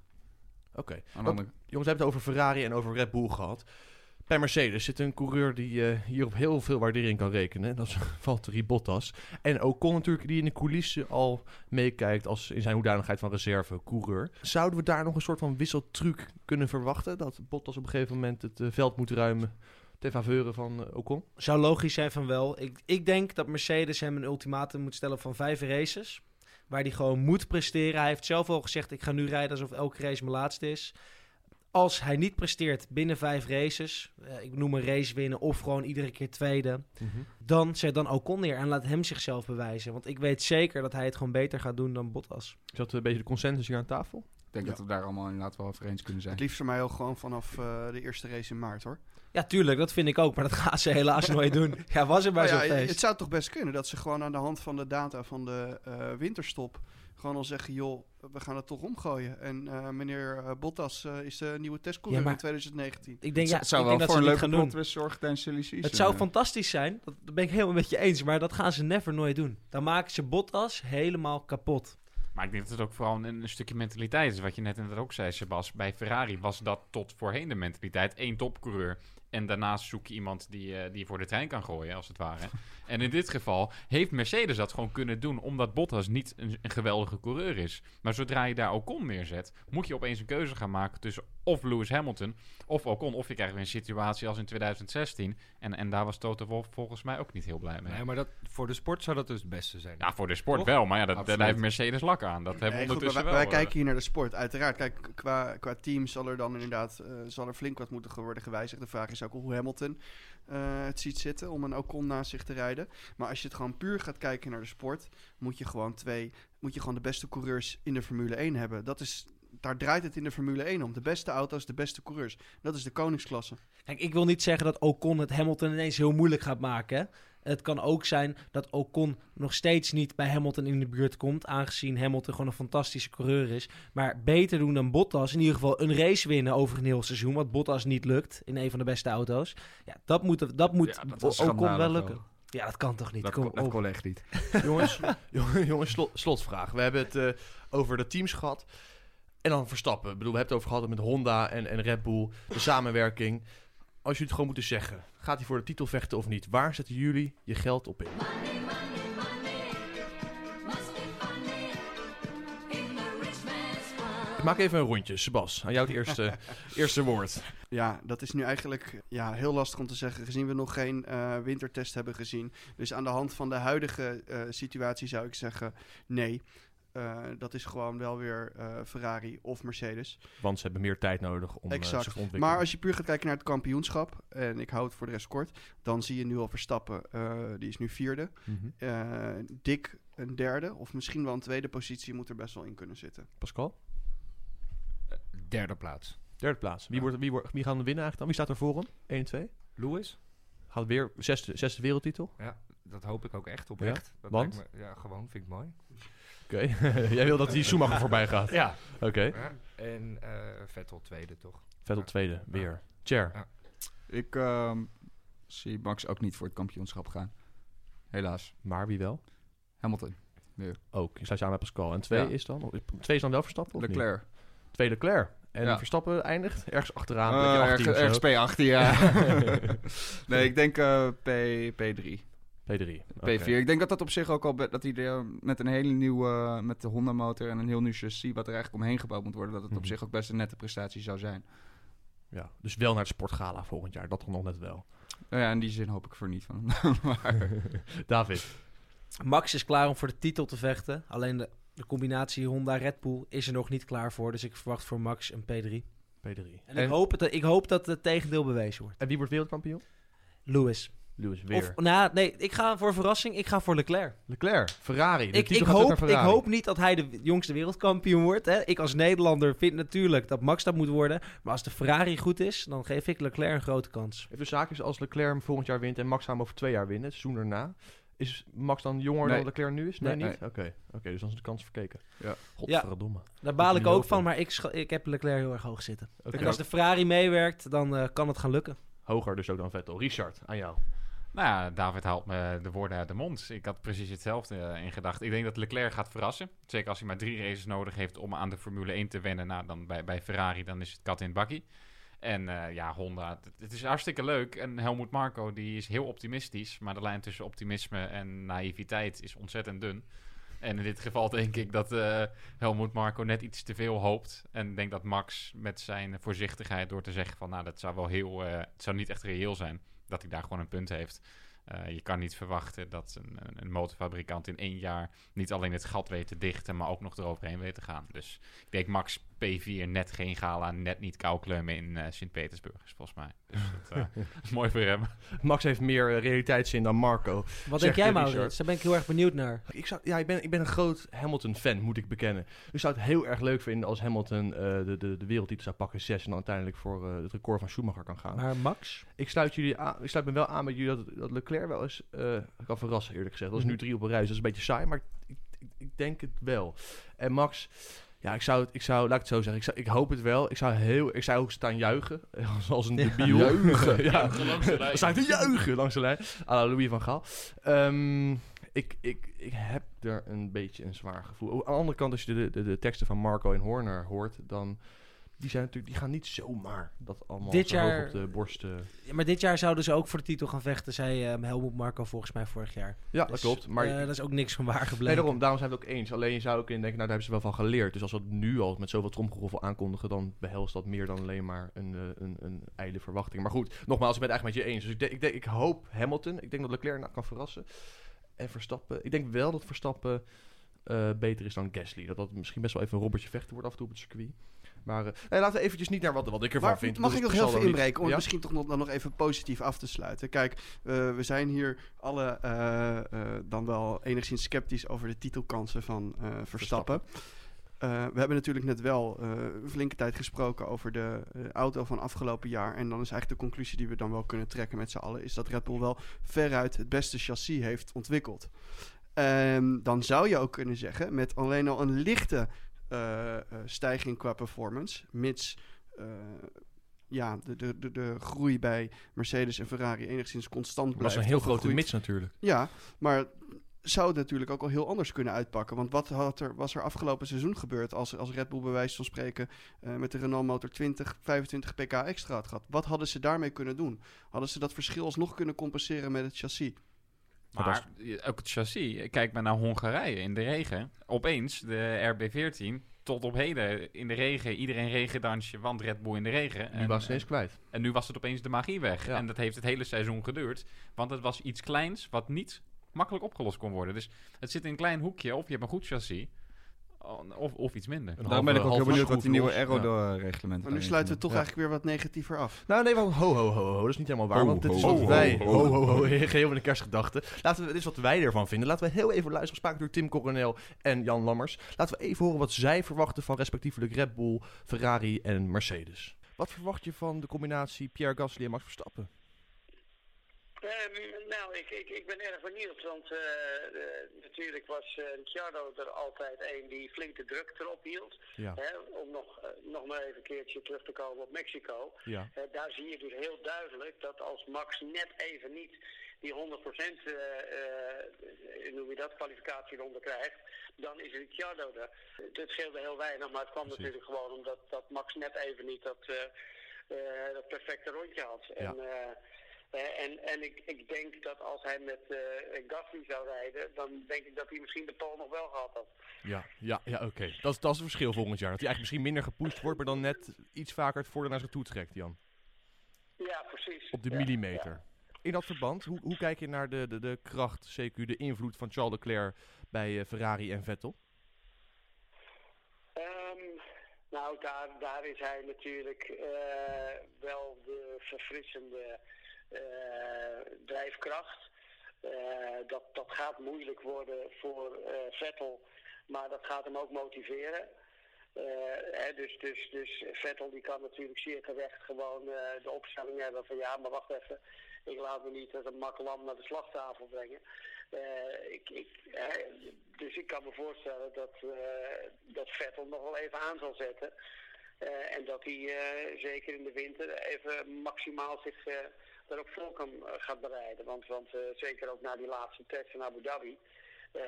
Oké. Jongens, we hebben het over Ferrari en over Red Bull gehad. Bij Mercedes zit een coureur die eh, hier op heel veel waardering kan rekenen. Dat is Valtteri Bottas. En Ocon natuurlijk, die in de coulissen al meekijkt als in zijn hoedanigheid van reserve-coureur. Zouden we daar nog een soort van wisseltruc kunnen verwachten? Dat Bottas op een gegeven moment het eh, veld moet ruimen ten faveur van eh, Ocon? Zou logisch zijn van wel. Ik, ik denk dat Mercedes hem een ultimatum moet stellen van vijf races. Waar hij gewoon moet presteren. Hij heeft zelf al gezegd, ik ga nu rijden alsof elke race mijn laatste is. Als hij niet presteert binnen vijf races, eh, ik noem een race winnen of gewoon iedere keer tweede, dan zet dan Ocon neer en laat hem zichzelf bewijzen. Want ik weet zeker dat hij het gewoon beter gaat doen dan Bottas. Is dat een beetje de consensus hier aan tafel? Ik denk Ja. dat we daar allemaal inderdaad wel over eens kunnen zijn. Het liefst voor mij ook gewoon vanaf eh, de eerste race in maart hoor. Ja, tuurlijk, dat vind ik ook, maar dat gaan ze helaas nooit doen. Ja, was er bij Nou zo'n ja, feest. het zou toch best kunnen dat ze gewoon aan de hand van de data van de eh, winterstop gewoon al zeggen, joh, we gaan het toch omgooien. En eh, meneer eh, Bottas eh, is de nieuwe testcoureur Ja, maar- in 2019. Ik denk, ja, het zou ik wel denk voor dat een leuke gaan doen. plot zorgen tijdens season. Het zou fantastisch zijn, dat dat ben ik helemaal met je eens, maar dat gaan ze never nooit doen. Dan maken ze Bottas helemaal kapot. Maar ik denk dat het ook vooral een, een stukje mentaliteit is. Wat je net inderdaad ook zei, Sebas. Bij Ferrari was dat tot voorheen de mentaliteit. Eén topcoureur. En daarnaast zoek je iemand die, eh, die je voor de trein kan gooien, als het ware. en in dit geval heeft Mercedes dat gewoon kunnen doen, omdat Bottas niet een, een geweldige coureur is. Maar zodra je daar Ocon neerzet, moet je opeens een keuze gaan maken tussen of Lewis Hamilton of Ocon. Of je krijgt weer een situatie als in 2016. En, en daar was Toto Wolff volgens mij ook niet heel blij mee. Nee, maar dat, voor de sport zou dat dus het beste zijn. Ja, voor de sport Toch? wel. Maar ja, dat, daar heeft Mercedes lak aan. Dat hebben we Nee, goed, ondertussen maar wel. wij, wij eh. kijken hier naar de sport, uiteraard. Kijk, qua, qua team zal er dan inderdaad eh, zal er flink wat moeten worden gewijzigd. De vraag is ook hoe Hamilton eh, het ziet zitten om een Ocon naast zich te rijden. Maar als je het gewoon puur gaat kijken naar de sport, moet je gewoon twee, moet je gewoon de beste coureurs in de Formule 1 hebben. Dat is, daar draait het in de Formule 1 om. De beste auto's, de beste coureurs. Dat is de koningsklasse. Kijk, ik wil niet zeggen dat Ocon het Hamilton ineens heel moeilijk gaat maken. hè. Het kan ook zijn dat Ocon nog steeds niet bij Hamilton in de buurt komt, aangezien Hamilton gewoon een fantastische coureur is. Maar beter doen dan Bottas, in ieder geval een race winnen over een heel seizoen, wat Bottas niet lukt in een van de beste auto's. Ja, dat moet, dat moet Ja, dat was Ocon wel lukken. wel. Ja, dat kan toch niet? Dat, Kom kon, dat kon echt niet. jongens, jongens, jongens slot, slotvraag. We hebben het eh, over de teams gehad. En dan Verstappen. Ik bedoel, we hebben het over gehad met Honda en, en Red Bull. De samenwerking. Als jullie het gewoon moeten zeggen. Gaat hij voor de titel vechten of niet? Waar zetten jullie je geld op in? Ik maak even een rondje. Sebas, aan jou het eerste, eerste woord. Ja, dat is nu eigenlijk ja, heel lastig om te zeggen, gezien we nog geen eh, wintertest hebben gezien. Dus aan de hand van de huidige eh, situatie zou ik zeggen nee. Eh, dat is gewoon wel weer eh, Ferrari of Mercedes. Want ze hebben meer tijd nodig om eh, zich te ontwikkelen. Maar als je puur gaat kijken naar het kampioenschap, en ik hou het voor de rest kort, dan zie je nu al Verstappen, eh, die is nu vierde. Mhm. Eh, Dick een derde, of misschien wel een tweede positie moet er best wel in kunnen zitten. Pascal? Derde plaats. Derde plaats. Wie, wordt, wie, wordt, wie gaan er winnen eigenlijk dan? Wie staat er voor hem? 1 en 2? Lewis? Gaat weer zesde, zesde wereldtitel? Ja, dat hoop ik ook echt oprecht. Dat Want? me- ja, gewoon vind ik mooi. Oké. Jij wil dat die Schumacher voorbij gaat? Ja. Oké. Ja, En eh, Vettel tweede, toch? Vettel tweede, weer. Chair. Ja. Ik ehm, zie Max ook niet voor het kampioenschap gaan. Helaas. Maar wie wel? Hamilton. Nu. Ook. Je sluit je aan bij Pascal. En twee Ja. is dan? Twee is dan wel Verstappen? Of Leclerc. Niet? Twee Leclerc. En Ja. Verstappen eindigt ergens achteraan. Eh, plekje erg- 18 of zo. ergens P18, ja. nee, ik denk eh, P, P3. P3. P4. Ik denk dat dat op zich ook al... Dat hij er met een hele nieuwe... Met de Honda motor en een heel nieuw chassis... Wat er eigenlijk omheen gebouwd moet worden... Dat het op Mhm. zich ook best een nette prestatie zou zijn. Ja, dus wel naar het sportgala volgend jaar. Dat toch nog net wel. Nou ja, in die zin hoop ik voor niet van. maar, David. Max is klaar om voor de titel te vechten. Alleen de, de combinatie Honda-Red Bull is er nog niet klaar voor. Dus ik verwacht voor Max een P3. P3. En ik hoop, het, ik hoop dat het tegendeel bewezen wordt. En wie wordt wereldkampioen? Lewis. Lewis weer. Of, nou, nee, ik ga voor verrassing. Ik ga voor Leclerc. Leclerc. Ferrari. De Ik, ik, hoop, ik hoop niet dat hij de jongste wereldkampioen wordt. Hè. Ik als Nederlander vind natuurlijk dat Max dat moet worden. Maar als de Ferrari goed is, dan geef ik Leclerc een grote kans. Even zaakjes als Leclerc hem volgend jaar wint en Max hem over twee jaar winnen, het seizoen erna. is Max dan jonger Nee. dan Leclerc nu is? Nee, Nee. niet? Oké, oké, dus dan is de kans verkeken. Ja. Godverdomme. Daar baal ik ook van, maar ik, ik heb Leclerc heel erg hoog zitten. Oké. En als de Ferrari meewerkt, dan eh, kan het gaan lukken. Hoger dus ook dan Vettel. Richard, aan jou. Nou ja, David haalt me de woorden uit de mond. Ik had precies hetzelfde eh, in gedachten. Ik denk dat Leclerc gaat verrassen. Zeker als hij maar drie races nodig heeft om aan de Formule 1 te wennen. Nou, dan bij, bij Ferrari dan is het kat in het bakkie. En eh, ja, Honda, het, is hartstikke leuk. En Helmut Marco, die is heel optimistisch. Maar de lijn tussen optimisme en naïviteit is ontzettend dun. En in dit geval denk ik dat eh Helmut Marco net iets te veel hoopt. En denk dat Max met zijn voorzichtigheid door te zeggen van... nou, dat zou wel heel... het zou niet echt reëel zijn dat hij daar gewoon een punt heeft. Eh, je kan niet verwachten dat een, een, een motorfabrikant in één jaar... niet alleen het gat weet te dichten, maar ook nog eroverheen weet te gaan. Dus ik denk Max P4 net geen gala, net niet kouklemmen in eh, Sint-Petersburg is volgens mij. Dus dat eh, is mooi voor hem. Max heeft meer eh, realiteitszin dan Marco. Wat denk jij, de Maurits? Daar ben ik heel erg benieuwd naar. Ik, zou, ja, ik, ben, ik ben een groot Hamilton-fan, moet ik bekennen. Ik zou het heel erg leuk vinden als Hamilton eh, de, de, de wereldtitel zou pakken, 6 en dan uiteindelijk voor eh, het record van Schumacher kan gaan. Maar Max? Ik sluit, jullie aan, ik sluit me wel aan met jullie dat, dat Leclerc wel eens eh, kan verrassen, eerlijk gezegd. Dat is nu drie op een reis, dat is een beetje saai, maar ik, ik, ik denk het wel. En Max, ja, ik zou, het, ik zou, laat ik het zo zeggen, ik, zou, ik hoop het wel. Ik zou, heel, ik zou ook staan juichen, als een Ja. debiel. Juichen. ja, Juichen langs de lijn. Dan sta ik te juichen langs de lijn. à la Louis van Gaal. Ehm, ik, ik, ik heb er een beetje een zwaar gevoel. Aan de andere kant, als je de, de, de teksten van Marco en Horner hoort, dan... Die, zijn natuurlijk, die gaan niet zomaar dat allemaal Dit zo jaar- op de borst... eh, Ja, maar dit jaar zouden ze ook voor de titel gaan vechten, zei eh, Helmut Marco volgens mij vorig jaar. Ja, dat Dus, klopt. Maar eh, dat is ook niks van waar gebleken. nee, daarom, daarom zijn we het ook eens. Alleen je zou ook in denken, nou daar hebben ze wel van geleerd. Dus als we het nu al met zoveel tromgeroffel aankondigen, dan behelst dat meer dan alleen maar een, eh, een, een ijdele verwachting. Maar goed, nogmaals, ik ben het eigenlijk met je eens. Dus ik, denk, ik, denk, ik hoop Hamilton. Ik denk dat Leclerc nou kan verrassen. En Verstappen. Ik denk wel dat Verstappen beter is dan Gasly. Dat dat misschien best wel even een robbertje vechten wordt af en toe op het circuit. Maar nee, laten we eventjes niet naar wat, wat ik ervan Maar vind. mag ik nog heel inbreken om Ja? het misschien toch nog, dan nog even positief af te sluiten? Kijk, eh, we zijn hier alle eh, dan wel enigszins sceptisch over de titelkansen van Verstappen. We hebben natuurlijk net wel een flinke tijd gesproken over de auto van afgelopen jaar. En dan is eigenlijk de conclusie die we dan wel kunnen trekken met z'n allen... is dat Red Bull wel veruit het beste chassis heeft ontwikkeld. Ehm, dan zou je ook kunnen zeggen, met alleen al een lichte stijging qua performance... mits eh, ja, de, de, de, de groei bij Mercedes en Ferrari enigszins constant Dat blijft. was een heel grote groeit. mits natuurlijk. Ja, maar zou het natuurlijk ook al heel anders kunnen uitpakken. Want wat had er, was er afgelopen seizoen gebeurd als, als Red Bull bij wijze van spreken eh, met de Renault motor 20, 25 pk extra had gehad? Wat hadden ze daarmee kunnen doen? Hadden ze dat verschil alsnog kunnen compenseren met het chassis? Maar ook het chassis. Kijk maar naar Hongarije in de regen. Opeens de RB14 tot op heden in de regen. Iedereen regendansje, want Red Bull in de regen. Nu was ze eens kwijt. En nu was het opeens de magie weg. Ja. En dat heeft het hele seizoen geduurd. Want het was iets kleins wat niet makkelijk opgelost kon worden. Dus het zit in een klein hoekje. Of je hebt een goed chassis. Of, of iets minder. Een Daarom ben ik ook heel benieuwd wat die nieuwe aero-reglementen Maar nu sluiten we toch eigenlijk weer wat negatiever af. Nou, nee, wel ho, ho, ho, ho. Dat is niet helemaal waar. Ho, want dit is wat ho, wij... ho, Ho, ho. ho, ho. Geheel met een kerstgedachte. Laten we, dit is wat wij ervan vinden. Laten we heel even luisteren. Spraak door Tim Coronel en Jan Lammers. Laten we even horen wat zij verwachten van respectievelijk Red Bull, Ferrari en Mercedes. Wat verwacht je van de combinatie Pierre Gasly en Max Verstappen? Ehm, nou, ik, ik, ik ben erg benieuwd, want eh, eh, natuurlijk was eh, Ricciardo er altijd een die flink de druk erop hield. Ja. Hè, om nog, eh, nog maar even een keertje terug te komen op Mexico. Ja. Eh, daar zie je dus heel duidelijk dat als Max net even niet die 100% eh eh, hoe noem je dat, kwalificatieronde krijgt, dan is Ricciardo er. Het scheelde heel weinig, maar het kwam natuurlijk gewoon omdat dat Max net even niet dat, eh, eh, dat perfecte rondje had. En, eh, eh, en, en ik, ik denk dat als hij met eh Gasly zou rijden, dan denk ik dat hij misschien de pol nog wel gehad had. Ja, ja, ja oké. Dat, is- dat is het verschil volgend jaar. Dat hij eigenlijk misschien minder gepusht wordt, maar dan net iets vaker het voordeel naar zich toe trekt, Jan. Ja, precies. Op de Ja, millimeter. In dat verband, hoe, hoe kijk je naar de, de, de kracht, CQ, de invloed van Charles Leclerc bij eh, Ferrari en Vettel? Ehm, nou, daar, daar is hij natuurlijk eh, wel de verfrissende drijfkracht. Eh, dat, dat gaat moeilijk worden voor eh, Vettel, maar dat gaat hem ook motiveren. Eh, hè, dus, dus, dus Vettel die kan natuurlijk zeer terecht gewoon eh, de opstelling hebben van ja, maar wacht even. Ik laat me niet als een lam naar de slagtafel brengen. Eh, ik, ik, dus ik kan me voorstellen dat, eh, dat Vettel nog wel even aan zal zetten. Eh, en dat hij eh, zeker in de winter even maximaal zich daarop voor kan eh, gaan bereiden. Want, want eh, zeker ook na die laatste test in Abu Dhabi eh,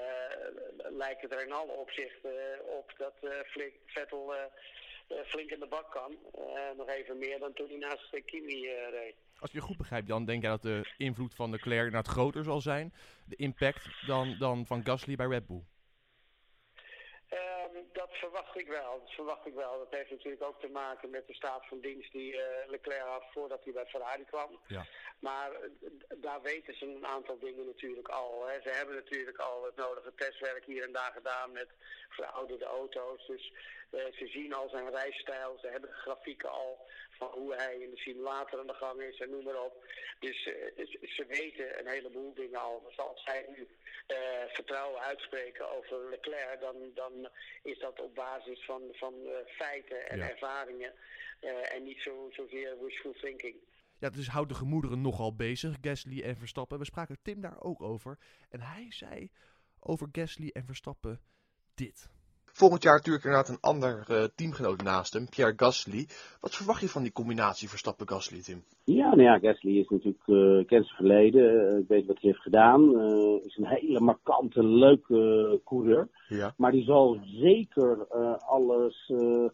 lijkt het er in alle opzichten op dat Vettel flink in de bak kan. Nog even meer dan toen hij naast Kimi reed. Als je goed begrijp, Jan, denk jij dat de invloed van Leclerc inderdaad groter zal zijn, de impact, dan, dan van Gasly bij Red Bull? Dat verwacht ik wel. Dat verwacht ik wel. Dat heeft natuurlijk ook te maken met de staat van dienst die eh, Leclerc had voordat hij bij Ferrari kwam. Ja. Maar eh, daar weten ze een aantal dingen natuurlijk al. Hè. Ze hebben natuurlijk al het nodige testwerk hier en daar gedaan met verouderde auto's. Dus eh, ze zien al zijn rijstijl. Ze hebben de grafieken al van hoe hij in de simulator aan de gang is en noem maar op. Dus eh, ze- weten een heleboel dingen al. Dus als zij nu eh, vertrouwen uitspreken over Leclerc, dan, dan is dat op basis van, van eh, feiten en Ja. ervaringen. en niet zo, zozeer wishful thinking. Ja, dus houdt de gemoederen nogal bezig, Gasly en Verstappen. We spraken Tim daar ook over. En hij zei over Gasly en Verstappen dit. Volgend jaar natuurlijk inderdaad een ander eh, teamgenoot naast hem, Pierre Gasly. Wat verwacht je van die combinatie Verstappen-Gasly, Tim? Ja, nou ja, Gasly is natuurlijk eh kent zijn verleden. eh, ik weet wat hij heeft gedaan. is een hele markante, leuke coureur. Ja. Maar die zal zeker alles, eh,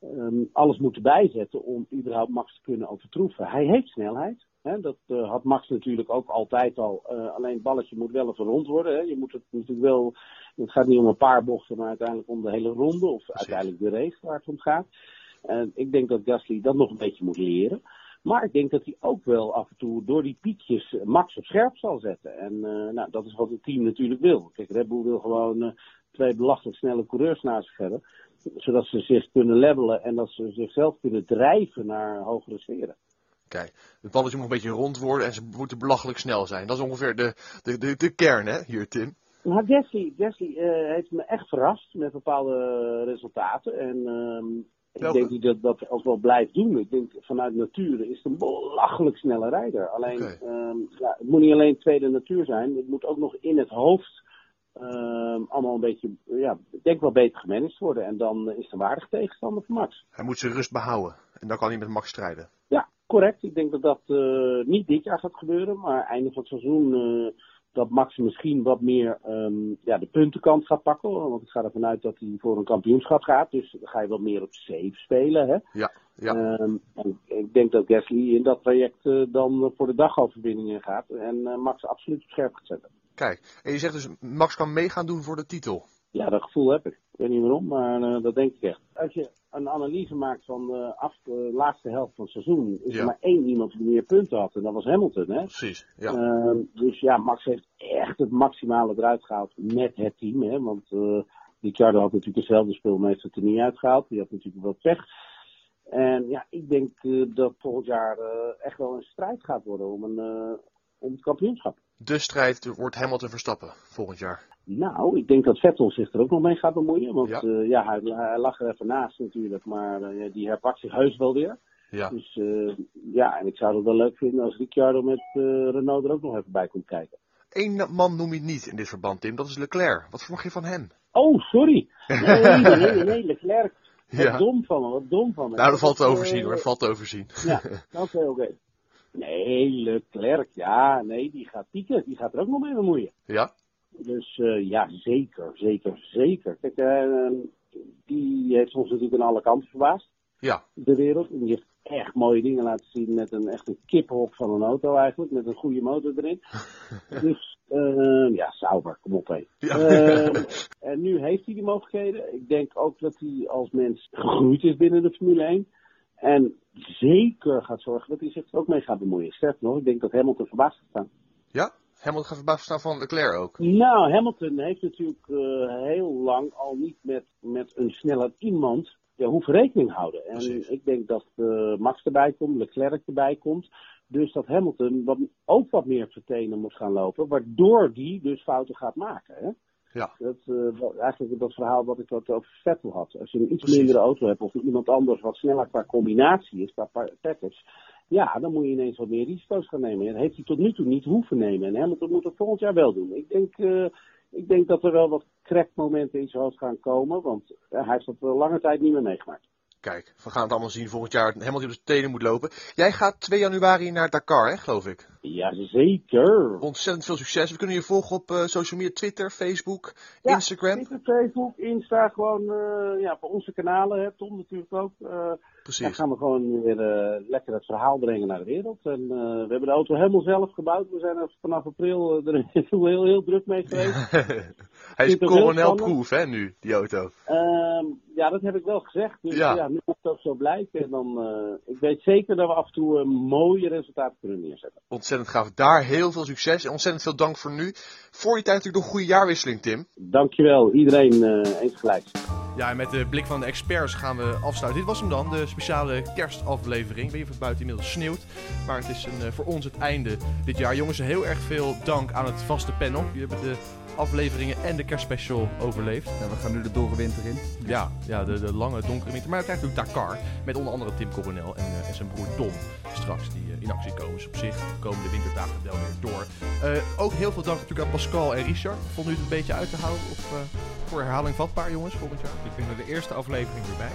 ehm, alles moeten bijzetten om überhaupt Max te kunnen overtroeven. Hij heeft snelheid. Dat eh, had Max natuurlijk ook altijd al. Eh, alleen het balletje moet wel even rond worden. Hè? Je moet het natuurlijk wel. Het gaat niet om een paar bochten, maar uiteindelijk om de hele ronde. Of uiteindelijk de race waar het om gaat. En ik denk dat Gasly dat nog een beetje moet leren. Maar ik denk dat hij ook wel af en toe door die piekjes eh, Max op scherp zal zetten. En nou, dat is wat het team natuurlijk wil. Kijk, Red Bull wil gewoon twee belachelijk snelle coureurs naast zich hebben. Zodat ze zich kunnen levelen en dat ze zichzelf kunnen drijven naar hogere sferen. Kijk, het balletje moet een beetje rond worden en ze moeten belachelijk snel zijn. Dat is ongeveer de, de, de, de kern, hè, hier, Tim. Maar Gasly, Gasly eh, heeft me echt verrast met bepaalde resultaten. En ehm, ik denk dat hij dat ook wel blijft doen. Ik denk vanuit nature is het een belachelijk snelle rijder. Alleen, ehm, ja, het moet niet alleen tweede natuur zijn. Het moet ook nog in het hoofd ehm, allemaal een beetje, ja, ik denk wel beter gemanaged worden. En dan is een waardig tegenstander voor Max. Hij moet zijn rust behouden. En dan kan hij met Max strijden. Ja, correct. Ik denk dat dat eh, niet dit jaar gaat gebeuren, maar einde van het seizoen eh, dat Max misschien wat meer ehm, ja, de puntenkant gaat pakken. Want ik ga ervan uit dat hij voor een kampioenschap gaat. Dus dan ga je wat meer op safe spelen. Hè? Ja, ja. Ehm, en ik denk dat Gasly in dat traject eh, dan voor de dagafverbindingen gaat. En eh, Max absoluut op scherp gaat zetten. Kijk, en je zegt dus Max kan meegaan doen voor de titel. Ja, dat gevoel heb ik. Ik weet niet waarom, maar eh, dat denk ik echt. Als je een analyse maakt van de af, eh, laatste helft van het seizoen, is Ja. er maar één iemand die meer punten had. En dat was Hamilton. Hè? Precies, ja. Ehm, dus ja, Max heeft echt het maximale eruit gehaald met het team. Hè? Want eh Ricciardo had natuurlijk hetzelfde speel, maar heeft het er niet uitgehaald. Die had natuurlijk wat pech. En ja, ik denk dat volgend jaar echt wel een strijd gaat worden om, een, om het kampioenschap. De strijd wordt Hamilton Verstappen volgend jaar. Nou, ik denk dat Vettel zich er ook nog mee gaat bemoeien. Want Ja. ja, ja hij, hij lag er even naast natuurlijk. Maar eh, die herpakt zich heus wel weer. Ja. Dus eh, ja, en ik zou het wel leuk vinden als Ricciardo met eh, Renault er ook nog even bij komt kijken. Eén man noem je niet in dit verband, Tim. Dat is Leclerc. Wat verwacht je van hem? Oh, sorry. Nee, nee, nee, nee, Leclerc. Wat Ja. dom van me, wat dom van me. Nou, dat valt te overzien eh, hoor. Dat valt te overzien. Ja, oké, oké. Nee, Leclerc, ja, nee, die gaat pieken. Die gaat er ook nog mee bemoeien. Ja? Dus eh, ja, zeker, zeker, zeker. Kijk, eh, die heeft ons natuurlijk aan alle kanten verbaasd, Ja. de wereld. En die heeft echt mooie dingen laten zien met een echt een kiphok van een auto eigenlijk, met een goede motor erin. dus eh, ja, sauber, kom op hé. Ja. Eh, en nu heeft hij die mogelijkheden. Ik denk ook dat hij als mens gegroeid is binnen de Formule 1. En zeker gaat zorgen dat hij zich er ook mee gaat bemoeien. Sterker nog, ik denk dat Hamilton verbaasd gaat staan. Ja? Hamilton gaat verbaasd staan van Leclerc ook. Nou, Hamilton heeft natuurlijk eh, heel lang al niet met, met een sneller iemand ja, hoeven rekening houden. En Precies. ik denk dat eh, Max erbij komt, Leclerc erbij komt. Dus dat Hamilton wat, ook wat meer op zijn tenen moet gaan lopen. Waardoor die dus fouten gaat maken. Hè? Ja. Dat, wel- eigenlijk dat verhaal wat ik wat over Vettel had. Als je een iets mindere auto hebt of iemand anders wat sneller qua combinatie is, qua pa- package. Ja, dan moet je ineens wat meer risico's gaan nemen. En dat heeft hij tot nu toe niet hoeven nemen. En Hamilton moet het volgend jaar wel doen. Ik denk, eh, ik denk dat er wel wat crackmomenten in zijn hoofd gaan komen. Want eh, hij heeft dat lange tijd niet meer meegemaakt. Kijk, we gaan het allemaal zien volgend jaar. Helemaal op de tenen moet lopen. Jij gaat 2 januari naar Dakar, hè, geloof ik. Jazeker. Ontzettend veel succes. We kunnen je volgen op eh, social media, Twitter, Facebook, Ja, Instagram. Twitter, Facebook, Insta, gewoon eh, ja, op onze kanalen. Hè, Tom natuurlijk ook. eh Precies. Dan gaan we gewoon weer eh, lekker het verhaal brengen naar de wereld. En eh, we hebben de auto helemaal zelf gebouwd. We zijn er vanaf april eh, er heel, heel, heel druk mee geweest. Hij is coronel-proof, hè, nu, die auto. Ehm, ja, dat heb ik wel gezegd. Dus Ja. ja, nu moet het ook zo blijken. En dan, eh, ik weet zeker dat we af en toe mooie resultaten kunnen neerzetten. Ontzettend gaaf. Daar heel veel succes en ontzettend veel dank voor nu. Voor die tijd natuurlijk nog een goede jaarwisseling, Tim. Dankjewel, iedereen eh eens gelijk. Ja, en met de blik van de experts gaan we afsluiten. Dit was hem dan, de speciale kerstaflevering. Ik weet niet of het buiten inmiddels sneeuwt, maar het is een, eh, voor ons het einde dit jaar. Jongens, heel erg veel dank aan het vaste panel. Jullie hebben de afleveringen en de kerstspecial overleefd. Ja, we gaan nu de dorre winter in. Ja, ja de, de lange donkere winter. Maar we krijgen natuurlijk Dakar met onder andere Tim Coronel en, eh, en zijn broer Tom straks die eh, in actie komen. Dus op zich komen de winterdagen wel weer door. Ook heel veel dank natuurlijk aan Pascal en Richard. Vonden jullie het een beetje uit te houden of voor herhaling vatbaar jongens volgend jaar? Ik ben er de eerste aflevering weer bij.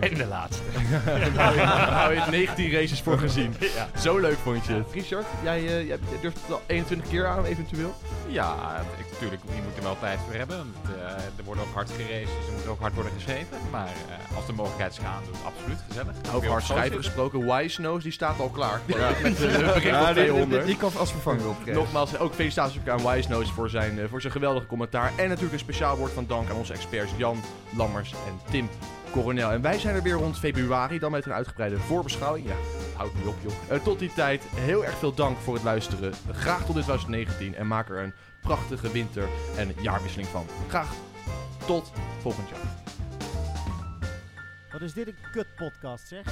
En de laatste. Daar hou je 19 races voor gezien. Ja. Zo leuk vond je het. Richard, jij, eh, jij, durft het al 21 keer aan eventueel? Ja, ik, natuurlijk, je moet er wel tijd voor hebben. Want, eh, er wordt ook hard geraced, dus er moet ook hard worden geschreven. Maar eh, als de mogelijkheid is gaan, doe het absoluut gezellig. Over Weer hard op schrijven gesproken, Wise Nose die staat al klaar. Ja. Met de bericht Ja, op die- die- 200. die kan als vervanger optreden. Nogmaals, ook felicitaties ook aan Wise Nose voor zijn, voor zijn geweldige commentaar. En natuurlijk een speciaal woord van dank aan onze experts Jan Lammers en Tim Coronel. En wij zijn er weer rond februari, dan met een uitgebreide voorbeschouwing. Ja, houd nu op joh. Eh, tot die tijd, heel erg veel dank voor het luisteren. Graag tot 2019 en maak er een prachtige winter en jaarwisseling van. Graag tot volgend jaar. Wat is dit een kut podcast zeg?